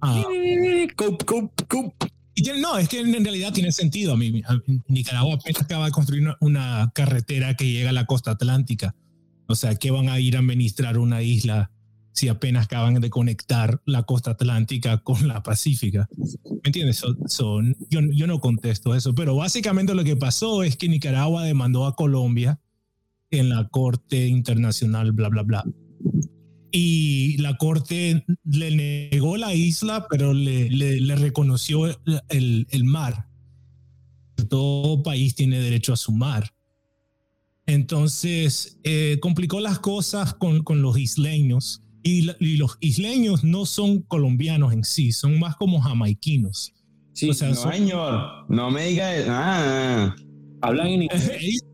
Ah. No, es que en realidad tiene sentido. Nicaragua apenas acaba de construir una, carretera que llega a la costa atlántica. O sea, ¿qué van a ir a administrar una isla si apenas acaban de conectar la costa atlántica con la pacífica. ¿Me entiendes? Son, yo, yo no contesto eso, pero básicamente lo que pasó es que Nicaragua demandó a Colombia en la Corte Internacional, bla, bla, bla. Y la Corte le negó la isla, pero le, le, reconoció el, el, mar. Todo país tiene derecho a su mar. Entonces, eh, complicó las cosas con, con los isleños y, los isleños no son colombianos en sí, son más como jamaiquinos. Sí, no, señor, no me diga ah. Hablan en *laughs* inglés.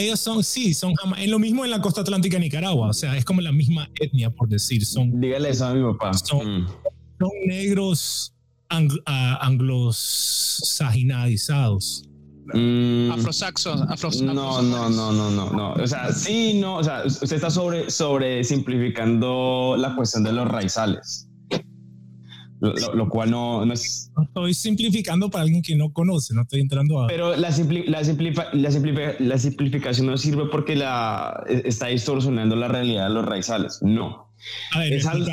Ellos son, sí, son es lo mismo en la costa atlántica de Nicaragua, o sea, es como la misma etnia, por decir. Son, Dígale eso a mi papá. Son, mm. negros anglos anglosajinadizados. Mm, afrosaxo, no, no, no, no, no, no. O sea, sí, no. O sea, usted está sobre, sobre simplificando la cuestión de los raizales. Lo, cual no, no, es. Estoy simplificando para alguien que no conoce, no estoy entrando a. Pero la, la, la, simplificación no sirve porque la, está distorsionando la realidad de los raizales. No. es, al,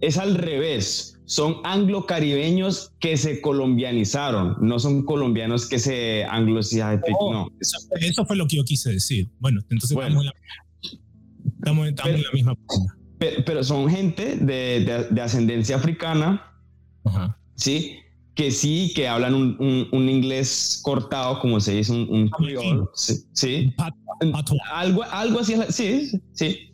es al revés son anglo-caribeños que se colombianizaron, no son colombianos que se anglosizaron. no. Eso, fue lo que yo quise decir. Bueno, entonces Estamos, en la, misma pero, son gente de, de, ascendencia africana, ¿sí? Que sí, que hablan un, un, inglés cortado, como se dice, un, un ¿sí? Algo, algo así, sí, sí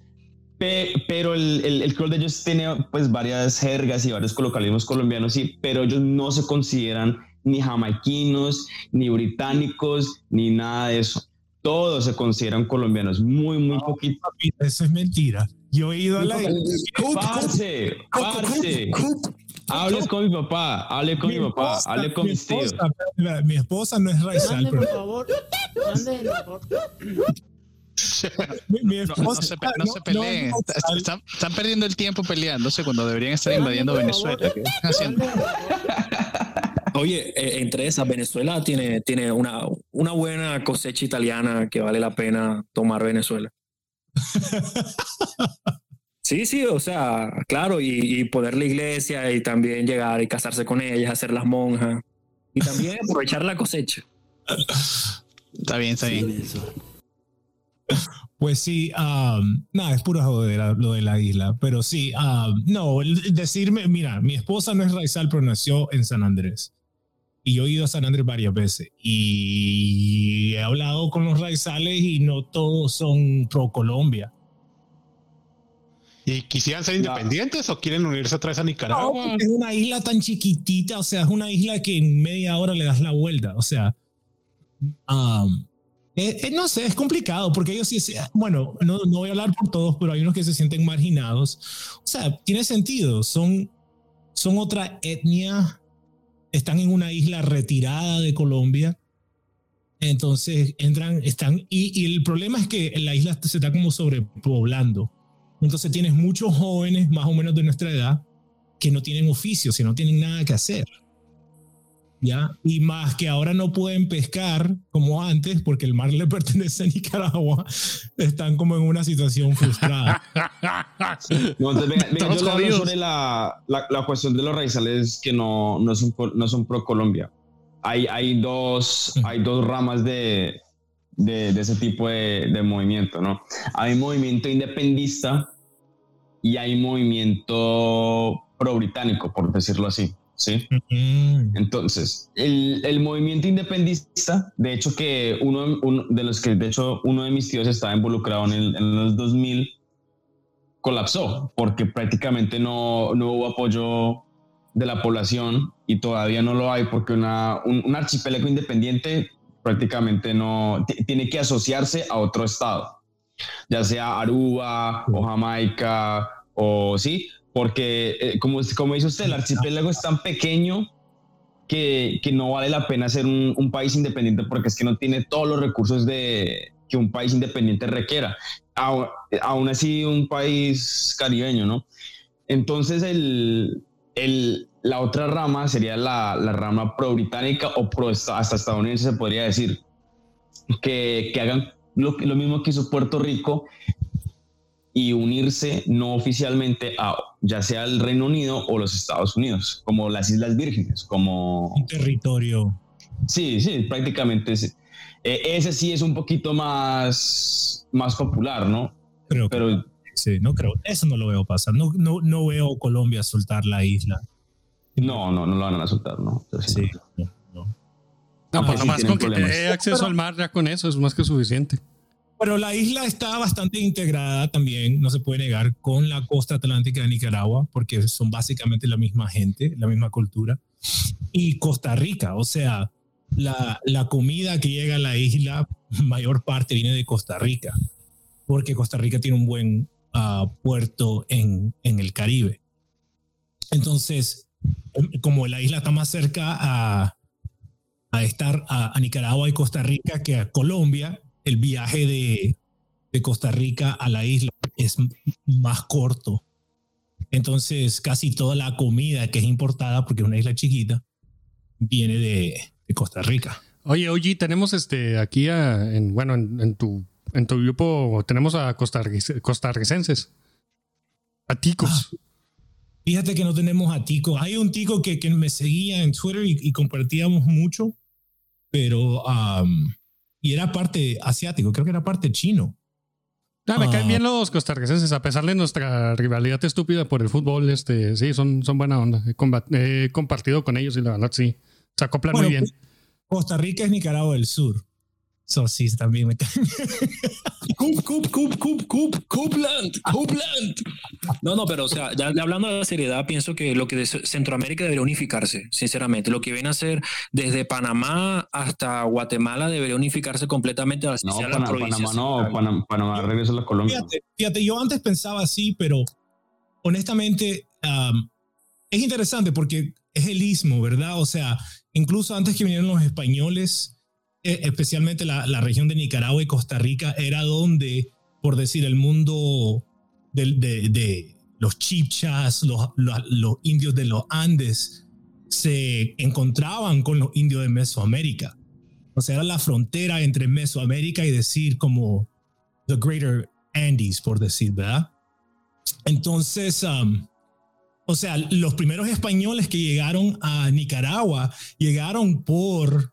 pero el, el, el de ellos tiene pues varias jergas y varios colocalismos colombianos, sí, pero ellos no se consideran ni jamaiquinos, ni británicos, ni nada de eso. Todos se consideran colombianos, muy, muy poquito. Eso es mentira. Yo he ido a la... Parce, parce. Hable con mi papá, hable con mi, papá, hable con mis tíos. Mi esposa no es raizal, por favor. no, se, peleen. están, perdiendo el tiempo peleándose cuando deberían estar invadiendo Venezuela. Oye, eh, entre esas, Venezuela tiene, tiene una, una buena cosecha italiana que vale la pena tomar Venezuela. *laughs* Sí, sí, o sea, claro, y, y, poder la iglesia y también llegar y casarse con ellas, hacer las monjas y también *laughs* aprovechar la cosecha. Está bien, está bien. Pues sí, nada, es pura joder lo de la isla, pero sí, no, decirme, mira, mi esposa no es raizal, pero nació en San Andrés. Y yo he ido a San Andrés varias veces y he hablado con los raizales y no todos son pro Colombia. ¿Y quisieran ser independientes o quieren unirse otra vez a Nicaragua? es una isla tan chiquitita, o sea, es una isla que en media hora le das la vuelta, o sea, eh, eh, no sé, es complicado porque ellos sí, bueno, no, no, voy a hablar por todos, pero hay unos que se sienten marginados. O sea, tiene sentido, son, son otra etnia, están en una isla retirada de Colombia. Entonces entran, están, y, y el problema es que la isla se está como sobrepoblando. Entonces tienes muchos jóvenes, más o menos de nuestra edad, que no tienen oficio, que no tienen nada que hacer. ¿ya? Y más que ahora no pueden pescar como antes porque el mar le *laughs* pertenece a Nicaragua, están como en una situación frustrada. *laughs* no, entonces, venga, yo le sobre la, la, la, cuestión de los raizales que no, no, son, no son pro Colombia. Hay, hay, dos, hay dos ramas de, de, ese tipo de, de, movimiento, ¿no? Hay movimiento independista y hay movimiento pro-británico, por decirlo así. ¿sí? Entonces, el, el, movimiento independista, de hecho que uno, uno, de los que, de hecho, uno de mis tíos estaba involucrado en, el, en los 2000, colapsó porque prácticamente no, no hubo apoyo de la población y todavía no lo hay porque una, un, un archipiélago independiente prácticamente no tiene que asociarse a otro estado, ya sea Aruba o Jamaica o sí, porque eh, como, como dice usted, el archipiélago es tan pequeño que, que no vale la pena ser un, un, país independiente porque es que no tiene todos los recursos de, que un país independiente requiera. Aún, aún así, un país caribeño, ¿no? Entonces, el, el, la otra rama sería la, la rama pro-británica o pro hasta estadounidense, se podría decir, que, que hagan lo, lo mismo que hizo Puerto Rico y unirse no oficialmente a ya sea el Reino Unido o los Estados Unidos, como las Islas Vírgenes, como... Un territorio. Sí, sí, prácticamente sí. Eh, ese sí es un poquito más, más popular, ¿no? Creo Pero sí, no creo. Eso no lo veo pasar. No, no, no veo Colombia soltar la isla. No, no, no lo van a soltar, ¿no? Sí, no. No, no pues nomás con que te dé acceso al mar, ya con eso es más que suficiente. Pero la isla está bastante integrada también, no se puede negar, con la costa atlántica de Nicaragua, porque son básicamente la misma gente, la misma cultura. Y Costa Rica, o sea, la, la comida que llega a la isla, mayor parte viene de Costa Rica, porque Costa Rica tiene un buen uh, puerto en, en el Caribe. Entonces, como la isla está más cerca a, a estar a, a, Nicaragua y Costa Rica que a Colombia, el viaje de, de, Costa Rica a la isla es más corto. Entonces, casi toda la comida que es importada, porque es una isla chiquita, viene de, de Costa Rica. Oye, oye, tenemos este aquí a, en, bueno, en, en, tu en tu grupo tenemos a costarricenses, a ticos. Ah, fíjate que no tenemos a ticos. Hay un tico que, que me seguía en Twitter y, y compartíamos mucho, pero um, y era parte asiático, creo que era parte chino. Ah, me caen bien los costarricenses, a pesar de nuestra rivalidad estúpida por el fútbol, este, sí, son, son buena onda. He, he compartido con ellos y la verdad sí, se acoplan bueno, muy bien. Costa Rica es Nicaragua del Sur. So, sí, también me. Cup, cup, cup, cup, cup, Cupland, Cupland. No, no, pero o sea, ya, hablando de la seriedad, pienso que lo que de Centroamérica debería unificarse, sinceramente. Lo que viene a ser desde Panamá hasta Guatemala debería unificarse completamente. No, Pana, Panamá no, Panamá, Panamá regresa a la Colombia. Fíjate, fíjate, yo antes pensaba así, pero honestamente um, es interesante porque es el istmo, ¿verdad? O sea, incluso antes que vinieran los españoles especialmente la, la, región de Nicaragua y Costa Rica, era donde, por decir, el mundo de, de, los chipchas, los, los, los, indios de los Andes, se encontraban con los indios de Mesoamérica. O sea, era la frontera entre Mesoamérica y decir como the Greater Andes, por decir, ¿verdad? Entonces, um, o sea, los primeros españoles que llegaron a Nicaragua llegaron por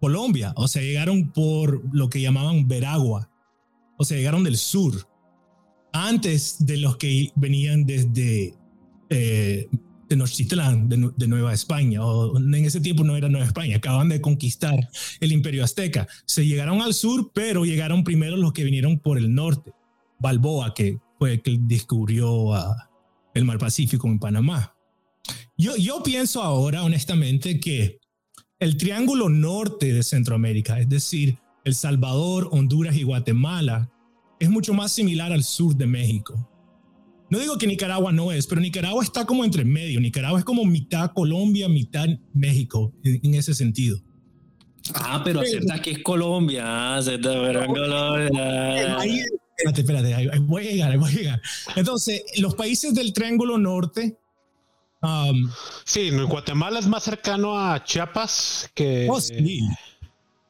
Colombia, o sea, llegaron por lo que llamaban Veragua, o sea, llegaron del sur, antes de los que venían desde eh, Tenochtitlán, de, de, Nueva España, o en ese tiempo no era Nueva España, acaban de conquistar el imperio azteca. Se llegaron al sur, pero llegaron primero los que vinieron por el norte, Balboa, que fue el que descubrió uh, el mar Pacífico en Panamá. Yo, yo pienso ahora, honestamente, que el triángulo norte de Centroamérica, es decir, El Salvador, Honduras y Guatemala, es mucho más similar al sur de México. No digo que Nicaragua no es, pero Nicaragua está como entre medio. Nicaragua es como mitad Colombia, mitad México, en, en ese sentido. Ah, pero acepta que es Colombia. Acepta, pero Colombia. Ahí, espérate, espérate, ahí voy a llegar, ahí voy a llegar. Entonces, los países del Triángulo Norte Um, sí, Guatemala es más cercano a Chiapas que. Oh, sí.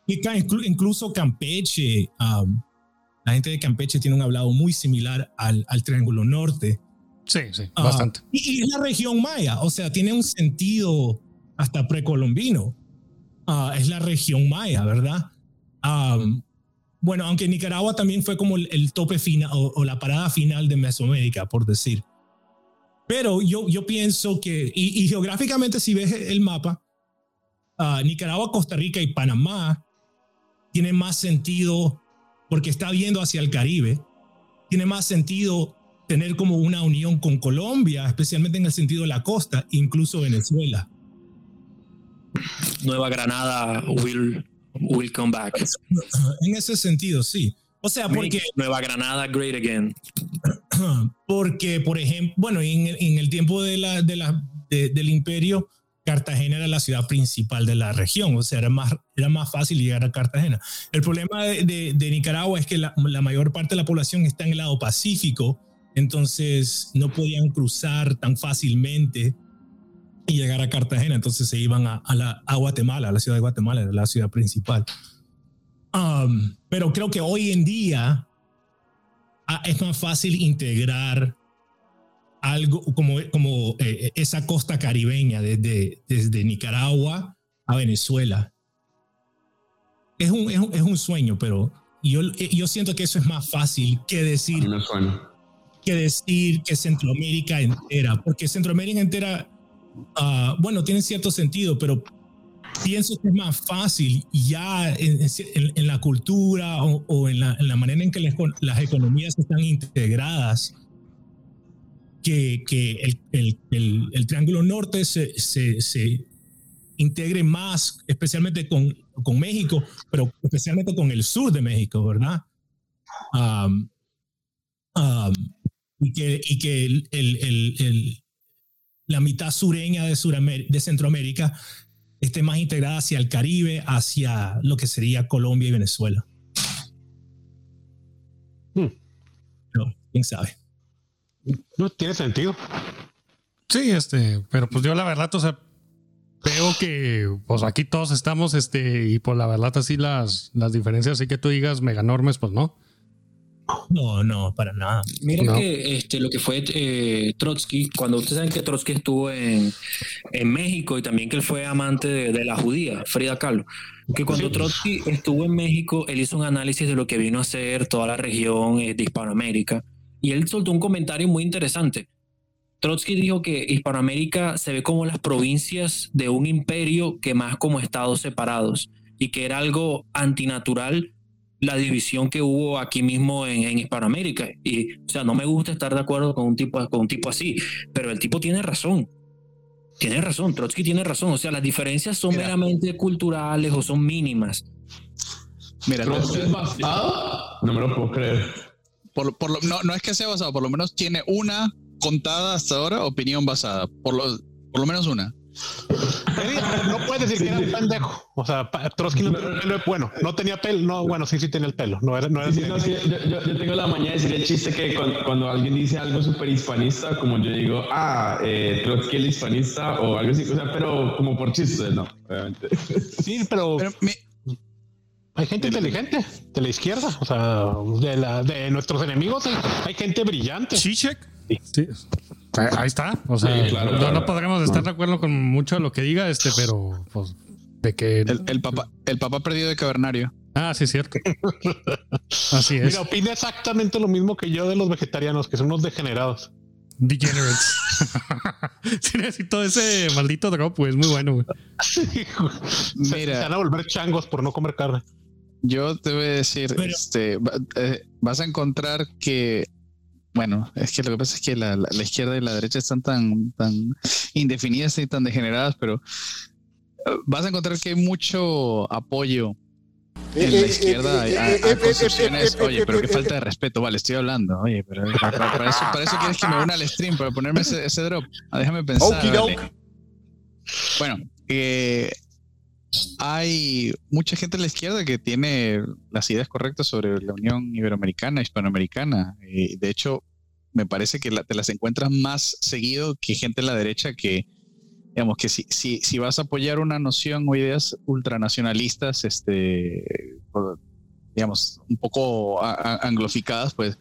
Incluso Campeche, um, la gente de Campeche tiene un hablado muy similar al, al Triángulo Norte. Sí, sí, uh, bastante. Y, y, la región maya, o sea, tiene un sentido hasta precolombino. Uh, es la región maya, ¿verdad? Um, bueno, aunque Nicaragua también fue como el, tope final o, la parada final de Mesoamérica, por decir. Pero yo, yo pienso que, y, geográficamente si ves el mapa, uh, Nicaragua, Costa Rica y Panamá tiene más sentido porque está viendo hacia el Caribe, tiene más sentido tener como una unión con Colombia, especialmente en el sentido de la costa, incluso Venezuela. Nueva Granada will, will come back. En ese sentido, sí. O sea, porque... Nueva Granada, great again. *clears throat* Porque, por ejemplo, bueno, en, en el tiempo de la, de la, del imperio, Cartagena era la ciudad principal de la región, o sea, era más, era más fácil llegar a Cartagena. El problema de, de, Nicaragua es que la, la, mayor parte de la población está en el lado Pacífico, entonces no podían cruzar tan fácilmente y llegar a Cartagena, entonces se iban a, a, la, a Guatemala, a la ciudad de Guatemala, era la ciudad principal. Um, pero creo que hoy en día ah, es más fácil integrar algo como, como eh, esa costa caribeña desde, desde Nicaragua a Venezuela. Es un, es un, es un sueño, pero yo, yo siento que eso es más fácil que decir, que decir que Centroamérica entera, porque Centroamérica entera, uh, bueno, tiene cierto sentido, pero pienso que es más fácil ya en, en, la cultura o, o en, la, en, la, manera en que las, las economías están integradas que, el, el, el, Triángulo Norte se, se, se, integre más, especialmente con, con México, pero especialmente con el sur de México, ¿verdad? y que, y que el, el, la mitad sureña de, de Centroamérica esté más integrada hacia el Caribe, hacia lo que sería Colombia y Venezuela. Hmm. quién sabe. No tiene sentido. Sí, este, pero pues yo la verdad, o sea, veo que pues aquí todos estamos, este, y pues la verdad así las, las diferencias, así que tú digas mega enormes, pues no. No, no, para nada. Mira que este, lo que fue eh, Trotsky, cuando ustedes saben que Trotsky estuvo en, en México y también que él fue amante de, la judía, Frida Kahlo, que cuando Trotsky estuvo en México, él hizo un análisis de lo que vino a ser toda la región eh, de Hispanoamérica y él soltó un comentario muy interesante. Trotsky dijo que Hispanoamérica se ve como las provincias de un imperio que más como estados separados y que era algo antinatural la división que hubo aquí mismo en, Hispanoamérica. Y, o sea, no me gusta estar de acuerdo con un tipo, con un tipo así, pero el tipo tiene razón. Tiene razón, Trotsky tiene razón. O sea, las diferencias son meramente culturales o son mínimas. Mira, Trotsky es basado, no me lo puedo creer por, no, no es que sea basado, por lo menos tiene una contada hasta ahora opinión basada. Por lo, por lo menos una. No puedes decir que era un pendejo. O sea, Trotsky no tenía pelo. Bueno, no tenía pelo. No, bueno, sí, sí tenía el pelo. No era, no era yo, yo, tengo la mañana de decir el chiste que cuando, alguien dice algo súper hispanista, como yo digo, ah, eh, Trotsky el hispanista o algo así. O sea, pero como por chiste, no, obviamente. Sí, pero. Hay gente inteligente de la izquierda, o sea, de, la, de nuestros enemigos. Hay, gente brillante. Sí, check. Sí. Ahí está. O sea, no, podremos estar de acuerdo con mucho de lo que diga este, pero pues de que el, papá, el papá perdido de Cavernario. Ah, sí, es cierto. Así es. Mira, opina exactamente lo mismo que yo de los vegetarianos, que son unos degenerados. Degenerates. *laughs* sí, necesito ese maldito drop, pues muy bueno. Mira. se van a volver changos por no comer carne. Yo te voy a decir, este, eh, vas a encontrar que, bueno, es que lo que pasa es que la, izquierda y la derecha están tan, tan indefinidas y tan degeneradas, pero eh, vas a encontrar que hay mucho apoyo en la izquierda a, posiciones. Oye, pero qué falta de respeto. Vale, estoy hablando. Oye, pero para, eso, para eso quieres que me una al stream, para ponerme ese, drop. Ah, déjame pensar. Bueno, eh, hay mucha gente en la izquierda que tiene las ideas correctas sobre la Unión Iberoamericana, Hispanoamericana. Y de hecho, me parece que te las encuentras más seguido que gente en la derecha que, digamos, que si, si, si vas a apoyar una noción o ideas ultranacionalistas, este, digamos, un poco angloficadas, pues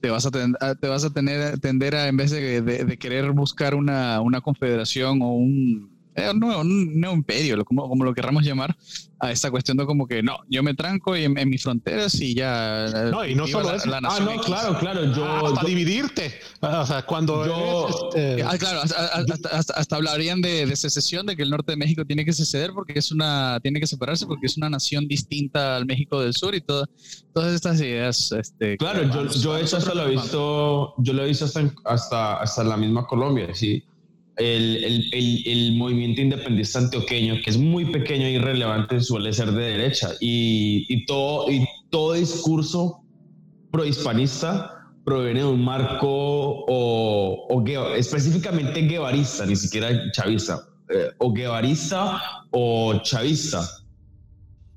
te vas a, te vas a tener, tender a, en vez de, de, querer buscar una, una confederación o un eh, un, nuevo, un nuevo imperio, como, como lo querramos llamar, a esta cuestión de como que no, yo me tranco en, en mis fronteras y ya. eh, No, y no solo la- eso. la Ah, no, X. Claro, claro, yo... hasta yo- dividirte. O sea, cuando Yo- eres, este, Ah, claro, hasta, hasta- hasta- hasta hablarían de, de secesión, de que el norte de México tiene que seceder porque es una, tiene que separarse porque es una nación distinta al México del Sur y todo- todas estas ideas. Este, Claro, yo, yo hasta lo he visto, yo lo he visto hasta, hasta, hasta la misma Colombia, sí. El, el, el, el movimiento independentista antioqueño, que es muy pequeño e irrelevante, suele ser de derecha. Y, y, todo, y todo discurso prohispanista proviene de un marco o, o específicamente guevarista, ni siquiera chavista, eh, o guevarista o chavista.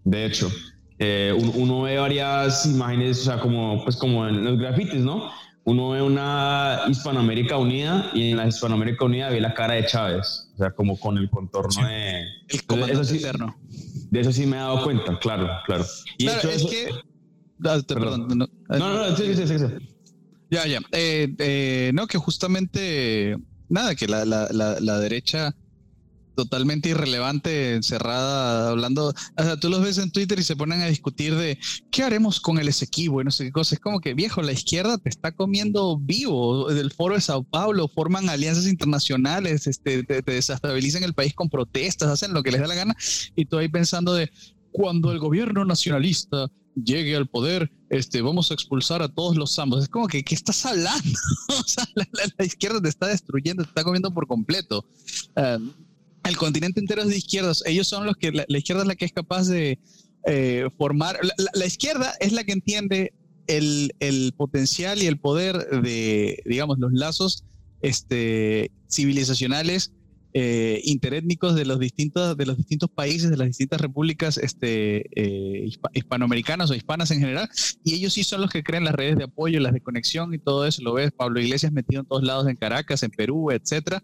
De hecho, eh, un- uno ve varias imágenes, o sea, como, pues como en los grafitis, ¿no? Uno ve una Hispanoamérica unida y en la Hispanoamérica unida ve la cara de Chávez, o sea, como con el contorno de... El comandante eso sí, eterno. de eso sí me he dado cuenta, claro, claro. Y Claro, hecho es eso- que. Ah, te- Perdón. perdón, no, No, no, no, sí, sí, sí, sí. Ya, ya. Eh, eh, no, que justamente, nada, que la, la, la, la derecha totalmente irrelevante, encerrada, hablando, o sea, tú los ves en Twitter y se ponen a discutir de qué haremos con el Esequibo y no sé qué cosa. Es como que, viejo, la izquierda te está comiendo vivo. Del foro de Sao Paulo forman alianzas internacionales, este, te, desestabilizan el país con protestas, hacen lo que les da la gana y tú ahí pensando de cuando el gobierno nacionalista llegue al poder, este, vamos a expulsar a todos los zambos. Es como que, ¿qué estás hablando? *laughs* o sea, la, la- la izquierda te está destruyendo, te está comiendo por completo. Ah, el continente entero es de izquierdas. Ellos son los que, la, izquierda es la que es capaz de eh, formar. La, izquierda es la que entiende el, el potencial y el poder de, digamos, los lazos este, civilizacionales eh, interétnicos de los distintos de los distintos países de las distintas repúblicas este, eh, hispa- hispanoamericanas o hispanas en general y ellos sí son los que crean las redes de apoyo las de conexión y todo eso lo ves Pablo Iglesias metido en todos lados en Caracas en Perú etcétera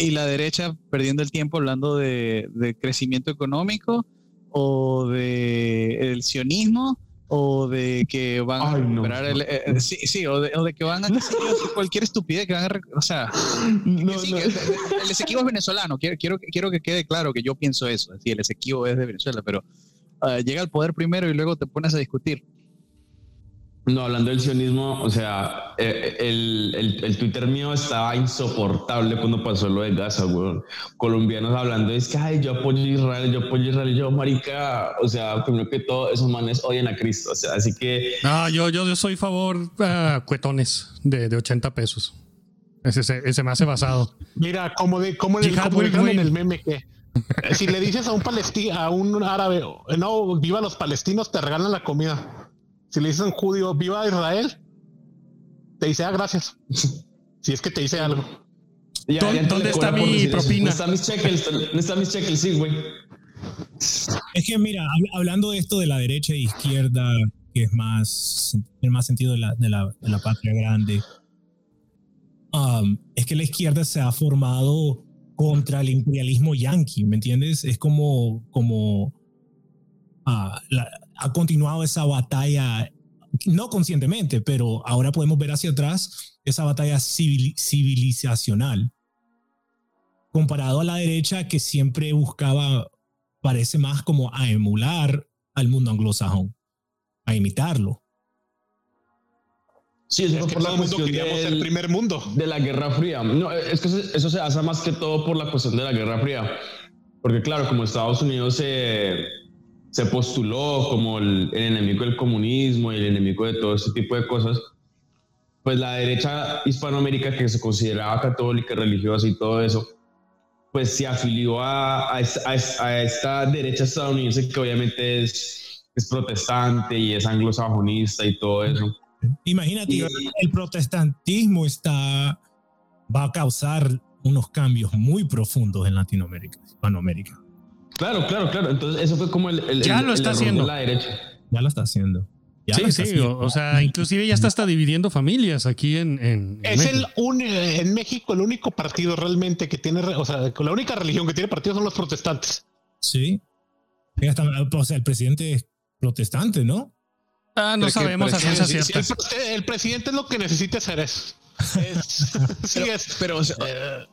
y la derecha perdiendo el tiempo hablando de, de crecimiento económico o de el sionismo o de que van a Ay, no. recuperar el, eh, eh, sí, sí, o de, o de que van a cualquier estupidez que van a o sea sí, el Esequibo es venezolano quiero, quiero, quiero que quede claro que yo pienso eso el Esequibo es de Venezuela pero ah, llega al poder primero y luego te pones a discutir No, hablando del sionismo, o sea, eh, el, el, el Twitter mío estaba insoportable cuando pasó lo de Gaza, güey. Colombianos hablando, es que, ay, yo apoyo a Israel, yo apoyo a Israel, y yo, marica, o sea, primero que todo, esos manes odian a Cristo, o sea, así que... No, yo, yo, yo soy favor a cuetones de, de 80 pesos. Ese, ese, ese me hace basado. Mira, como de como, en el, como will en el meme que si le dices a un palestino, a un árabe, no, viva los palestinos, te regalan la comida. Si le dices a un judío, viva Israel, te dice, ah, gracias. *laughs* Si es que te dice algo. Ya, ¿Dónde- dónde está mi decir eso. propina? No están mis checkles, no están mis checkles, sí, güey. Es que mira, hab- hablando de esto de la derecha e izquierda, que es más, tiene más sentido de la, de la, de la patria grande, um, es que la izquierda se ha formado contra el imperialismo yanqui, ¿me entiendes? Es como, como ah, la- ha continuado esa batalla, no conscientemente, pero ahora podemos ver hacia atrás esa batalla civil- civilizacional comparado a la derecha que siempre buscaba, parece más como a emular al mundo anglosajón, a imitarlo. Sí, eso Es fue que por la el cuestión queríamos el del- primer mundo. de la Guerra Fría. No, es que eso, eso se basa más que todo por la cuestión de la Guerra Fría. Porque claro, como Estados Unidos se, se postuló como el, el enemigo del comunismo y el enemigo de todo este tipo de cosas, pues la derecha hispanoamérica que se consideraba católica, religiosa y todo eso, pues se afilió a, a, esta- a a esta derecha estadounidense que obviamente es, es protestante y es anglosajonista y todo eso. Imagínate, Y- el protestantismo está, va a causar unos cambios muy profundos en Latinoamérica, Hispanoamérica. Claro, claro, claro. Entonces eso fue como el, el- Ya el- lo el está haciendo. la derecha. Ya lo está haciendo. Ya Sí, está sí, haciendo. o, o sea, inclusive ya está hasta dividiendo familias aquí en, en- en Es el México. un, en México el único partido realmente que tiene, o sea, la única religión que tiene partido son los protestantes. Sí. Hasta- o sea, el presidente es protestante, ¿no? Ah, no sabemos a ciencia. El, el presidente lo que necesita hacer es. es- *laughs* *laughs* sí, es, pero o sea, eh,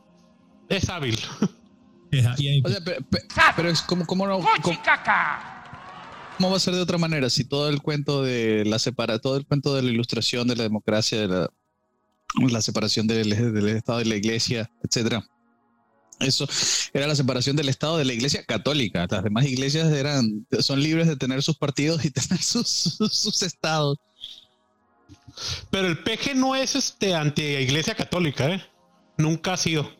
es hábil. O sea, pero, pero es como, como no. Como, ¿Cómo va a ser de otra manera si todo el cuento de la separa, todo el cuento de la ilustración de la democracia, de la, la separación del, del Estado y la Iglesia, etcétera? Eso era la separación del Estado de la Iglesia católica. Las demás iglesias eran, son libres de tener sus partidos y *laughs* tener sus, sus, estados. Pero el peje no es este anti-iglesia católica, ¿eh? Nunca ha sido.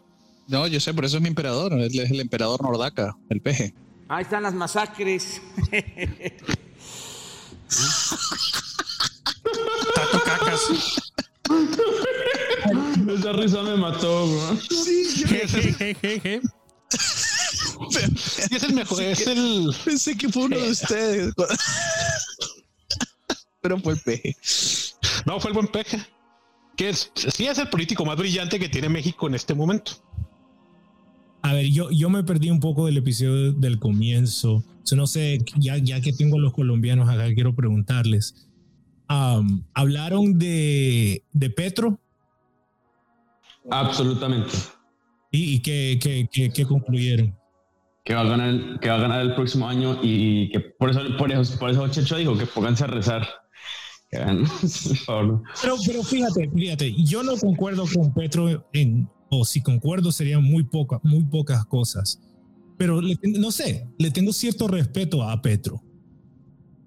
No, yo sé, por eso es mi emperador. Él es el emperador Nordaca, el peje. Ahí están las masacres. Tato cacas. Esa risa me mató, bro. Sí, *laughs* es el mejor, es el. Pensé que fue uno de ustedes. *laughs* Pero fue el peje. No, fue el buen peje. Que es, sí es el político más brillante que tiene México en este momento. A ver, yo, yo me perdí un poco del episodio del comienzo. Yo no sé, ya, ya que tengo a los colombianos acá, quiero preguntarles. ¿Hablaron de, de Petro? Absolutamente. ¿Y, y qué, qué, qué, concluyeron? Que va, a ganar, que va a ganar el próximo año y que por eso, por eso, por eso Checho dijo que pónganse a rezar. *laughs* pero, pero fíjate, fíjate, yo no concuerdo con Petro en, o si concuerdo serían muy pocas, muy pocas cosas. Pero no sé, le tengo cierto respeto a Petro.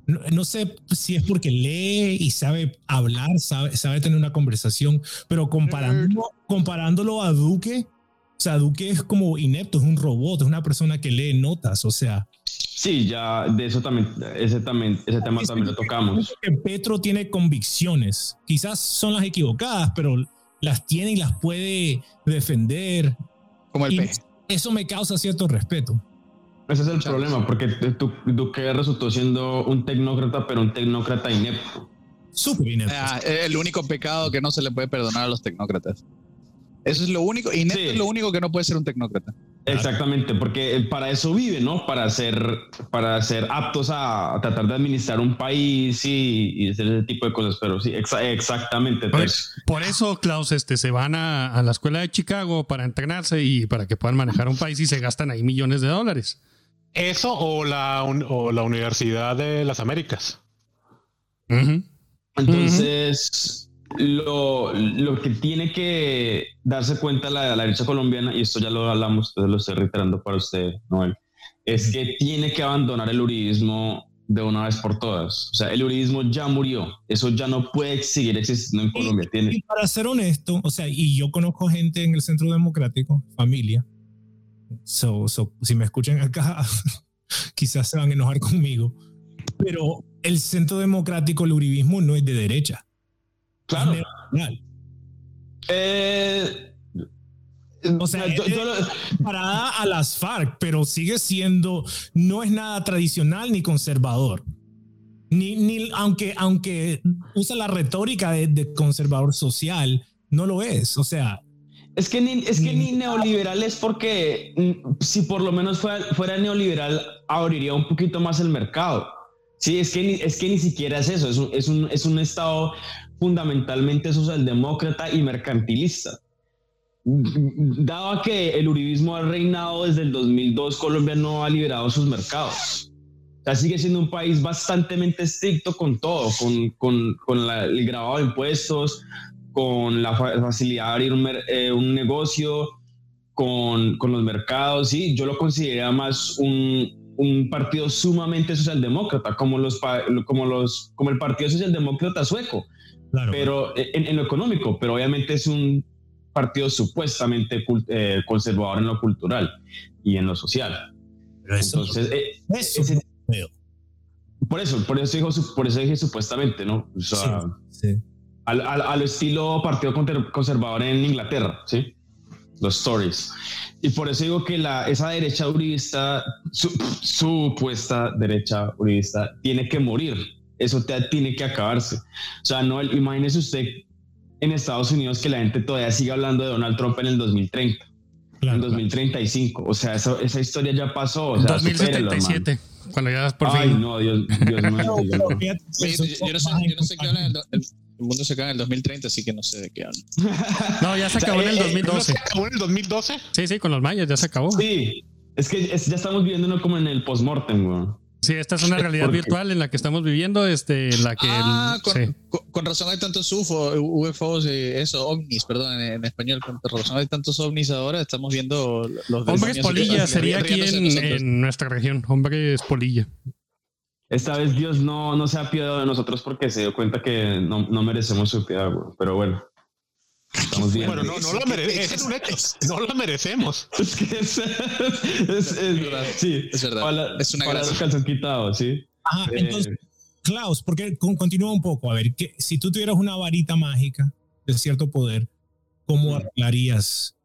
No, sé si es porque lee y sabe hablar, sabe, sabe tener una conversación, pero comparándolo, comparándolo a Duque, o sea, Duque es como inepto, es un robot, es una persona que lee notas, o sea. Sí, ya de eso también, ese, también, ese tema también lo tocamos. Petro tiene convicciones, quizás son las equivocadas, pero las tiene y las puede defender. Como el Eso me causa cierto respeto. Ese es el problema, porque Duque resultó siendo un tecnócrata, pero un tecnócrata inepto. Súper inepto. Ah, el único pecado que no se le puede perdonar a los tecnócratas. Eso es lo único, inepto es lo único que no puede ser un tecnócrata. Exactamente, porque para eso vive, ¿no? Para ser, para ser aptos a tratar de administrar un país y, hacer ese tipo de cosas. Pero sí, exactamente. Por, eso, Klaus, este, se van a, la escuela de Chicago para entrenarse y para que puedan manejar un país y se gastan ahí millones de dólares. Eso o la, o la Universidad de las Américas. Entonces, lo, lo, que tiene que darse cuenta la, la, derecha colombiana, y esto ya lo hablamos, lo estoy reiterando para usted, Noel, es que tiene que abandonar el uribismo de una vez por todas. O sea, el uribismo ya murió, eso ya no puede seguir existiendo en Colombia. Tiene... Y para ser honesto, o sea, y yo conozco gente en el Centro Democrático, familia, so, si me escuchan acá, *laughs* quizás se van a enojar conmigo, pero el Centro Democrático, el uribismo no es de derecha Claro. Eh, o sea, yo, parada a las FARC, pero sigue siendo, no es nada tradicional ni conservador. Ni, ni aunque, aunque usa la retórica de, conservador social, no lo es. O sea, es que ni, es que ni neoliberal es porque mm, si por lo menos fuera, fuera, neoliberal, abriría un poquito más el mercado. Sí, es que ni, es que ni siquiera es eso, es un, es un, es un estado fundamentalmente socialdemócrata y mercantilista. Dado que el uribismo ha reinado desde el 2002, Colombia no ha liberado sus mercados. O sea, sigue siendo un país bastante estricto con todo, con, con, con el grabado de impuestos, con la facilidad de abrir un, eh, un negocio, con, con, los mercados. Sí, yo lo considero más un, un partido sumamente socialdemócrata, como, los, como, los, como el Partido Socialdemócrata Sueco, pero en, lo económico, pero obviamente es un partido supuestamente eh, conservador en lo cultural y en lo social. Entonces, eh, por eso, por eso dijo, por eso dije supuestamente, ¿no? O sea, Al, al, estilo partido conservador en Inglaterra, ¿sí? Los stories. Y por eso digo que la, esa derecha uribista, supuesta derecha uribista, tiene que morir eso tiene que acabarse. O sea, no, imagínese usted en Estados Unidos que la gente todavía sigue hablando de Donald Trump en el 2030. en 2035. O sea, esa, esa historia ya pasó. O sea, 2077. Cuando ya por Ay, no, Dios, Dios mío. yo, no sé, yo no sé qué hablan. El, el, mundo se acaba en el 2030, así que no sé de qué hablan. *laughs* No, ya se acabó en el 2012. ¿Se acabó en el 2012? Sí, sí, con los mayas ya se acabó. Sí, Es que ya estamos viviendo como en el postmortem, güey. Sí, esta es una *laughs* realidad virtual en la que estamos viviendo, este, en la que... Ah, con, razón hay tantos UFO, UFOs, eso, ovnis, perdón, en, español, con razón hay tantos ovnis ahora, estamos viendo los... Hombres polilla sería aquí en, nuestra región, hombres polilla. Esta vez Dios no, no se ha piedado de nosotros porque se dio cuenta que no, no merecemos su piedad, pero bueno. Estamos bien. Bueno, no, no lo merecemos. No lo merecemos. Es que es, es, es, verdad. Sí, es verdad. es una para calzón quitado, sí. Ajá, eh, entonces, Klaus, porque continúa un poco. A ver, que si tú tuvieras una varita mágica de cierto poder, ¿cómo arreglarías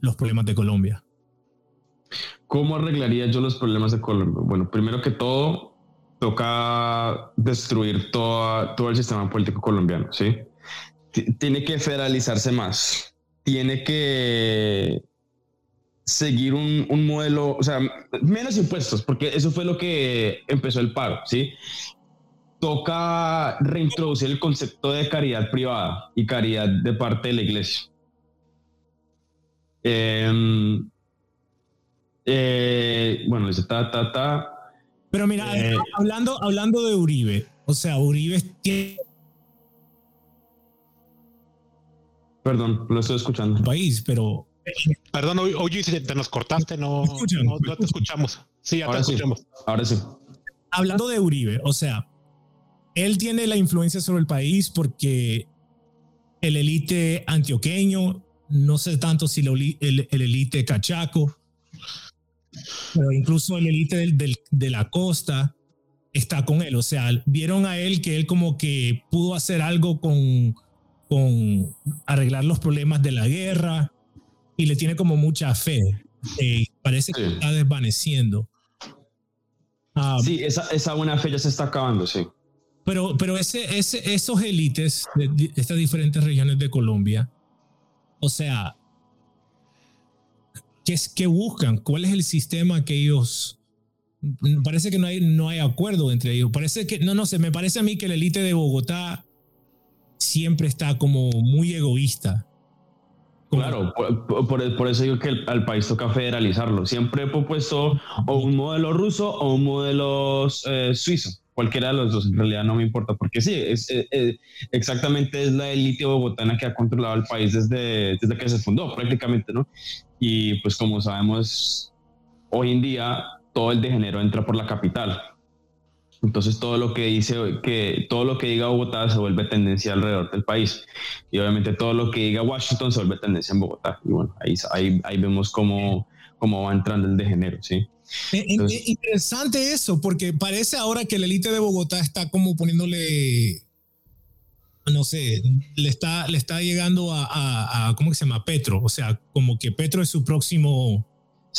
los problemas de Colombia? ¿Cómo arreglaría yo los problemas de Colombia? Bueno, primero que todo, toca destruir toda, todo el sistema político colombiano, ¿sí? Tiene que federalizarse más, tiene que seguir un, un, modelo, o sea, menos impuestos, porque eso fue lo que empezó el paro, ¿sí? Toca reintroducir el concepto de caridad privada y caridad de parte de la iglesia. Em, eh, bueno, dice ta, ta, ta. Pero mira, eh, hablando, hablando de Uribe, o sea, Uribe tiene Perdón, lo estoy escuchando. País, pero. Perdón, oye, te nos cortaste, no, no, te escuchamos. Sí, ya te escuchamos. ahora sí. Hablando de Uribe, o sea, él tiene la influencia sobre el país porque el élite antioqueño, no sé tanto si el, el, élite cachaco, pero incluso el élite del, de la costa está con él. O sea, vieron a él que él como que pudo hacer algo con con arreglar los problemas de la guerra y le tiene como mucha fe. Eh, parece que está desvaneciendo. Ah, sí, esa, esa, buena fe ya se está acabando, sí. Pero, pero ese, ese, esos élites de, estas diferentes regiones de Colombia, o sea, ¿qué, ¿qué buscan? ¿Cuál es el sistema que ellos... Parece que no hay, no hay acuerdo entre ellos. Parece que, no, no sé, me parece a mí que la élite de Bogotá siempre está como muy egoísta. Claro, por, eso digo que al país toca federalizarlo. Siempre he propuesto o un modelo ruso o un modelo eh, suizo. Cualquiera de los dos, en realidad no me importa, porque sí, es, eh, eh, exactamente es la élite bogotana que ha controlado el país desde, desde que se fundó prácticamente, ¿no? Y pues como sabemos, hoy en día todo el degenero entra por la capital. Entonces todo lo que dice que todo lo que diga Bogotá se vuelve tendencia alrededor del país y obviamente todo lo que diga Washington se vuelve tendencia en Bogotá y bueno ahí ahí, ahí vemos cómo, cómo va entrando el degenero, sí. Eh, eh, interesante eso porque parece ahora que la élite de Bogotá está como poniéndole no sé, le está, le está llegando a, a, a, ¿cómo se llama? Petro. O sea, como que Petro es su próximo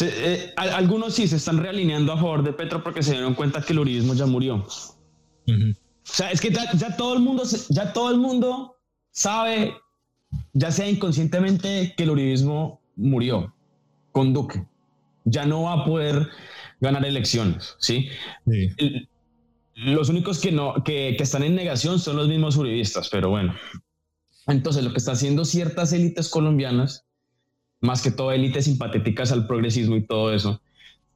eh, algunos sí se están realineando a favor de Petro porque se dieron cuenta que el uribismo ya murió. O sea, es que ya, todo el mundo, ya todo el mundo sabe, ya sea inconscientemente, que el uribismo murió con Duque. Ya no va a poder ganar elecciones, ¿sí? los únicos que, no, que, que están en negación son los mismos uribistas, pero bueno. Entonces, lo que están haciendo ciertas élites colombianas más que todo élites simpatéticas al progresismo y todo eso,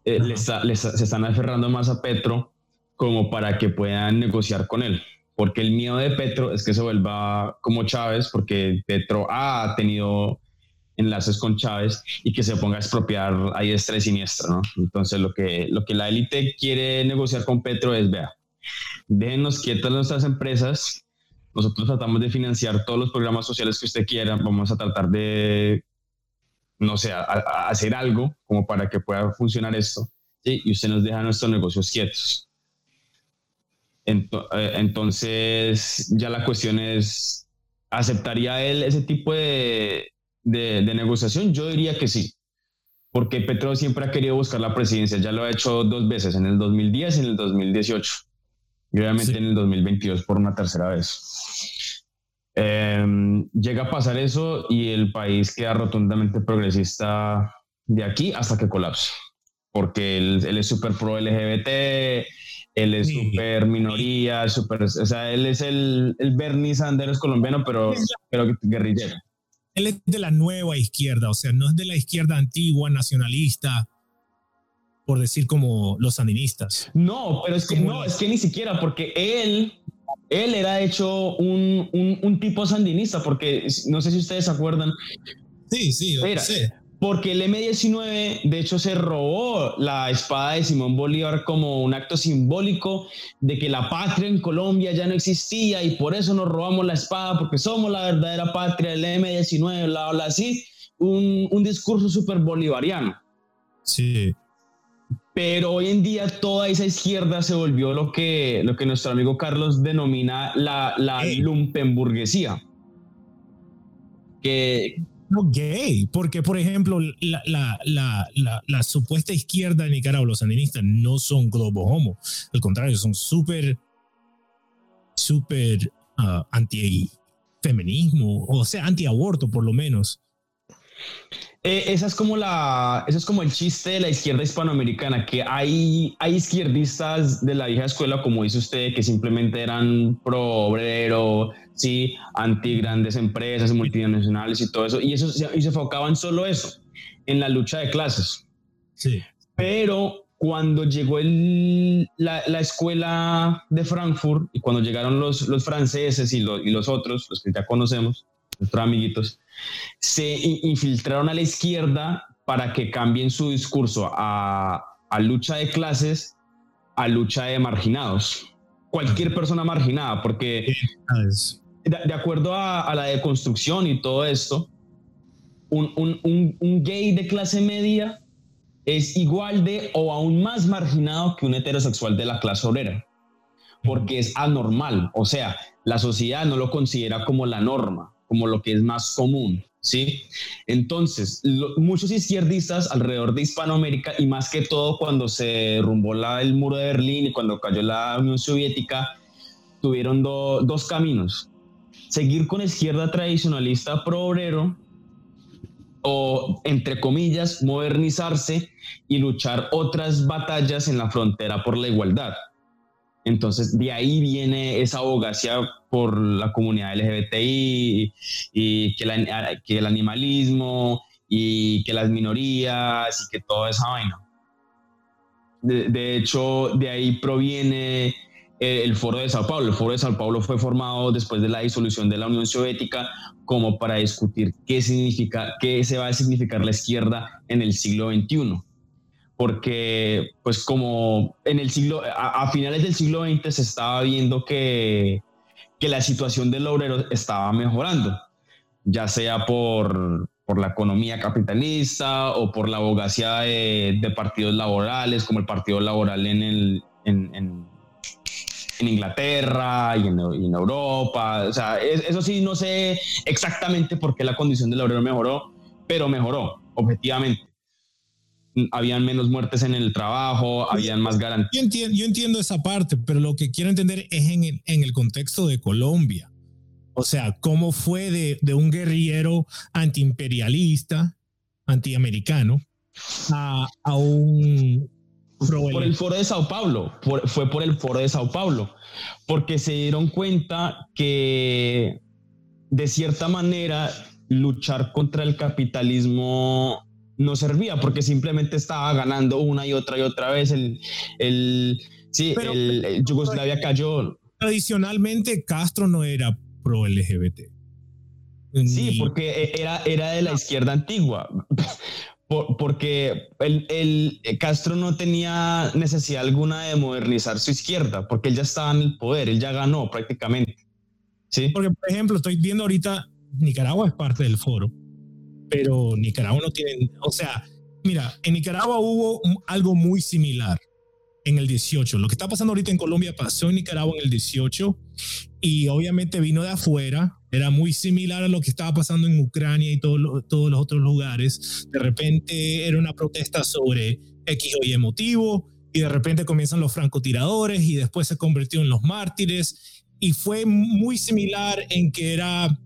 eh, se están aferrando más a Petro como para que puedan negociar con él. Porque el miedo de Petro es que se vuelva como Chávez, porque Petro ha tenido enlaces con Chávez y que se ponga a expropiar a diestra y siniestra, ¿no? Entonces lo que, lo que la élite quiere negociar con Petro es, vea, déjenos quietas nuestras empresas, nosotros tratamos de financiar todos los programas sociales que usted quiera, vamos a tratar de no sé, a, hacer algo como para que pueda funcionar esto, y usted nos deja nuestros negocios quietos. Eh, entonces, ya la cuestión es, ¿aceptaría él ese tipo de, de, negociación? Yo diría que sí, porque Petro siempre ha querido buscar la presidencia, ya lo ha hecho dos veces, en el 2010 y en el 2018, y obviamente en el 2022 por una tercera vez. Em, llega a pasar eso y el país queda rotundamente progresista de aquí hasta que colapse, porque él, es súper pro LGBT, él es súper minoría, super, o sea, él es el, el Bernie Sanders colombiano, pero, pero guerrillero. él es de la nueva izquierda, o sea, no es de la izquierda antigua, nacionalista, por decir como los sandinistas. No, pero es que no, es que ni siquiera, porque él, él era hecho un, un, tipo sandinista, porque no sé si ustedes se acuerdan. Sí, sí, era, porque el M19 de hecho se robó la espada de Simón Bolívar como un acto simbólico de que la patria en Colombia ya no existía y por eso nos robamos la espada porque somos la verdadera patria del M19, bla, bla, así, un, un discurso súper bolivariano. Sí. Pero hoy en día toda esa izquierda se volvió lo que, lo que nuestro amigo Carlos denomina la, la lumpenburguesía. Que, no gay, porque por ejemplo la, la, supuesta izquierda de Nicaragua, los sandinistas, no son globo homo, al contrario, son súper, súper uh, anti-feminismo, o sea, anti-aborto por lo menos. Eh, esa es como la, eso es como el chiste de la izquierda hispanoamericana, que hay, hay izquierdistas de la vieja escuela, como dice usted, que simplemente eran pro obrero, sí, anti grandes empresas multinacionales y todo eso, y eso y se enfocaban solo eso, en la lucha de clases. Sí. Pero cuando llegó el, la, la, escuela de Frankfurt y cuando llegaron los, los franceses y, y los otros, los que ya conocemos, nuestros amiguitos, se infiltraron a la izquierda para que cambien su discurso a, lucha de clases a lucha de marginados. Cualquier persona marginada, porque de, acuerdo a, la deconstrucción y todo esto, un, un, gay de clase media es igual de o aún más marginado que un heterosexual de la clase obrera, porque es anormal, o sea, la sociedad no lo considera como la norma como lo que es más común, ¿sí? Entonces, muchos izquierdistas alrededor de Hispanoamérica y más que todo cuando se derrumbó la, el muro de Berlín y cuando cayó la Unión Soviética, tuvieron dos caminos. Seguir con izquierda tradicionalista pro obrero o, entre comillas, modernizarse y luchar otras batallas en la frontera por la igualdad. Entonces, de ahí viene esa abogacía por la comunidad LGBTI y, que, el animalismo y que las minorías y que toda esa vaina. De, hecho, de ahí proviene el Foro de Sao Paulo. El Foro de Sao Paulo fue formado después de la disolución de la Unión Soviética como para discutir qué significa, qué se va a significar la izquierda en el siglo XXI porque pues como en el siglo, a, finales del siglo XX se estaba viendo que, que, la situación del obrero estaba mejorando, ya sea por, por la economía capitalista o por la abogacía de, partidos laborales, como el Partido Laboral en, el, en, Inglaterra y en, Europa. O sea, eso sí, no sé exactamente por qué la condición del obrero mejoró, pero mejoró, objetivamente habían menos muertes en el trabajo, habían más garantías. Yo entiendo, yo entiendo esa parte, pero lo que quiero entender es en el, en el contexto de Colombia. O sea, cómo fue de, de un guerrillero antiimperialista, antiamericano, a, a un... Por el foro de Sao Paulo, fue por el foro de Sao Paulo, porque se dieron cuenta que de cierta manera luchar contra el capitalismo no servía porque simplemente estaba ganando una y otra y otra vez. El, el, sí, el, Yugoslavia cayó. Tradicionalmente Castro no era pro LGBT. Sí, porque era, era de la izquierda antigua. porque el, el, Castro no tenía necesidad alguna de modernizar su izquierda, porque él ya estaba en el poder, él ya ganó prácticamente. ¿Sí? Porque, por ejemplo, estoy viendo ahorita, Nicaragua es parte del foro pero Nicaragua no tiene, o sea, mira, en Nicaragua hubo algo muy similar en el 18. Lo que está pasando ahorita en Colombia pasó en Nicaragua en el 18 y obviamente vino de afuera. Era muy similar a lo que estaba pasando en Ucrania y todos los otros lugares. De repente era una protesta sobre X o Y motivo y de repente comienzan los francotiradores y después se convirtió en los mártires y fue muy similar en que era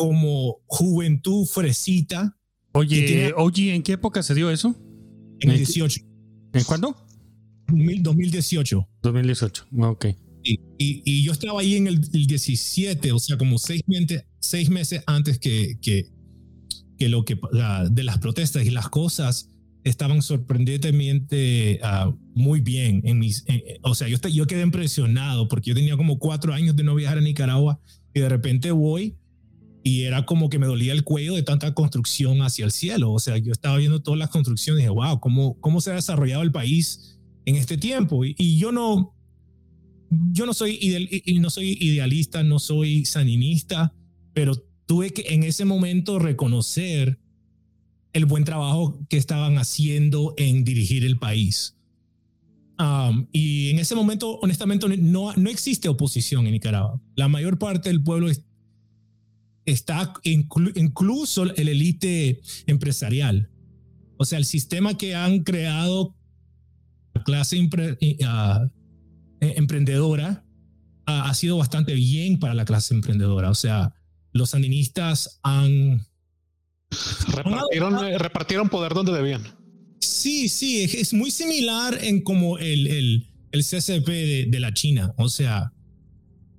como juventud fresita. Oye, oye, ¿en qué época se dio eso? En el 18. ¿En cuándo? 2018. 2018, ok. Y, y, yo estaba ahí en el, 17, o sea, como seis, meses, seis meses antes que, que, que lo que de las protestas y las cosas estaban sorprendentemente uh, muy bien. En mis, o sea, yo, yo quedé impresionado porque yo tenía como cuatro años de no viajar a Nicaragua y de repente voy y era como que me dolía el cuello de tanta construcción hacia el cielo. O sea, yo estaba viendo todas las construcciones y dije, wow, ¿cómo, cómo se ha desarrollado el país en este tiempo? Y, yo no, yo no soy, y no soy idealista, no soy saninista, pero tuve que en ese momento reconocer el buen trabajo que estaban haciendo en dirigir el país. Um, y en ese momento, honestamente, no, no existe oposición en Nicaragua. La mayor parte del pueblo está, incluso el élite empresarial. O sea, el sistema que han creado la clase ah, e, emprendedora ha sido bastante bien para la clase emprendedora. O sea, los sandinistas han Repartieron, eh, repartieron poder donde debían. Sí, sí, es, muy similar en como el, el, el CCP de, la China. O sea,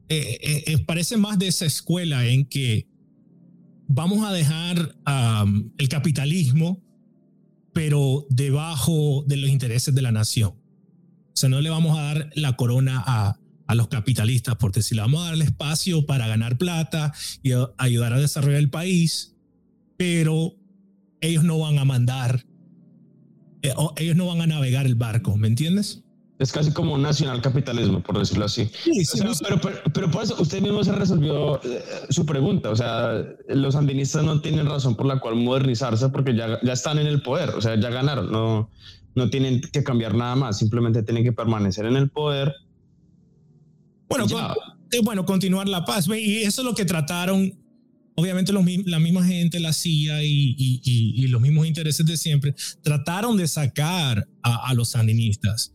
eh, eh, parece más de esa escuela en que vamos a dejar el capitalismo, pero debajo de los intereses de la nación. O sea, no le vamos a dar la corona a, a los capitalistas, porque si le vamos a dar el espacio para ganar plata y ayudar a desarrollar el país, pero ellos no van a mandar, eh, ellos no van a navegar el barco, ¿me entiendes? Es casi como nacional capitalismo, por decirlo así. Sí, sí, pero, pero, por eso usted mismo se resolvió eh, su pregunta. O sea, los andinistas no tienen razón por la cual modernizarse porque ya, ya están en el poder. O sea, ya ganaron. No, no tienen que cambiar nada más. Simplemente tienen que permanecer en el poder. Bueno, eh, bueno, continuar la paz. Y eso es lo que trataron obviamente los, la misma gente, la CIA y, y, los mismos intereses de siempre, trataron de sacar a, los sandinistas.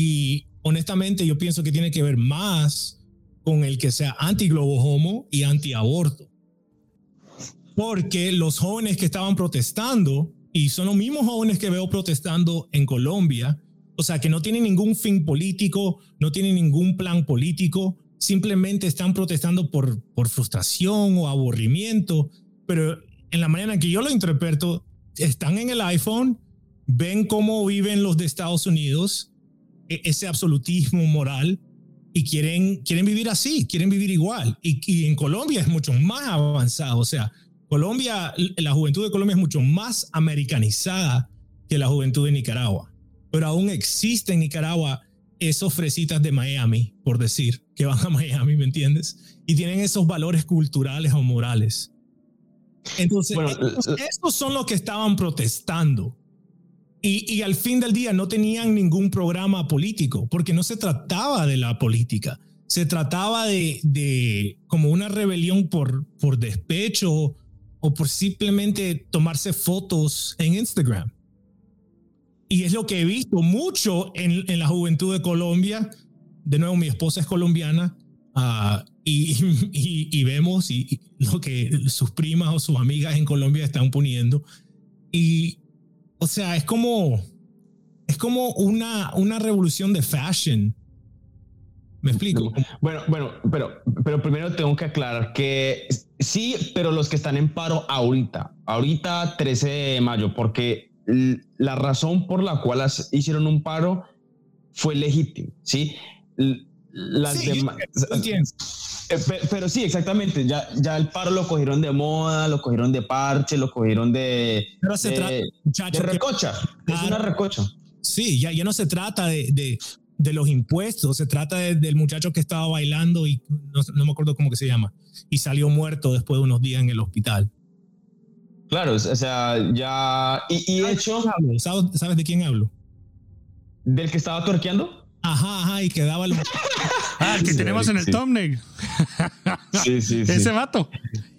Y honestamente yo pienso que tiene que ver más con el que sea anti-globo homo y anti-aborto. Porque los jóvenes que estaban protestando, y son los mismos jóvenes que veo protestando en Colombia, o sea, que no tienen ningún fin político, no tienen ningún plan político, simplemente están protestando por, por frustración o aburrimiento, pero en la manera en que yo lo interpreto, están en el iPhone, ven cómo viven los de Estados Unidos, ese absolutismo moral, y quieren, quieren vivir así, quieren vivir igual. Y, y en Colombia es mucho más avanzado, o sea, Colombia, la juventud de Colombia es mucho más americanizada que la juventud de Nicaragua, pero aún existe en Nicaragua esos fresitas de Miami, por decir, que van a Miami, ¿me entiendes? Y tienen esos valores culturales o morales. Entonces, estos, son los que estaban protestando. Y, al fin del día no tenían ningún programa político, porque no se trataba de la política, se trataba de, como una rebelión por, por despecho o por simplemente tomarse fotos en Instagram. Y es lo que he visto mucho en, en la juventud de Colombia. De nuevo, mi esposa es colombiana uh, *laughs* y, vemos lo que sus primas o sus amigas en Colombia están poniendo. Y, o sea, es como, es como una, una revolución de fashion. ¿Me explico? Bueno, bueno, pero, pero primero tengo que aclarar que sí, pero los que están en paro ahorita, ahorita 13 de mayo, porque la razón por la cual hicieron un paro fue legítima, ¿sí? Las demás... Eh, pero sí, exactamente. Ya, ya el paro lo cogieron de moda, lo cogieron de parche, lo cogieron de, pero se de, recocha. es una recocha. Sí, ya, ya no se trata de, de, de los impuestos, se trata del muchacho que estaba bailando y no, no, me acuerdo cómo que se llama, y salió muerto después de unos días en el hospital. Claro, o sea, ya. Y, hecho. ¿Sabes de quién hablo? ¿Del que estaba torqueando? Ajá, ajá, y quedaba el. Ah, el que tenemos en el thumbnail. *laughs* Sí, sí, sí. Ese vato. *laughs*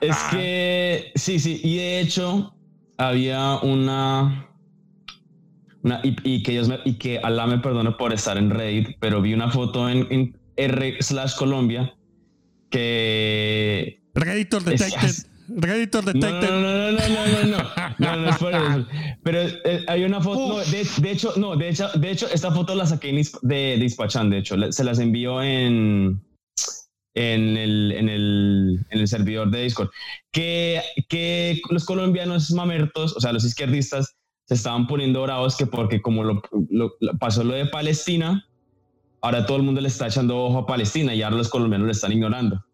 es que. Sí, sí. Y de hecho, había una. una y, que Dios me, y que Alá me perdone por estar en Reddit, pero vi una foto en, en R slash Colombia que. Redditor Detected. Redditor Detective. No, no, no, no, no, no, no, *laughs* no, no. Pero eh, hay una foto, no, de, de, hecho, no, de hecho, de hecho, esta foto la saqué de, de de hecho, se las envió en, en el, en el, en el servidor de Discord, que, que los colombianos mamertos, o sea, los izquierdistas, se estaban poniendo bravos que porque como lo, lo, pasó lo de Palestina, ahora todo el mundo le está echando ojo a Palestina y ahora los colombianos le están ignorando.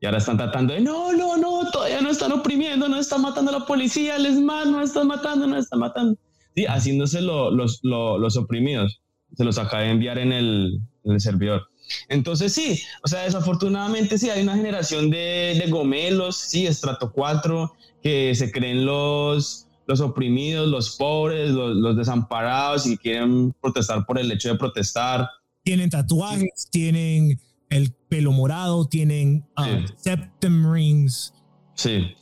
Y ahora están tratando de, no, no, no, todavía no están oprimiendo, no están matando a la policía, les más, no están matando, no están matando. Sí, haciéndose lo, los, los oprimidos. Se los acaba de enviar en el, en el servidor. Entonces sí, o sea, desafortunadamente sí, hay una generación de, de gomelos, sí, estrato 4, que se creen los, los oprimidos, los pobres, los, desamparados y quieren protestar por el hecho de protestar. Tienen tatuajes, tienen el pelo morado, tienen uh, septum rings. Sí.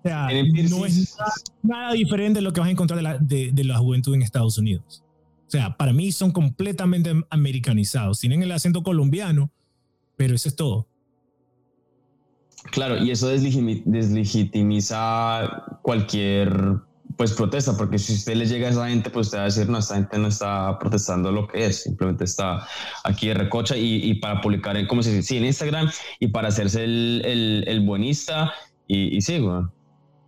O sea, no es nada, diferente de lo que vas a encontrar de la, de, de la juventud en Estados Unidos. O sea, para mí son completamente americanizados. Tienen el acento colombiano, pero eso es todo. Claro, y eso deslegitimiza cualquier pues protesta, porque si usted le llega a esa gente, pues usted va a decir, no, esta gente no está protestando lo que es, simplemente está aquí de recocha y, para publicar, en, ¿cómo se dice? Sí, en Instagram y para hacerse el, el, el buenista y, y sí, bueno.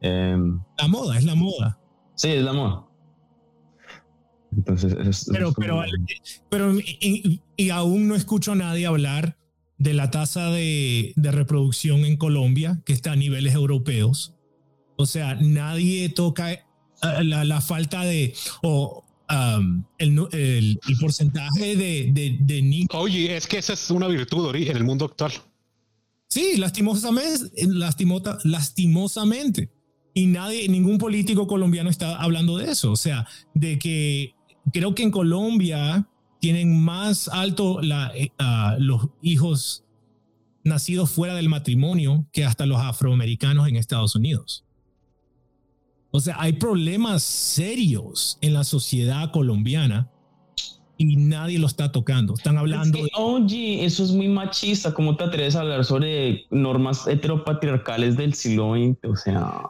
Em, la moda, es la moda. Sí, es la moda. Entonces, pero, pero, pero y, aún no escucho a nadie hablar de la tasa de, de, reproducción en Colombia, que está a niveles europeos. O sea, nadie toca la, la falta de, o um, el, el, el, porcentaje de, de, de niños. Oye, es que esa es una virtud en el mundo actual. Sí, lastimosamente, lastimota, lastimosamente. Y nadie, ningún político colombiano está hablando de eso. O sea, de que creo que en Colombia tienen más alto la, eh, los hijos nacidos fuera del matrimonio que hasta los afroamericanos en Estados Unidos. O sea, hay problemas serios en la sociedad colombiana y nadie lo está tocando. Están hablando. oye, eso es muy machista. ¿Cómo te atreves a hablar sobre normas heteropatriarcales del siglo XX? O sea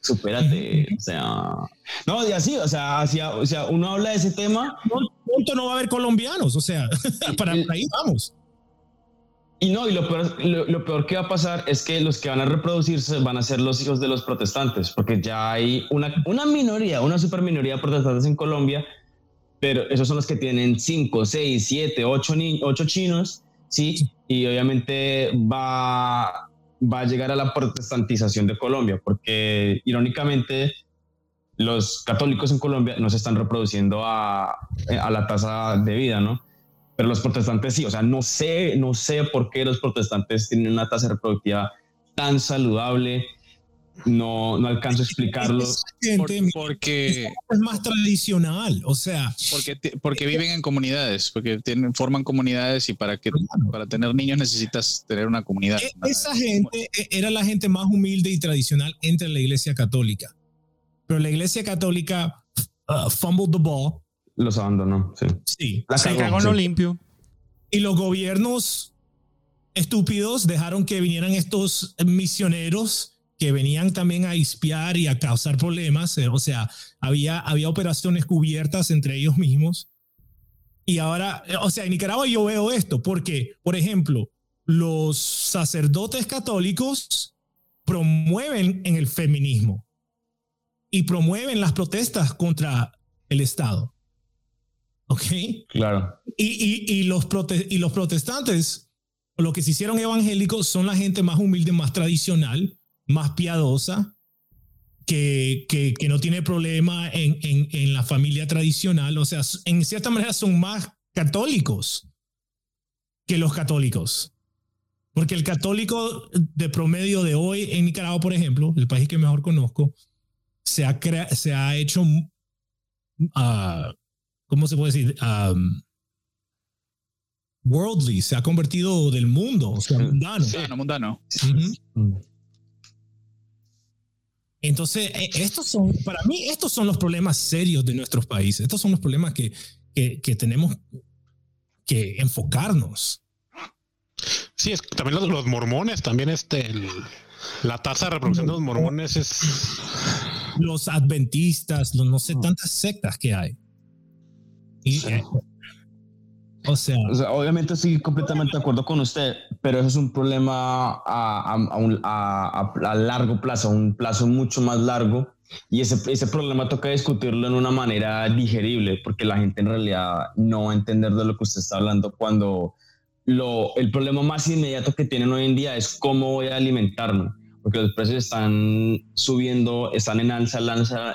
supérate, o sea, no, y así, o sea, hacia, o sea, uno habla de ese tema. Pronto no va a haber colombianos, o sea, *laughs* para ahí vamos. Y no, y lo peor, lo, peor, que va a pasar es que los que van a reproducirse van a ser los hijos de los protestantes, porque ya hay una, una minoría, una super minoría de protestantes en Colombia, pero esos son los que tienen 5, 6, 7, 8, 8 chinos, ¿sí? Y obviamente va, va a llegar a la protestantización de Colombia, porque irónicamente los católicos en Colombia no se están reproduciendo a, a la tasa de vida, ¿no? Pero los protestantes sí, o sea, no sé, no sé por qué los protestantes tienen una tasa reproductiva tan saludable no, no alcanzo a explicarlo. porque es más tradicional, o sea. Porque, porque viven en comunidades, porque tienen, forman comunidades y para, que, para tener niños necesitas tener una comunidad. E, esa gente e, era la gente más humilde y tradicional entre la iglesia católica. Pero la iglesia católica uh, fumbled the ball. Los abandonó, sí. Sí. La se cagó en lo limpio. Y los gobiernos estúpidos dejaron que vinieran estos misioneros que venían también a espiar y a causar problemas, eh, o sea, había, había operaciones cubiertas entre ellos mismos. Y ahora, eh, o sea, en Nicaragua yo veo esto, porque, por ejemplo, los sacerdotes católicos promueven en el feminismo y promueven las protestas contra el Estado. ¿Ok? Claro. Y, y, y los, y los protestantes, lo que se hicieron evangélicos, son la gente más humilde, más tradicional, más piadosa, que, que, que no tiene problema en, en, en, la familia tradicional. O sea, en cierta manera son más católicos que los católicos. Porque el católico de promedio de hoy en Nicaragua, por ejemplo, el país que mejor conozco, se ha, se ha hecho, uh, ¿cómo se puede decir? Um, worldly, se ha convertido del mundo, o sea, mundano. Sí, no, mundano. Entonces, e, estos son, para mí, estos son los problemas serios de nuestros países. Estos son los problemas que, que, que tenemos que enfocarnos. Sí, es, también los, los, mormones, también este, el, La tasa de reproducción de los mormones es. Los adventistas, los no sé, tantas sectas que hay. Y, o, sea, obviamente estoy completamente de acuerdo con usted, pero eso es un problema a, a, a, largo plazo, un plazo mucho más largo. Y ese, ese problema toca discutirlo en una manera digerible, porque la gente en realidad no va a entender de lo que usted está hablando cuando lo, el problema más inmediato que tienen hoy en día es cómo voy a alimentarme, porque los precios están subiendo, están en alza,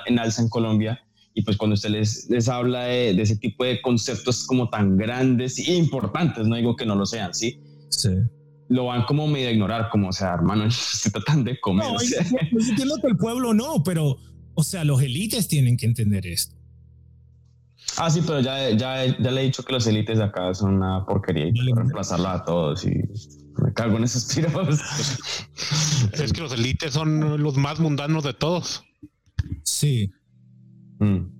en alza en Colombia. Y pues cuando usted les, les habla de, ese tipo de conceptos como tan grandes e importantes, no digo que no lo sean, ¿sí? Sí. Lo van como medio a ignorar, como, o sea, hermano, *laughs* se tratan de comer. No, yo entiendo que el pueblo no, pero, o sea, los élites tienen que entender esto. Ah, sí, pero ya, ya, ya le he dicho que los élites de acá son una porquería y quiero reemplazarla a todos y me cago en esos tiros. Es que los élites son los más mundanos de todos. Sí. Mm.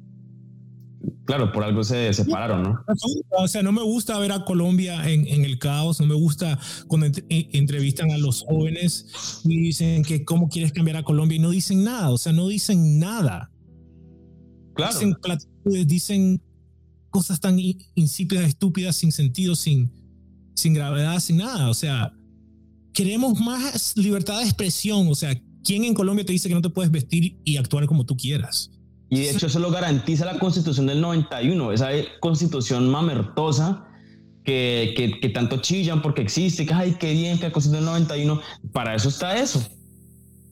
Claro, por algo se separaron, ¿no? O sea, no me gusta ver a Colombia en, en el caos, no me gusta cuando entrevistan a los jóvenes y dicen que cómo quieres cambiar a Colombia y no dicen nada, o sea, no dicen nada. Claro. Dicen, dicen cosas tan insípidas, estúpidas, sin sentido, sin, sin gravedad, sin nada. O sea, queremos más libertad de expresión. O sea, ¿quién en Colombia te dice que no te puedes vestir y actuar como tú quieras? Y de hecho eso lo garantiza la constitución del 91, esa constitución mamertosa que, que, que tanto chillan porque existe, que ay, qué bien que la constitución del 91, para eso está eso.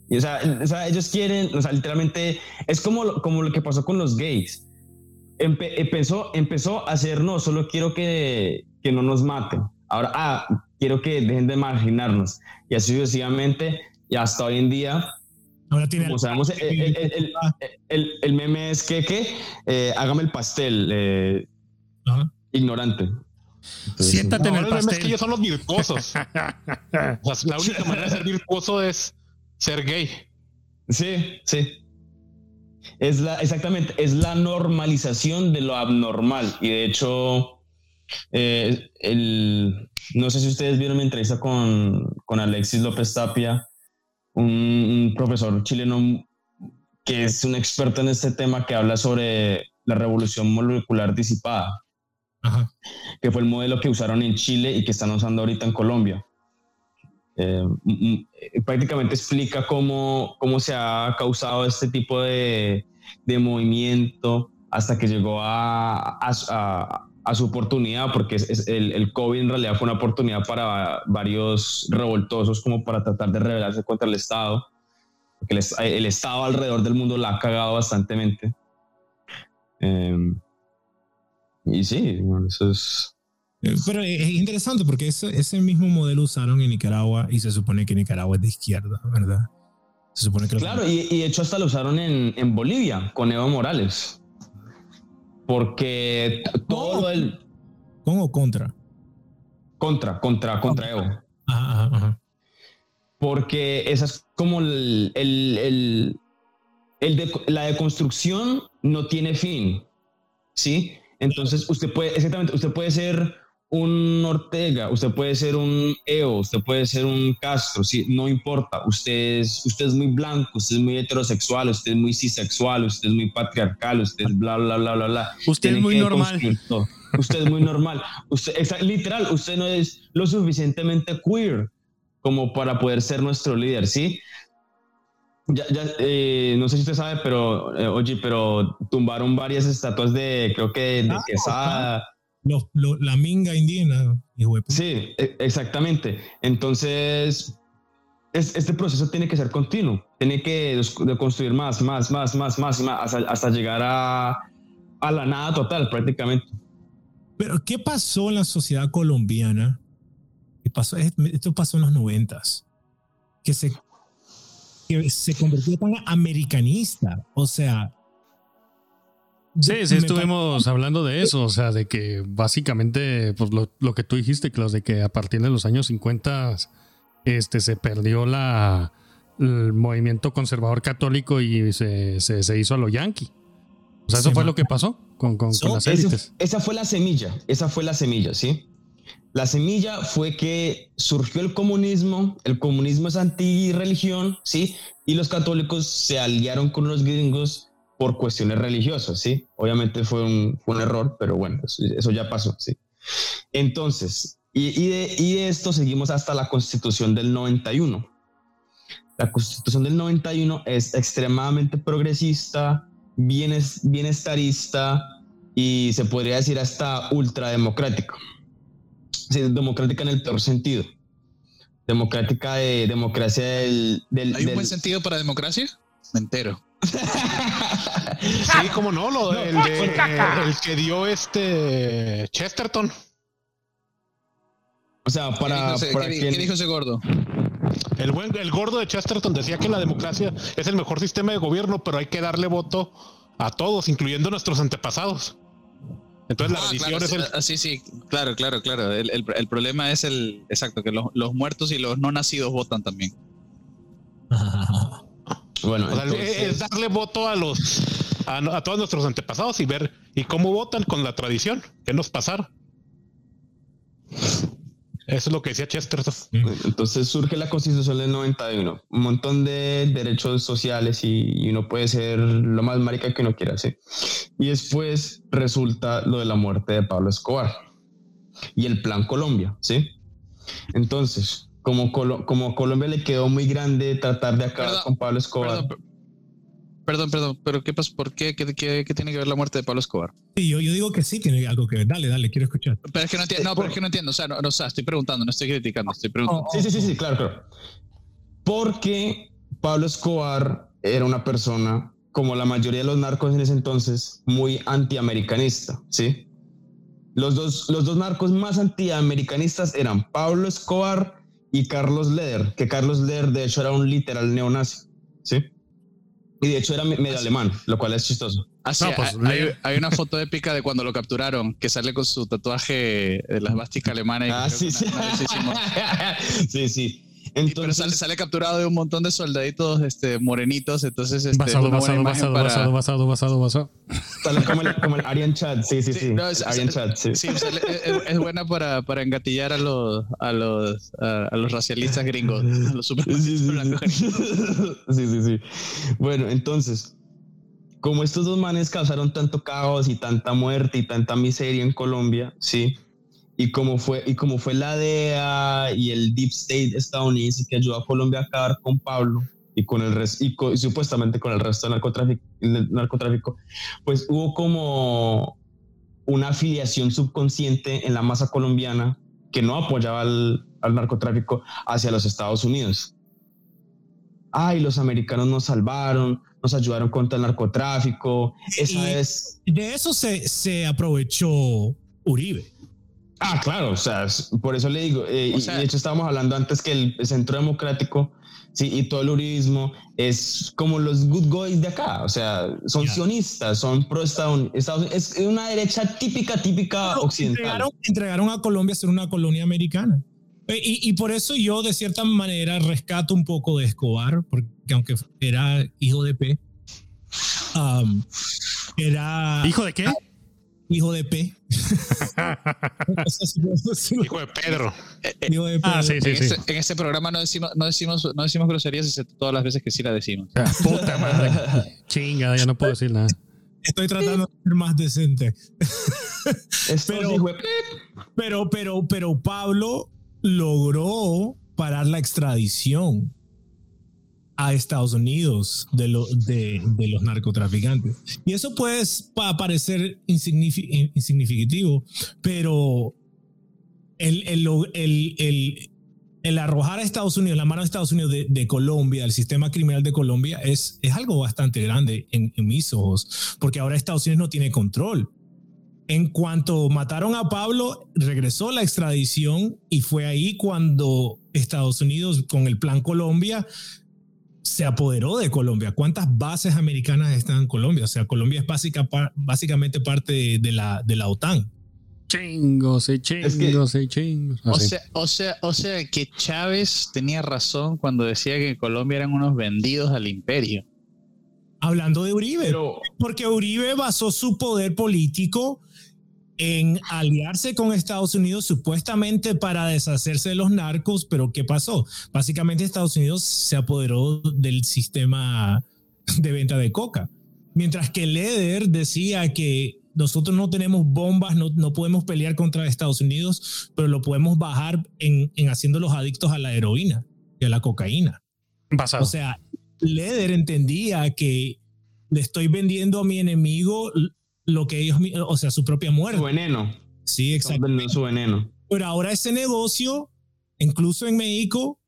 Y, o, sea, o sea, ellos quieren, o sea, literalmente es como, como lo que pasó con los gays empezó, empezó a hacer, no, solo quiero que, que no nos maten. Ahora, ah, quiero que dejen de marginarnos. Y así sucesivamente, y hasta hoy en día, Ahora tiene como sabemos, el, el, el, meme es que, que eh, hágame el pastel, eh, ignorante. Siéntate en el pastel. Es que ellos son los virtuosos. *laughs* la única manera de ser virtuoso es ser gay. Sí, sí. Es la, exactamente, es la normalización de lo abnormal. Y de hecho, eh, el, no sé si ustedes vieron mi entrevista con, con Alexis López Tapia, un, profesor chileno que es un experto en este tema que habla sobre la revolución molecular disipada, que fue el modelo que usaron en Chile y que están usando ahorita en Colombia. Eh, prácticamente explica cómo, cómo se ha causado este tipo de, de movimiento hasta que llegó a, a, a, su oportunidad, porque es, el, el, COVID en realidad fue una oportunidad para varios revoltosos como para tratar de rebelarse contra el Estado, porque el, el Estado alrededor del mundo la ha cagado bastantemente. Em, y sí, eso es... Eh, pero es interesante porque ese, ese mismo modelo usaron en Nicaragua y se supone que Nicaragua es de izquierda, ¿verdad? Se supone que claro, y, y, de hecho hasta lo usaron en, en, Bolivia con Evo Morales. Porque todo el... ¿Con o contra? Contra, contra, contra Evo. Ajá, ajá. Porque esa es como el, el, el, el de, la deconstrucción no tiene fin. ¿Sí? Entonces usted puede, exactamente, usted puede ser un Ortega, usted puede ser un EO, usted puede ser un Castro, sí, no importa. Usted es, usted es muy blanco, usted es muy heterosexual, usted es muy cisexual, usted es muy patriarcal, usted es bla, bla, bla, bla, bla. Usted es muy normal. Usted es muy normal. Usted, literal, usted no es lo suficientemente queer como para poder ser nuestro líder, ¿sí? Ya, ya eh, no sé si usted sabe, pero, eh, oye, pero tumbaron varias estatuas de, creo que de ah, Quesada los, la minga indígena. Sí, e, exactamente. Entonces, es, este proceso tiene que ser continuo, tiene que construir más, más, más, más, más, más hasta, llegar a, a, la nada total prácticamente. Pero, ¿qué pasó en la sociedad colombiana? ¿Qué pasó? Esto pasó en los noventas, que se, que se convirtió tan americanista. O sea, Sí, sí, estuvimos hablando de eso, o sea, de que básicamente, pues lo, lo, que tú dijiste, Klaus, de que a partir de los años 50 este, se perdió la, el movimiento conservador católico y se, se, hizo a lo yankee. O sea, eso fue lo que pasó con, con, las élites. Esa, fue la semilla, esa fue la semilla, ¿sí? La semilla fue que surgió el comunismo, el comunismo es anti-religión, ¿sí? Y los católicos se aliaron con los gringos por cuestiones religiosas, ¿sí? Obviamente fue un, fue un error, pero bueno, eso, ya pasó, ¿sí? Entonces, y, de, y de esto seguimos hasta la constitución del 91. La constitución del 91 es extremadamente progresista, bienestarista y se podría decir hasta ultrademocrática democrática en el peor sentido. Democrática de democracia del. ¿Hay un buen sentido para democracia? Me entero. *laughs* sí, como no, lo, el, el, que dio este Chesterton. O sea, para. ¿Qué, dijo, ese gordo? El, buen, el gordo de Chesterton decía que la democracia es el mejor sistema de gobierno, pero hay que darle voto a todos, incluyendo nuestros antepasados. Entonces la ah, es el... Ah, sí, sí, claro, claro, claro. El, problema es el, exacto, que los, muertos y los no nacidos votan también. *laughs* bueno, es darle voto a los, a, todos nuestros antepasados y ver y cómo votan con la tradición, qué nos pasaron. Eso es lo que decía Chesterton. Entonces surge la constitución del 91, un montón de derechos sociales y, uno puede ser lo más marica que uno quiera, ¿sí? Y después resulta lo de la muerte de Pablo Escobar y el Plan Colombia, ¿sí? Entonces, como, como Colombia le quedó muy grande tratar de acabar con Pablo Escobar. Perdón, perdón, pero ¿qué pasa? ¿Por qué? ¿Qué, tiene que ver la muerte de Pablo Escobar? Sí, yo, yo, digo que sí tiene algo que ver. Dale, dale, quiero escuchar. Pero es que no entiendo, no, pero es que no entiendo. O sea, no, o sea, estoy preguntando, no estoy criticando, estoy preguntando. Sí, sí, sí, sí, claro, claro. Porque Pablo Escobar era una persona, como la mayoría de los narcos en ese entonces, muy antiamericanista, ¿sí? Los dos, los dos narcos más antiamericanistas eran Pablo Escobar y Carlos Leder, que Carlos Leder de hecho era un literal neonazi, ¿sí? Y de hecho era medio alemán, lo cual es chistoso. Ah, pues, hay, una foto épica de cuando lo capturaron, que sale con su tatuaje de la esvástica alemana. Y ah, *laughs* sí, sí. sí, sí. Entonces, pero sale, capturado de un montón de soldaditos este, morenitos, entonces... Este, basado, basado, basado, basado, basado, basado, basado, Sale como el, como el Aryan Chat, sí, sí, sí. es, Aryan Chat, sí. sí es, buena para, para engatillar a los, a los, a, los racialistas gringos, a los super sí, sí, sí, sí, sí. Bueno, entonces, como estos dos manes causaron tanto caos y tanta muerte y tanta miseria en Colombia, sí, y como fue, y como fue la DEA y el Deep State estadounidense que ayudó a Colombia a acabar con Pablo y con el resto, y, supuestamente con el resto del narcotráfico, narcotráfico, pues hubo como una afiliación subconsciente en la masa colombiana que no apoyaba al, al narcotráfico hacia los Estados Unidos. Ay, los americanos nos salvaron, nos ayudaron contra el narcotráfico. Esa es... De eso se, se aprovechó Uribe. Ah, claro, o sea, por eso le digo, eh, y de hecho estábamos hablando antes que el centro democrático sí, y todo el uribismo es como los good guys de acá, o sea, son sionistas, son pro Estados es una derecha típica, típica occidental. Entregaron, a Colombia a ser una colonia americana. Eh, y, y, por eso yo de cierta manera rescato un poco de Escobar, porque aunque era hijo de P, era... ¿Hijo de qué? Hijo de P. *laughs* hijo de Pedro. Hijo de Pedro. Ah, sí, sí, en, Este, en, programa no decimos, no decimos, no decimos groserías excepto todas las veces que sí la decimos. Ah, puta madre. Chinga, ya no puedo decir nada. Estoy tratando de ser más decente. pero, pero, pero, pero Pablo logró parar la extradición a Estados Unidos de, lo, de, de, los narcotraficantes. Y eso puede parecer insignificativo, pero el, el, arrojar a Estados Unidos, la mano de Estados Unidos de, de, Colombia, el sistema criminal de Colombia, es, es algo bastante grande en, en mis ojos, porque ahora Estados Unidos no tiene control. En cuanto mataron a Pablo, regresó la extradición y fue ahí cuando Estados Unidos, con el Plan Colombia, se apoderó de Colombia. ¿Cuántas bases americanas están en Colombia? O sea, Colombia es básica, básicamente parte de la, de la OTAN. Chingos y chingos y chingos. O sea, o, sea, o sea que Chávez tenía razón cuando decía que Colombia eran unos vendidos al imperio. Hablando de Uribe, porque Uribe basó su poder político en aliarse con Estados Unidos supuestamente para deshacerse de los narcos, pero ¿qué pasó? Básicamente Estados Unidos se apoderó del sistema de venta de coca, mientras que Leder decía que nosotros no tenemos bombas, no, no podemos pelear contra Estados Unidos, pero lo podemos bajar en, en haciendo los adictos a la heroína y a la cocaína. O sea, Leder entendía que le estoy vendiendo a mi enemigo lo que ellos, o sea, su propia muerte. Su veneno. Sí, exacto. Su veneno. Pero ahora ese negocio, incluso en México,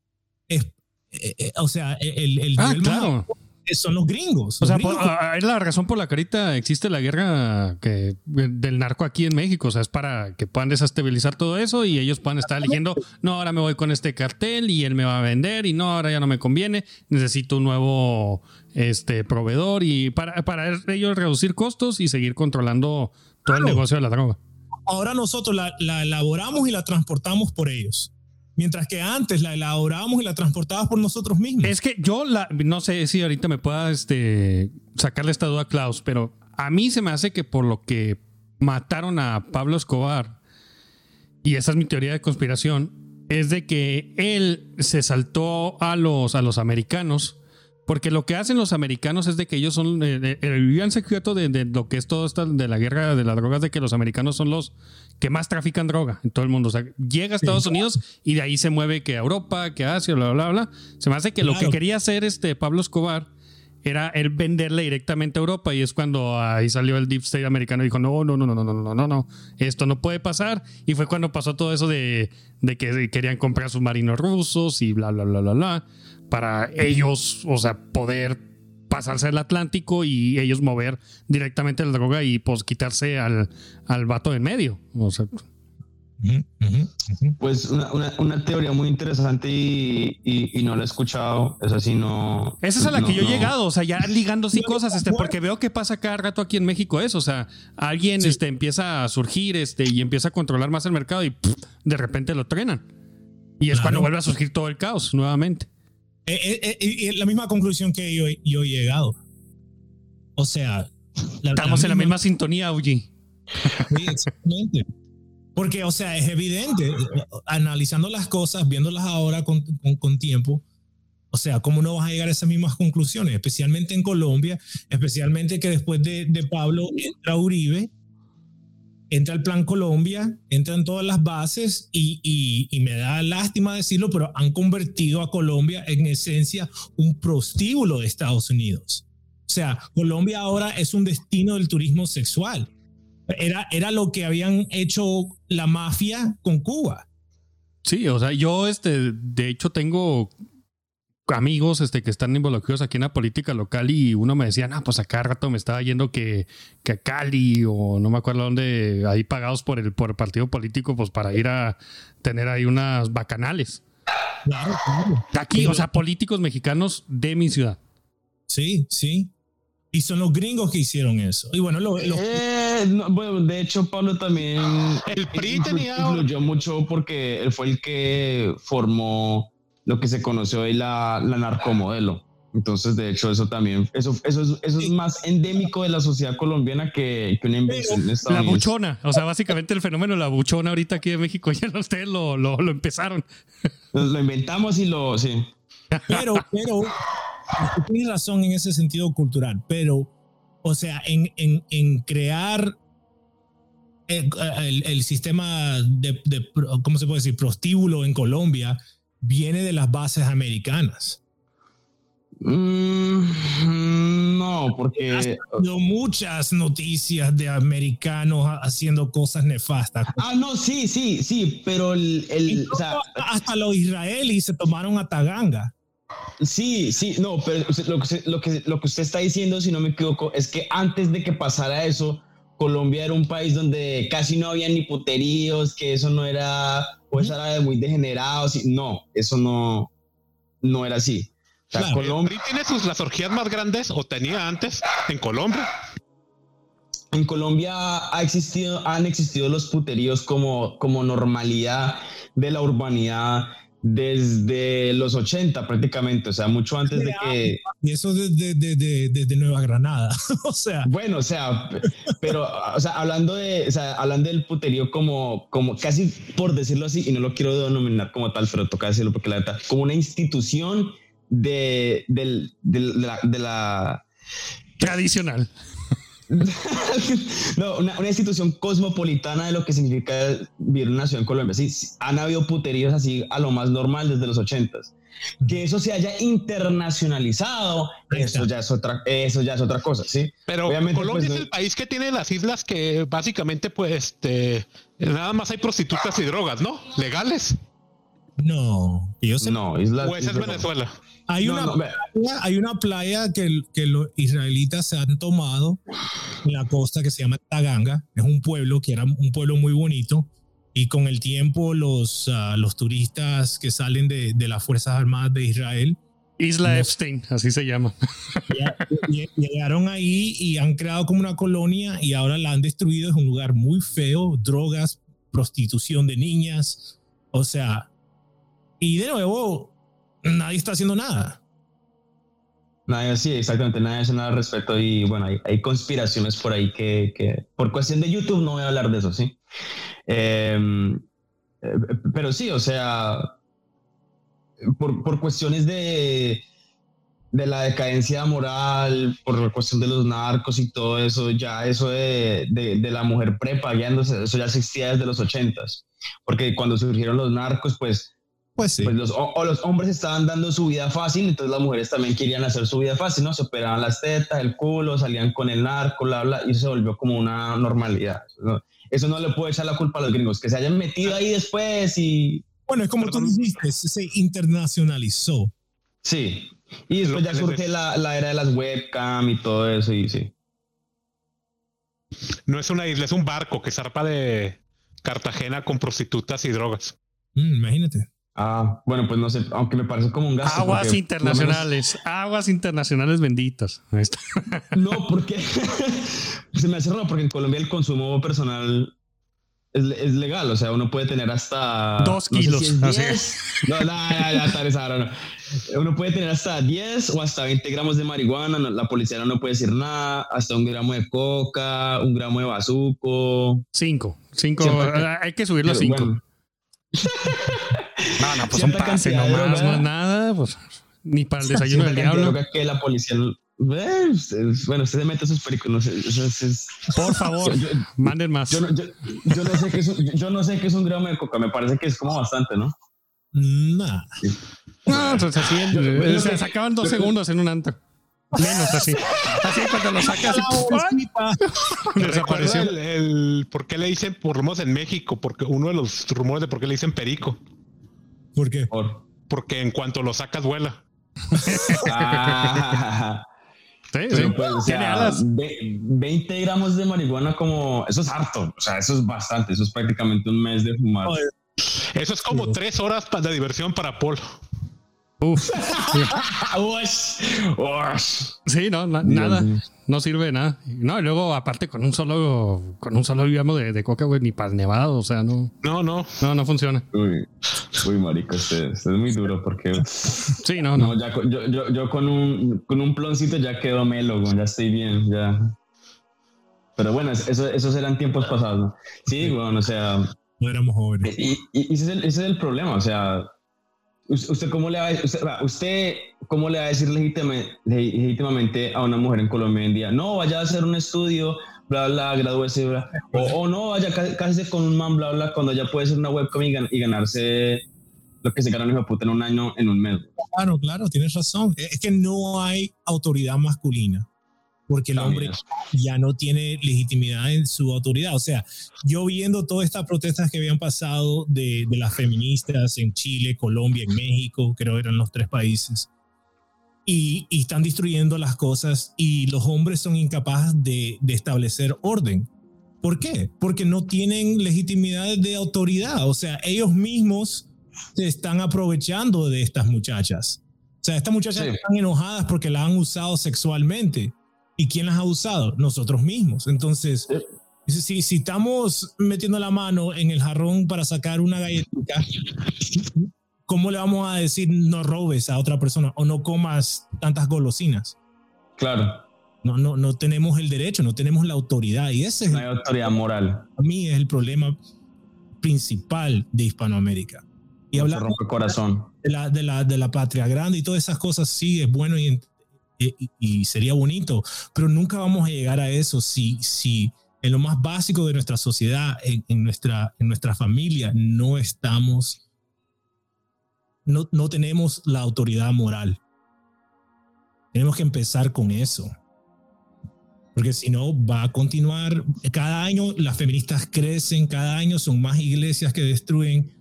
es, eh, eh, o sea, el, el ah, claro son los gringos. o sea, ah, es la razón por la que ahorita existe la guerra que, del narco aquí en México. O sea, es para que puedan desestabilizar todo eso y ellos puedan estar eligiendo, no, ahora me voy con este cartel y él me va a vender y no, ahora ya no me conviene, necesito un nuevo este, proveedor y para, para ellos reducir costos y seguir controlando todo el negocio de la droga. Ahora nosotros la, la elaboramos y la transportamos por ellos. Mientras que antes la elaborábamos y la transportábamos por nosotros mismos. Es que yo la, no sé si ahorita me pueda este, sacarle esta duda a Klaus, pero a mí se me hace que por lo que mataron a Pablo Escobar, y esa es mi teoría de conspiración, es de que él se saltó a los, a los americanos porque lo que hacen los americanos es de que ellos son eh, el gran secreto de, lo que es todo esto de la guerra de las drogas, de que los americanos son los que más trafican droga en todo el mundo. O sea, llega a Estados Unidos y de ahí se mueve que a Europa, que a Asia, bla, bla, bla. Se me hace que lo que quería hacer este Pablo Escobar era él venderle directamente a Europa y es cuando ahí salió el Deep State americano y dijo, no, no, no, no, no, no, no, no, esto no puede pasar. Y fue cuando pasó todo eso de, de que querían comprar submarinos rusos y bla, bla, bla, bla, bla para ellos, o sea, poder pasarse el Atlántico y ellos mover directamente la droga y pues quitarse al, al vato en medio. O sea, pues una, teoría muy interesante y, no la he escuchado. Es así, no. Esa es a la que yo he llegado. O sea, ya ligando así cosas, este, porque veo que pasa cada rato aquí en México eso. O sea, alguien este, empieza a surgir este, y empieza a controlar más el mercado y de repente lo trenan. Y es cuando vuelve a surgir todo el caos nuevamente. Es eh, eh, eh, la misma conclusión que yo, yo he llegado. O sea, estamos en la misma sintonía, Uji. Sí, exactamente. Porque, o sea, es evidente, analizando las cosas, viéndolas ahora con, con, tiempo, o sea, ¿cómo no vas a llegar a esas mismas conclusiones? Especialmente en Colombia, especialmente que después de, de Pablo entra Uribe, entra el Plan Colombia, entran todas las bases y, y, me da lástima decirlo, pero han convertido a Colombia en esencia un prostíbulo de Estados Unidos. O sea, Colombia ahora es un destino del turismo sexual. Era, era lo que habían hecho la mafia con Cuba. Sí, o sea, yo este, de hecho tengo amigos este, que están involucrados aquí en la política local y uno me decía, no, pues acá rato me estaba yendo que, que a Cali o no me acuerdo dónde, ahí pagados por el, por el partido político, pues para ir a tener ahí unas bacanales. Claro, claro. Aquí, o sea, políticos mexicanos de mi ciudad. Sí, sí. Y son los gringos que hicieron eso. Y bueno, lo, eh, bueno de hecho, Pablo también. El PRI tenía. Influyó mucho porque él fue el que formó lo que se conoció hoy la, la narcomodelo. Entonces, de hecho, eso también, eso, eso, es, eso es más endémico de la sociedad colombiana que, que una invención La buchona, o sea, básicamente el fenómeno de la buchona ahorita aquí en México, *laughs* ya ustedes lo, lo, lo empezaron. Lo, inventamos y lo, sí. Pero, pero, tienes razón en ese sentido cultural, pero, o sea, en, en, en crear el, el, sistema de, de, ¿cómo se puede decir? Prostíbulo en Colombia, viene de las bases americanas. Mm, no, porque no muchas noticias de americanos haciendo cosas nefastas. Ah, no, sí, sí, sí, pero el, hasta los israelíes se tomaron a Taganga. Sí, sí, no, pero lo que, lo, que, lo que usted está diciendo, si no me equivoco, es que antes de que pasara eso, Colombia era un país donde casi no había ni puteríos, que eso no era pues era de muy degenerados. No, eso no, no era así. Colombia tiene sus las orgías más grandes o tenía antes en Colombia. En Colombia ha existido, han existido los puteríos como, como normalidad de la urbanidad desde los 80 prácticamente, o sea, mucho antes de que... Y eso desde, desde, Nueva Granada, *laughs* o sea... Bueno, o sea, pero, o sea, hablando de, o sea, hablando del puterío como, como casi por decirlo así, y no lo quiero denominar como tal, pero toca decirlo porque la verdad, como una institución de, de, la, de la... Tradicional. *laughs* no, una, institución cosmopolitana de lo que significa vivir en una ciudad en Colombia. Sí, han habido puteríos así a lo más normal desde los ochentas. Que eso se haya internacionalizado, eso ya es otra, eso ya es otra cosa, sí. Pero Obviamente, Colombia pues, es el país que tiene las islas que básicamente, pues, este, nada más hay prostitutas y drogas, ¿no? Legales. No, yo sé. No, islas. O esa es Venezuela. Hay, una, playa, hay una playa que, que los israelitas se han tomado en la costa que se llama Taganga. Es un pueblo que era un pueblo muy bonito. Y con el tiempo los, ah, los turistas que salen de, de, las Fuerzas Armadas de Israel. Isla Epstein, así se llama. *laughs* Llegaron ahí y han creado como una colonia y ahora la han destruido. Es un lugar muy feo, drogas, prostitución de niñas. O sea, y de nuevo, nadie está haciendo nada. Nadie, sí, exactamente, nadie hace nada al respecto y bueno, hay, conspiraciones por ahí que, que, por cuestión de YouTube no voy a hablar de eso, ¿sí? Em, eh, pero sí, o sea, por, por, cuestiones de, de la decadencia moral, por la cuestión de los narcos y todo eso, ya eso de, de, de la mujer prepagándose, eso ya existía desde los ochentas, porque cuando surgieron los narcos, pues pues sí. Pues los, o, los hombres estaban dando su vida fácil, entonces las mujeres también querían hacer su vida fácil, ¿no? Se operaban las tetas, el culo, salían con el narco, bla, bla, y se volvió como una normalidad. Eso no le puede echar la culpa a los gringos, que se hayan metido ahí después y... Bueno, es como tú dijiste, se internacionalizó. Sí, y después ya surge la, la, era de las webcam y todo eso, y sí. No es una isla, es un barco que zarpa de Cartagena con prostitutas y drogas. Mm, imagínate. Ah, bueno, pues no sé, aunque me parece como un gasto. Aguas internacionales, aguas internacionales benditas. *laughs* no, porque *laughs* se me hace raro porque en Colombia el consumo personal es, es, legal, o sea, uno puede tener hasta dos kilos. No, no, ya, ya, ya, no. Uno puede tener hasta 10 o hasta 20 gramos de marihuana, la policía no puede decir nada, hasta un gramo de coca, un gramo de bazuco. Cinco, cinco, hay que subirlo a cinco. *laughs* No, no, pues un pase nomás, no es nada, pues ni para el desayuno del diablo. que la policía bueno, usted se mete a sus películas. Por favor, *laughs* manden más. Yo no, yo, no sé qué es, yo no sé qué es un gramo de coca. Me parece que es como bastante, ¿no? Nah. No, entonces así se sacaban dos segundos en un antro. Menos así. Así cuando lo sacas. *laughs* Desapareció. El, el, ¿Por qué le dicen, por rumores en México? Porque uno de los rumores de por qué le dicen perico. ¿Por qué? porque en cuanto lo sacas, vuela. ah, *laughs* sí, sí. Pues, o sea, 20 gramos de marihuana como... Eso es harto. O sea, eso es bastante. Eso es prácticamente un mes de fumar. Eso es como tres horas de diversión para Paul. Uf. *laughs* sí, no, nada. No sirve de nada. No, y luego, aparte, con un solo, con un solo digamos de, de coca, güey, ni para el nevado, o sea, no. No, no. No, no funciona. Uy, uy marico, este, este es muy duro porque. Sí, no, no. ya, yo, yo, yo, con un, con un ploncito ya quedo melo, ya estoy bien, ya. Pero bueno, eso, esos eran tiempos pasados, ¿no? Sí, bueno, o sea. No éramos jóvenes. Y, y, ese, es el, ese es el problema, o sea ¿Usted cómo le va, a, usted, cómo le va a decir legítimamente a una mujer en Colombia en día? No, vaya a hacer un estudio, bla, bla, gradúese, bla. O, no, vaya casi con un man, bla, bla, cuando ya puede ser una webcam y, ganarse lo que se gana un puta en un año, en un mes. Claro, claro, tienes razón. Es que no hay autoridad masculina porque el hombre ya no tiene legitimidad en su autoridad. O sea, yo viendo todas estas protestas que habían pasado de, de las feministas en Chile, Colombia, en México, creo que eran los tres países, y, y, están destruyendo las cosas y los hombres son incapaces de, de establecer orden. ¿Por qué? Porque no tienen legitimidad de autoridad. O sea, ellos mismos se están aprovechando de estas muchachas. O sea, estas muchachas están enojadas porque la han usado sexualmente ¿Y quién las ha usado? Nosotros mismos. Entonces, si, si estamos metiendo la mano en el jarrón para sacar una galletita, ¿cómo le vamos a decir no robes a otra persona o no comas tantas golosinas? Claro. No, no, no tenemos el derecho, no tenemos la autoridad. Y ese es no hay autoridad moral. A mí es el problema principal de Hispanoamérica. Y hablar rompe corazón. De la, de, la, de la patria grande y todas esas cosas, sí, es bueno y, y, y, sería bonito, pero nunca vamos a llegar a eso si, si en lo más básico de nuestra sociedad, en, en nuestra, en nuestra familia, no estamos, no, no tenemos la autoridad moral. Tenemos que empezar con eso porque si no va a continuar. Cada año las feministas crecen, cada año son más iglesias que destruyen.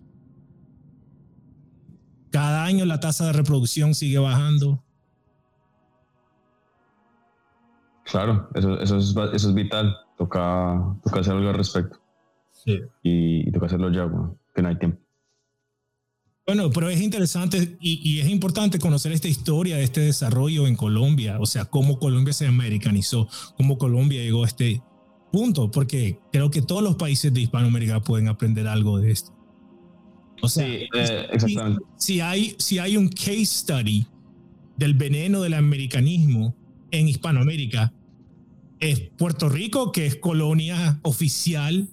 Cada año la tasa de reproducción sigue bajando. Claro, eso, eso, es, eso es vital. Toca, toca hacer algo al respecto. Sí. Y, toca hacerlo ya, que no hay tiempo. Bueno, pero es interesante y, es importante conocer esta historia de este desarrollo en Colombia, o sea, cómo Colombia se americanizó, cómo Colombia llegó a este punto, porque creo que todos los países de Hispanoamérica pueden aprender algo de esto. O sea, sí, eh, exactamente. Si, hay, si hay un case study del veneno del americanismo en Hispanoamérica, es Puerto Rico, que es colonia oficial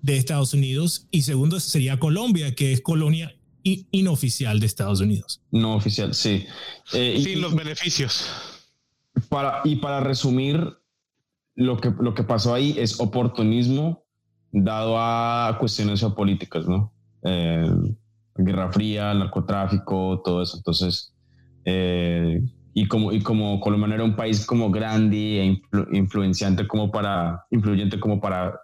de Estados Unidos, y segundo sería Colombia, que es colonia inoficial de Estados Unidos. No oficial, sí. Eh, Sin los beneficios. Para, y para resumir, lo que, lo que pasó ahí es oportunismo dado a cuestiones geopolíticas, ¿no? Eh, Guerra Fría, narcotráfico, todo eso. Entonces, eh, y como, y como Colombia era un país como grande e influenciante como para, influyente como para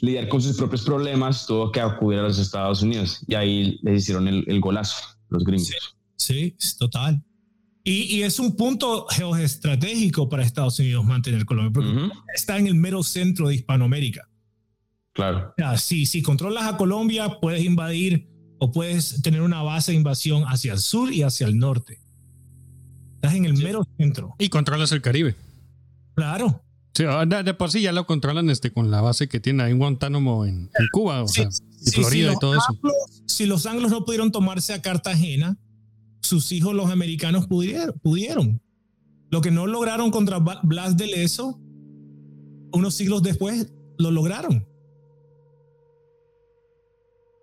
lidiar con sus propios problemas, tuvo que acudir a los Estados Unidos y ahí le hicieron el, golazo, los gringos. Sí, total. Y, y, es un punto geoestratégico para Estados Unidos mantener Colombia, porque está en el mero centro de Hispanoamérica. Claro. si, si controlas a Colombia, puedes invadir o puedes tener una base de invasión hacia el sur y hacia el norte. Estás en el mero centro. Y controlas el Caribe. Claro. Sí, ah, de, por sí ya lo controlan este, con la base que tiene ahí en Guantánamo en, Cuba, o sea, y Florida y todo eso. Si los anglos no pudieron tomarse a Cartagena, sus hijos los americanos pudieron. pudieron. Lo que no lograron contra Blas de Leso, unos siglos después lo lograron.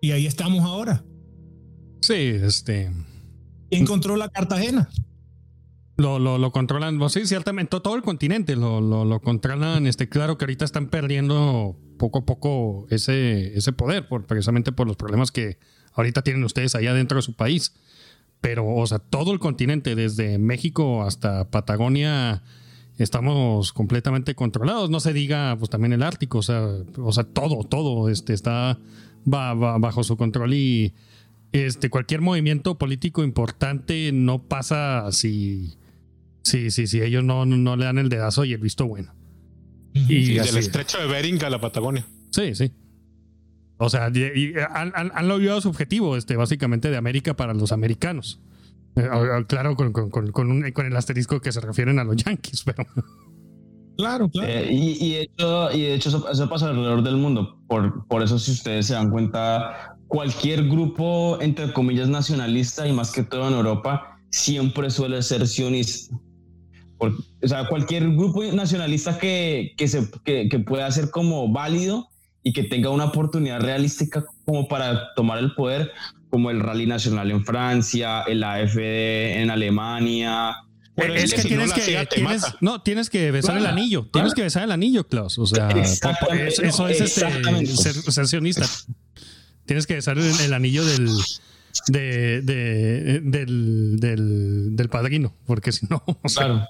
Y ahí estamos ahora. Sí, este. ¿Quién controla Cartagena? Lo, lo, lo controlan, pues sí, ciertamente, todo el continente lo, lo, controlan. Este, claro que ahorita están perdiendo poco a poco ese, ese poder, por, precisamente por los problemas que ahorita tienen ustedes allá dentro de su país. Pero, o sea, todo el continente, desde México hasta Patagonia, estamos completamente controlados. No se diga, pues también el Ártico, o sea, o sea todo, todo este, está va, bajo su control y este, cualquier movimiento político importante no pasa si Sí, sí, sí, ellos no, no, le dan el dedazo y el visto bueno. Y del estrecho de Bering a la Patagonia. Sí, sí. O sea, han, han, logrado su objetivo, este, básicamente, de América para los americanos. Eh, claro, con, con, con, con, el asterisco que se refieren a los yankees, *laughs* pero. Claro, claro. Eh, y, y, de hecho, y de hecho eso, pasa alrededor del mundo. Por, por eso, si ustedes se dan cuenta, cualquier grupo, entre comillas, nacionalista y más que todo en Europa, siempre suele ser sionista o sea, cualquier grupo nacionalista que, que, se, que, que pueda ser como válido y que tenga una oportunidad realística como para tomar el poder, como el Rally Nacional en Francia, el AFD en Alemania. es que, tienes que tienes, no, tienes que besar el anillo, tienes que besar el anillo, Klaus. O sea, eso es este, ser, sionista. Tienes que besar el, anillo del, de, de, del, del, del, padrino, porque si no, *laughs* claro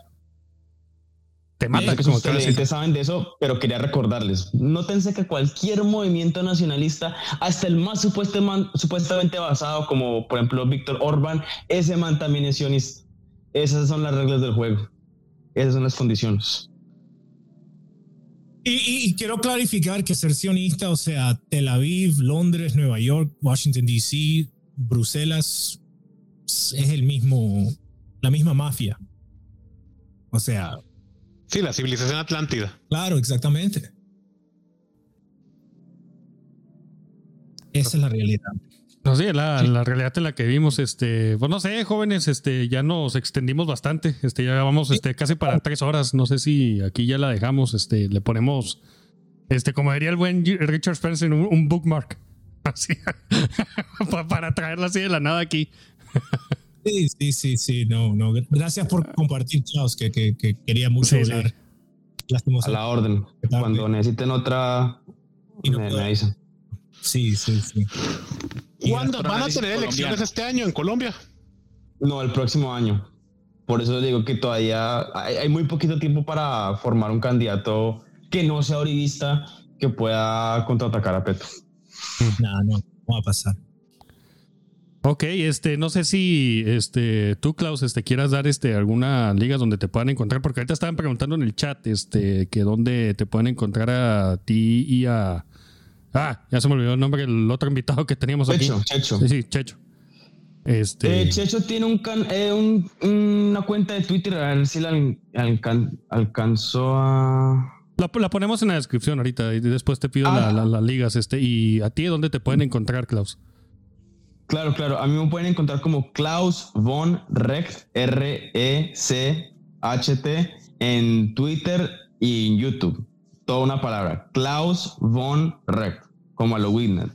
te mata. Que sus televidentes saben de eso, pero quería recordarles. Nótense que cualquier movimiento nacionalista, hasta el más supuestamente basado, como por ejemplo Víctor Orban, ese man también es sionista. Esas son las reglas del juego. Esas son las condiciones. Y, quiero clarificar que ser sionista, o sea, Tel Aviv, Londres, Nueva York, Washington, D.C., Bruselas, es el mismo, la misma mafia. O sea, Sí, la civilización atlántida. Claro, exactamente. Esa es la realidad. No, sí, la, la, realidad en la que vimos, este, pues no sé, jóvenes, este, ya nos extendimos bastante, este, ya vamos, este, casi para tres horas, no sé si aquí ya la dejamos, este, le ponemos, este, como diría el buen Richard Spencer, un, un bookmark, *laughs* así, *laughs* para traerla así de la nada aquí. *laughs* Sí, sí, sí, sí, no, no, gracias por compartir, Klaus, que, que, que quería mucho hablar. A la orden, cuando necesiten otra, y no me, me dicen. Sí, sí, sí. ¿Cuándo van a tener elecciones este año en Colombia? No, el próximo año. Por eso digo que todavía hay, muy poquito tiempo para formar un candidato que no sea orivista que pueda contraatacar a Petro. No, no, no va a pasar. Ok, este, no sé si este, tú, Klaus, este, quieras dar este, alguna liga donde te puedan encontrar, porque ahorita estaban preguntando en el chat este, que dónde te pueden encontrar a ti y a, Ah, ya se me olvidó el nombre del otro invitado que teníamos aquí. Checho. Sí, sí, Checho. Este... Eh, Checho tiene un, eh, un, una cuenta de Twitter, a ver si la alcanzó a... La, la, ponemos en la descripción ahorita y después te pido ah. las ligas. Este, ¿Y a ti dónde te pueden encontrar, Klaus? Claro, claro. A mí me pueden encontrar como Klaus von Recht, R-E-C-H-T, en Twitter y en YouTube toda una palabra. Klaus von Recht, como Halloween.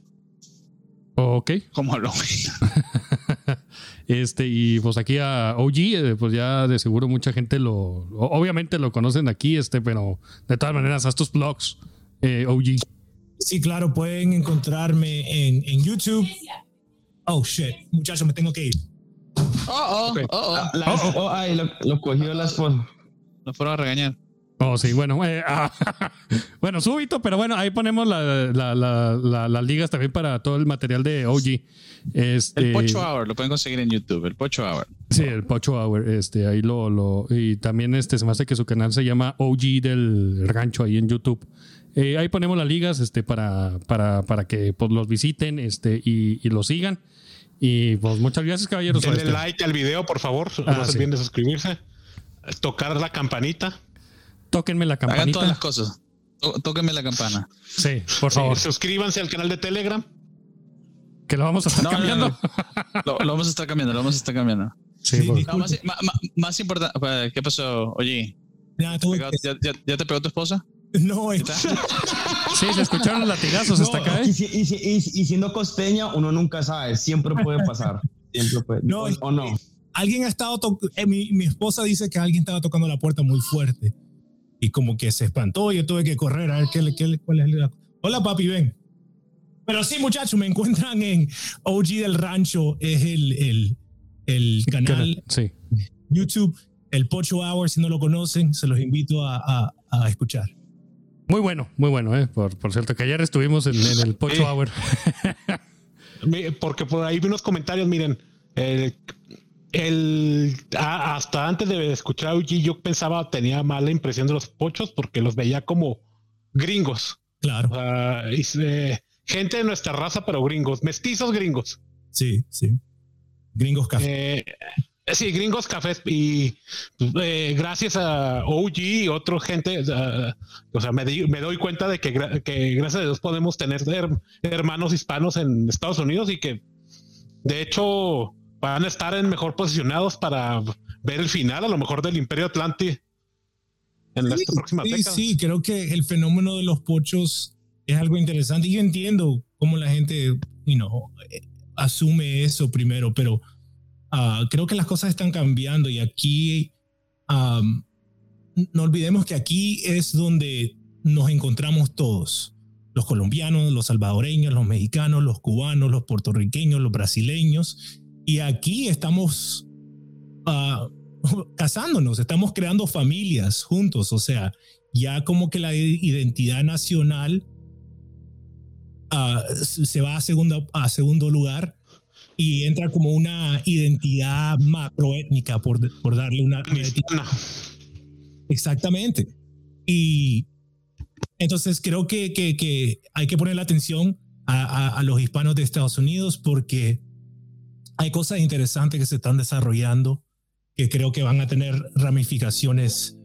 Ok. Como Halloween. *laughs* este, y pues aquí a OG, eh, pues ya de seguro mucha gente lo, obviamente lo conocen aquí, este, pero de todas maneras, haz tus blogs, eh, OG. Sí, claro, pueden encontrarme en, en YouTube. Oh, shit, muchachos, me tengo que ir. Oh, oh, oh, oh. oh, ay, lo, lo cogió las fotos. Lo fueron a regañar. Oh, sí, bueno, eh, *laughs* ah, bueno, súbito, pero bueno, ahí ponemos las la, ligas también para todo el material de OG. Este, el Pocho Hour, lo pueden conseguir en YouTube, el Pocho Hour. Sí, el Pocho Hour, este, ahí lo, lo, y también este, se me hace que su canal se llama OG del rancho ahí en YouTube. Eh, ahí ponemos las ligas, este, para, para, para que pues, los visiten, este, y, y los sigan. Y pues muchas gracias, caballeros. Denle este. like al video, por favor. no ah, se olviden de suscribirse. Tocar la campanita. Tóquenme la campanita. Hagan todas las cosas. Tóquenme la campana. Sí, por favor. suscríbanse al canal de Telegram. Que lo vamos a estar cambiando. lo, vamos a estar cambiando, lo vamos a estar cambiando. Sí, más, importante, ¿qué pasó? Oye, ya, te pegó tu esposa? No, *laughs* Sí, se escucharon los latigazos hasta acá. ¿eh? Y, siendo costeña, uno nunca sabe, siempre puede pasar. Siempre puede. No, o no. Alguien ha estado, eh, mi, mi esposa dice que alguien estaba tocando la puerta muy fuerte y como que se espantó. Yo tuve que correr a ver qué, qué, cuál es la... Hola, papi, ven. Pero sí, muchachos, me encuentran en OG del Rancho, es el, el, el canal sí. YouTube, el Pocho Hour, si no lo conocen, se los invito a, a, escuchar. Muy bueno, muy bueno, ¿eh? por, por cierto, que ayer estuvimos en, el Pocho Hour. *laughs* Porque por ahí vi unos comentarios, miren, el el, hasta antes de escuchar a Uji, yo pensaba, tenía mala impresión de los pochos porque los veía como gringos. Claro. gente de nuestra raza, pero gringos, mestizos gringos. Sí, sí. Gringos café. Eh, sí, gringos cafés. Y eh, gracias a OG y otra gente, o sea, me, me, doy cuenta de que, que, gracias a Dios podemos tener hermanos hispanos en Estados Unidos y que, de hecho, van a estar en mejor posicionados para ver el final, a lo mejor del Imperio Atlante en sí, próxima sí, Sí, creo que el fenómeno de los pochos es algo interesante y yo entiendo cómo la gente, you know, asume eso primero, pero uh, creo que las cosas están cambiando y aquí no olvidemos que aquí es donde nos encontramos todos. Los colombianos, los salvadoreños, los mexicanos, los cubanos, los puertorriqueños, los brasileños. Y aquí estamos uh, *laughs* casándonos, estamos creando familias juntos, o sea, ya como que la identidad nacional uh, se va a segundo, a segundo lugar y entra como una identidad macroétnica, por, por darle una... Exactamente. Y entonces creo que, que, que hay que poner la atención a, a, a los hispanos de Estados Unidos porque hay cosas interesantes que se están desarrollando que creo que van a tener ramificaciones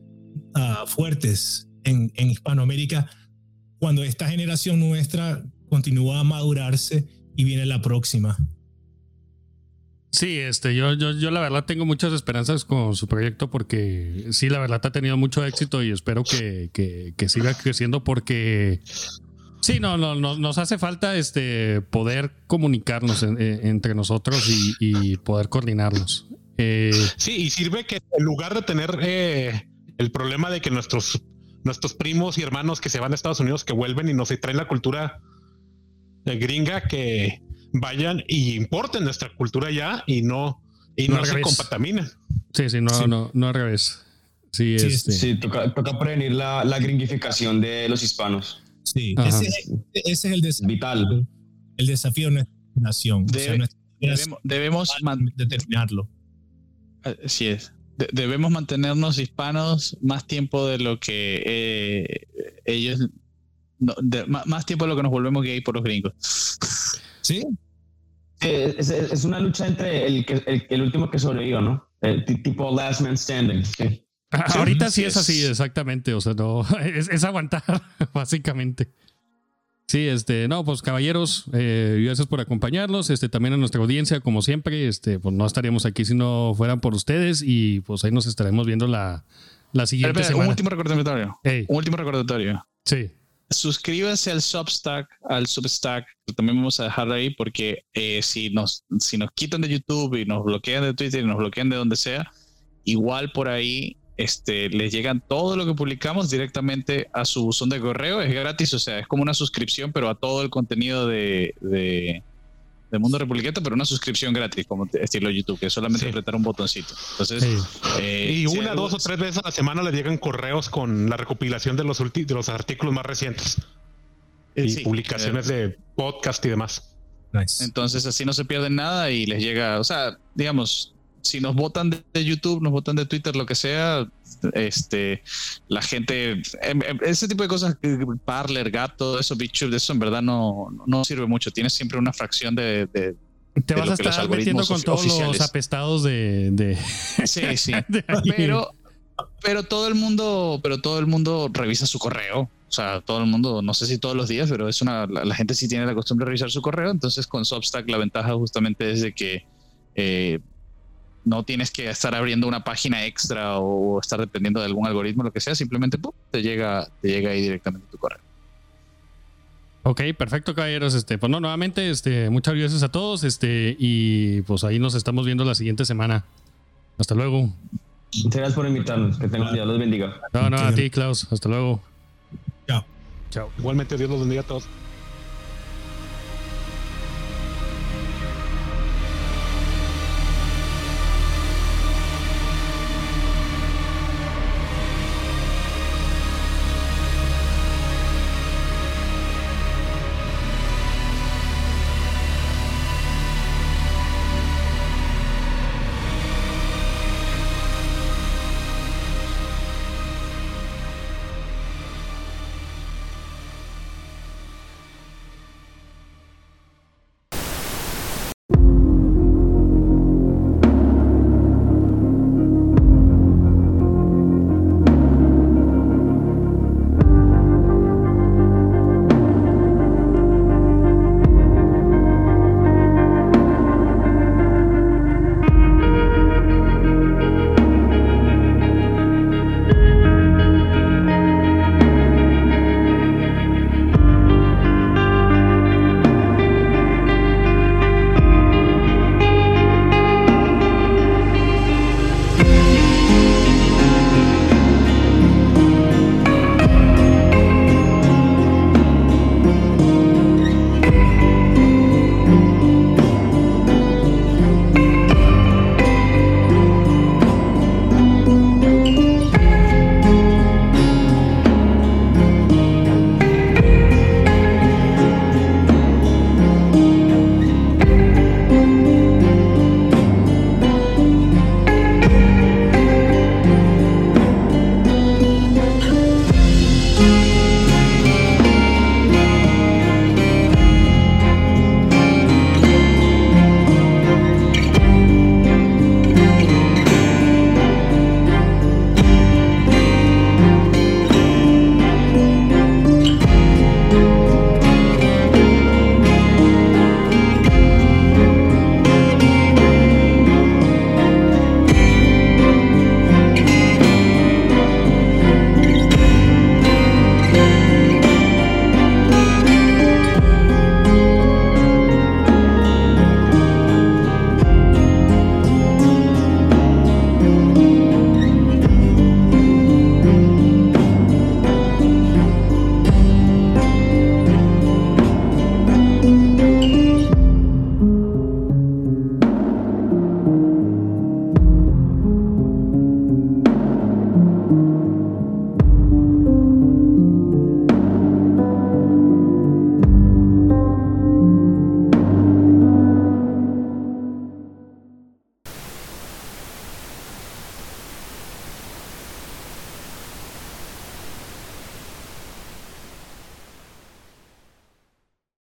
ah, fuertes en, en Hispanoamérica cuando esta generación nuestra continúa a madurarse y viene la próxima. Sí, este, yo, yo, yo la verdad tengo muchas esperanzas con su proyecto porque sí, la verdad ha tenido mucho éxito y espero que, que, siga creciendo porque sí, no, no, nos hace falta este poder comunicarnos entre nosotros y, poder coordinarnos. Eh, sí, y sirve que en lugar de tener eh, el problema de que nuestros, nuestros primos y hermanos que se van a Estados Unidos que vuelven y nos traen la cultura gringa que vayan y importen nuestra cultura ya y no, y no, se contaminen. Sí, sí, no, no, no al revés. Sí, este. sí toca, toca, prevenir la, la, gringificación de los hispanos. Sí, ese, es el desafío. Vital. El desafío de nuestra nación. debemos, determinarlo. Así es. debemos mantenernos hispanos más tiempo de lo que eh, ellos. más tiempo de lo que nos volvemos gay por los gringos. Sí. Es, una lucha entre el, el, el último que sobrevivió, ¿no? El tipo last man standing. Ahorita sí es así, exactamente. O sea, no, *laughs* es, aguantar, *laughs* básicamente. Sí, este, no, pues caballeros, eh, gracias por acompañarnos. Este, también a nuestra audiencia, como siempre, este, pues no estaríamos aquí si no fueran por ustedes. Y pues ahí nos estaremos viendo la, la siguiente semana. Un último recordatorio. Un último recordatorio. Sí suscríbanse al Substack, al Substack, también vamos a dejar ahí porque eh, si, nos, si nos quitan de YouTube y nos bloquean de Twitter y nos bloquean de donde sea, igual por ahí este, les llegan todo lo que publicamos directamente a su buzón de correo, es gratis, o sea, es como una suscripción, pero a todo el contenido de, de Mundo Republiqueta, pero una suscripción gratis, como estilo YouTube, que es solamente apretar un botoncito. Entonces, eh, y una, dos o tres veces a la semana le llegan correos con la recopilación de los, de los artículos más recientes y publicaciones eh, de podcast y demás. Entonces, así no se pierden nada y les llega, o sea, digamos, si nos votan de YouTube, nos votan de Twitter, lo que sea, este, la gente, em, em, ese tipo de cosas, Parler, Gato, eso, BitChute, eso en verdad no, no sirve mucho. Tienes siempre una fracción de, te vas a estar metiendo con todos los apestados de, sí *laughs* sí. pero pero todo el mundo pero todo el mundo revisa su correo. O sea todo el mundo no sé si todos los días pero es una la, gente sí tiene la costumbre de revisar su correo. Entonces con Substack la ventaja justamente es de que eh, no tienes que estar abriendo una página extra o estar dependiendo de algún algoritmo, lo que sea, simplemente te llega, te llega ahí directamente tu correo. Ok, perfecto, caballeros. Este, pues no, nuevamente, este, muchas gracias a todos. Este, y pues ahí nos estamos viendo la siguiente semana. Hasta luego. Muchas gracias por invitarnos. Que tengan Dios los bendiga. No, no, a ti, Klaus. Hasta luego. Chao. Chao. Igualmente, Dios los bendiga a todos.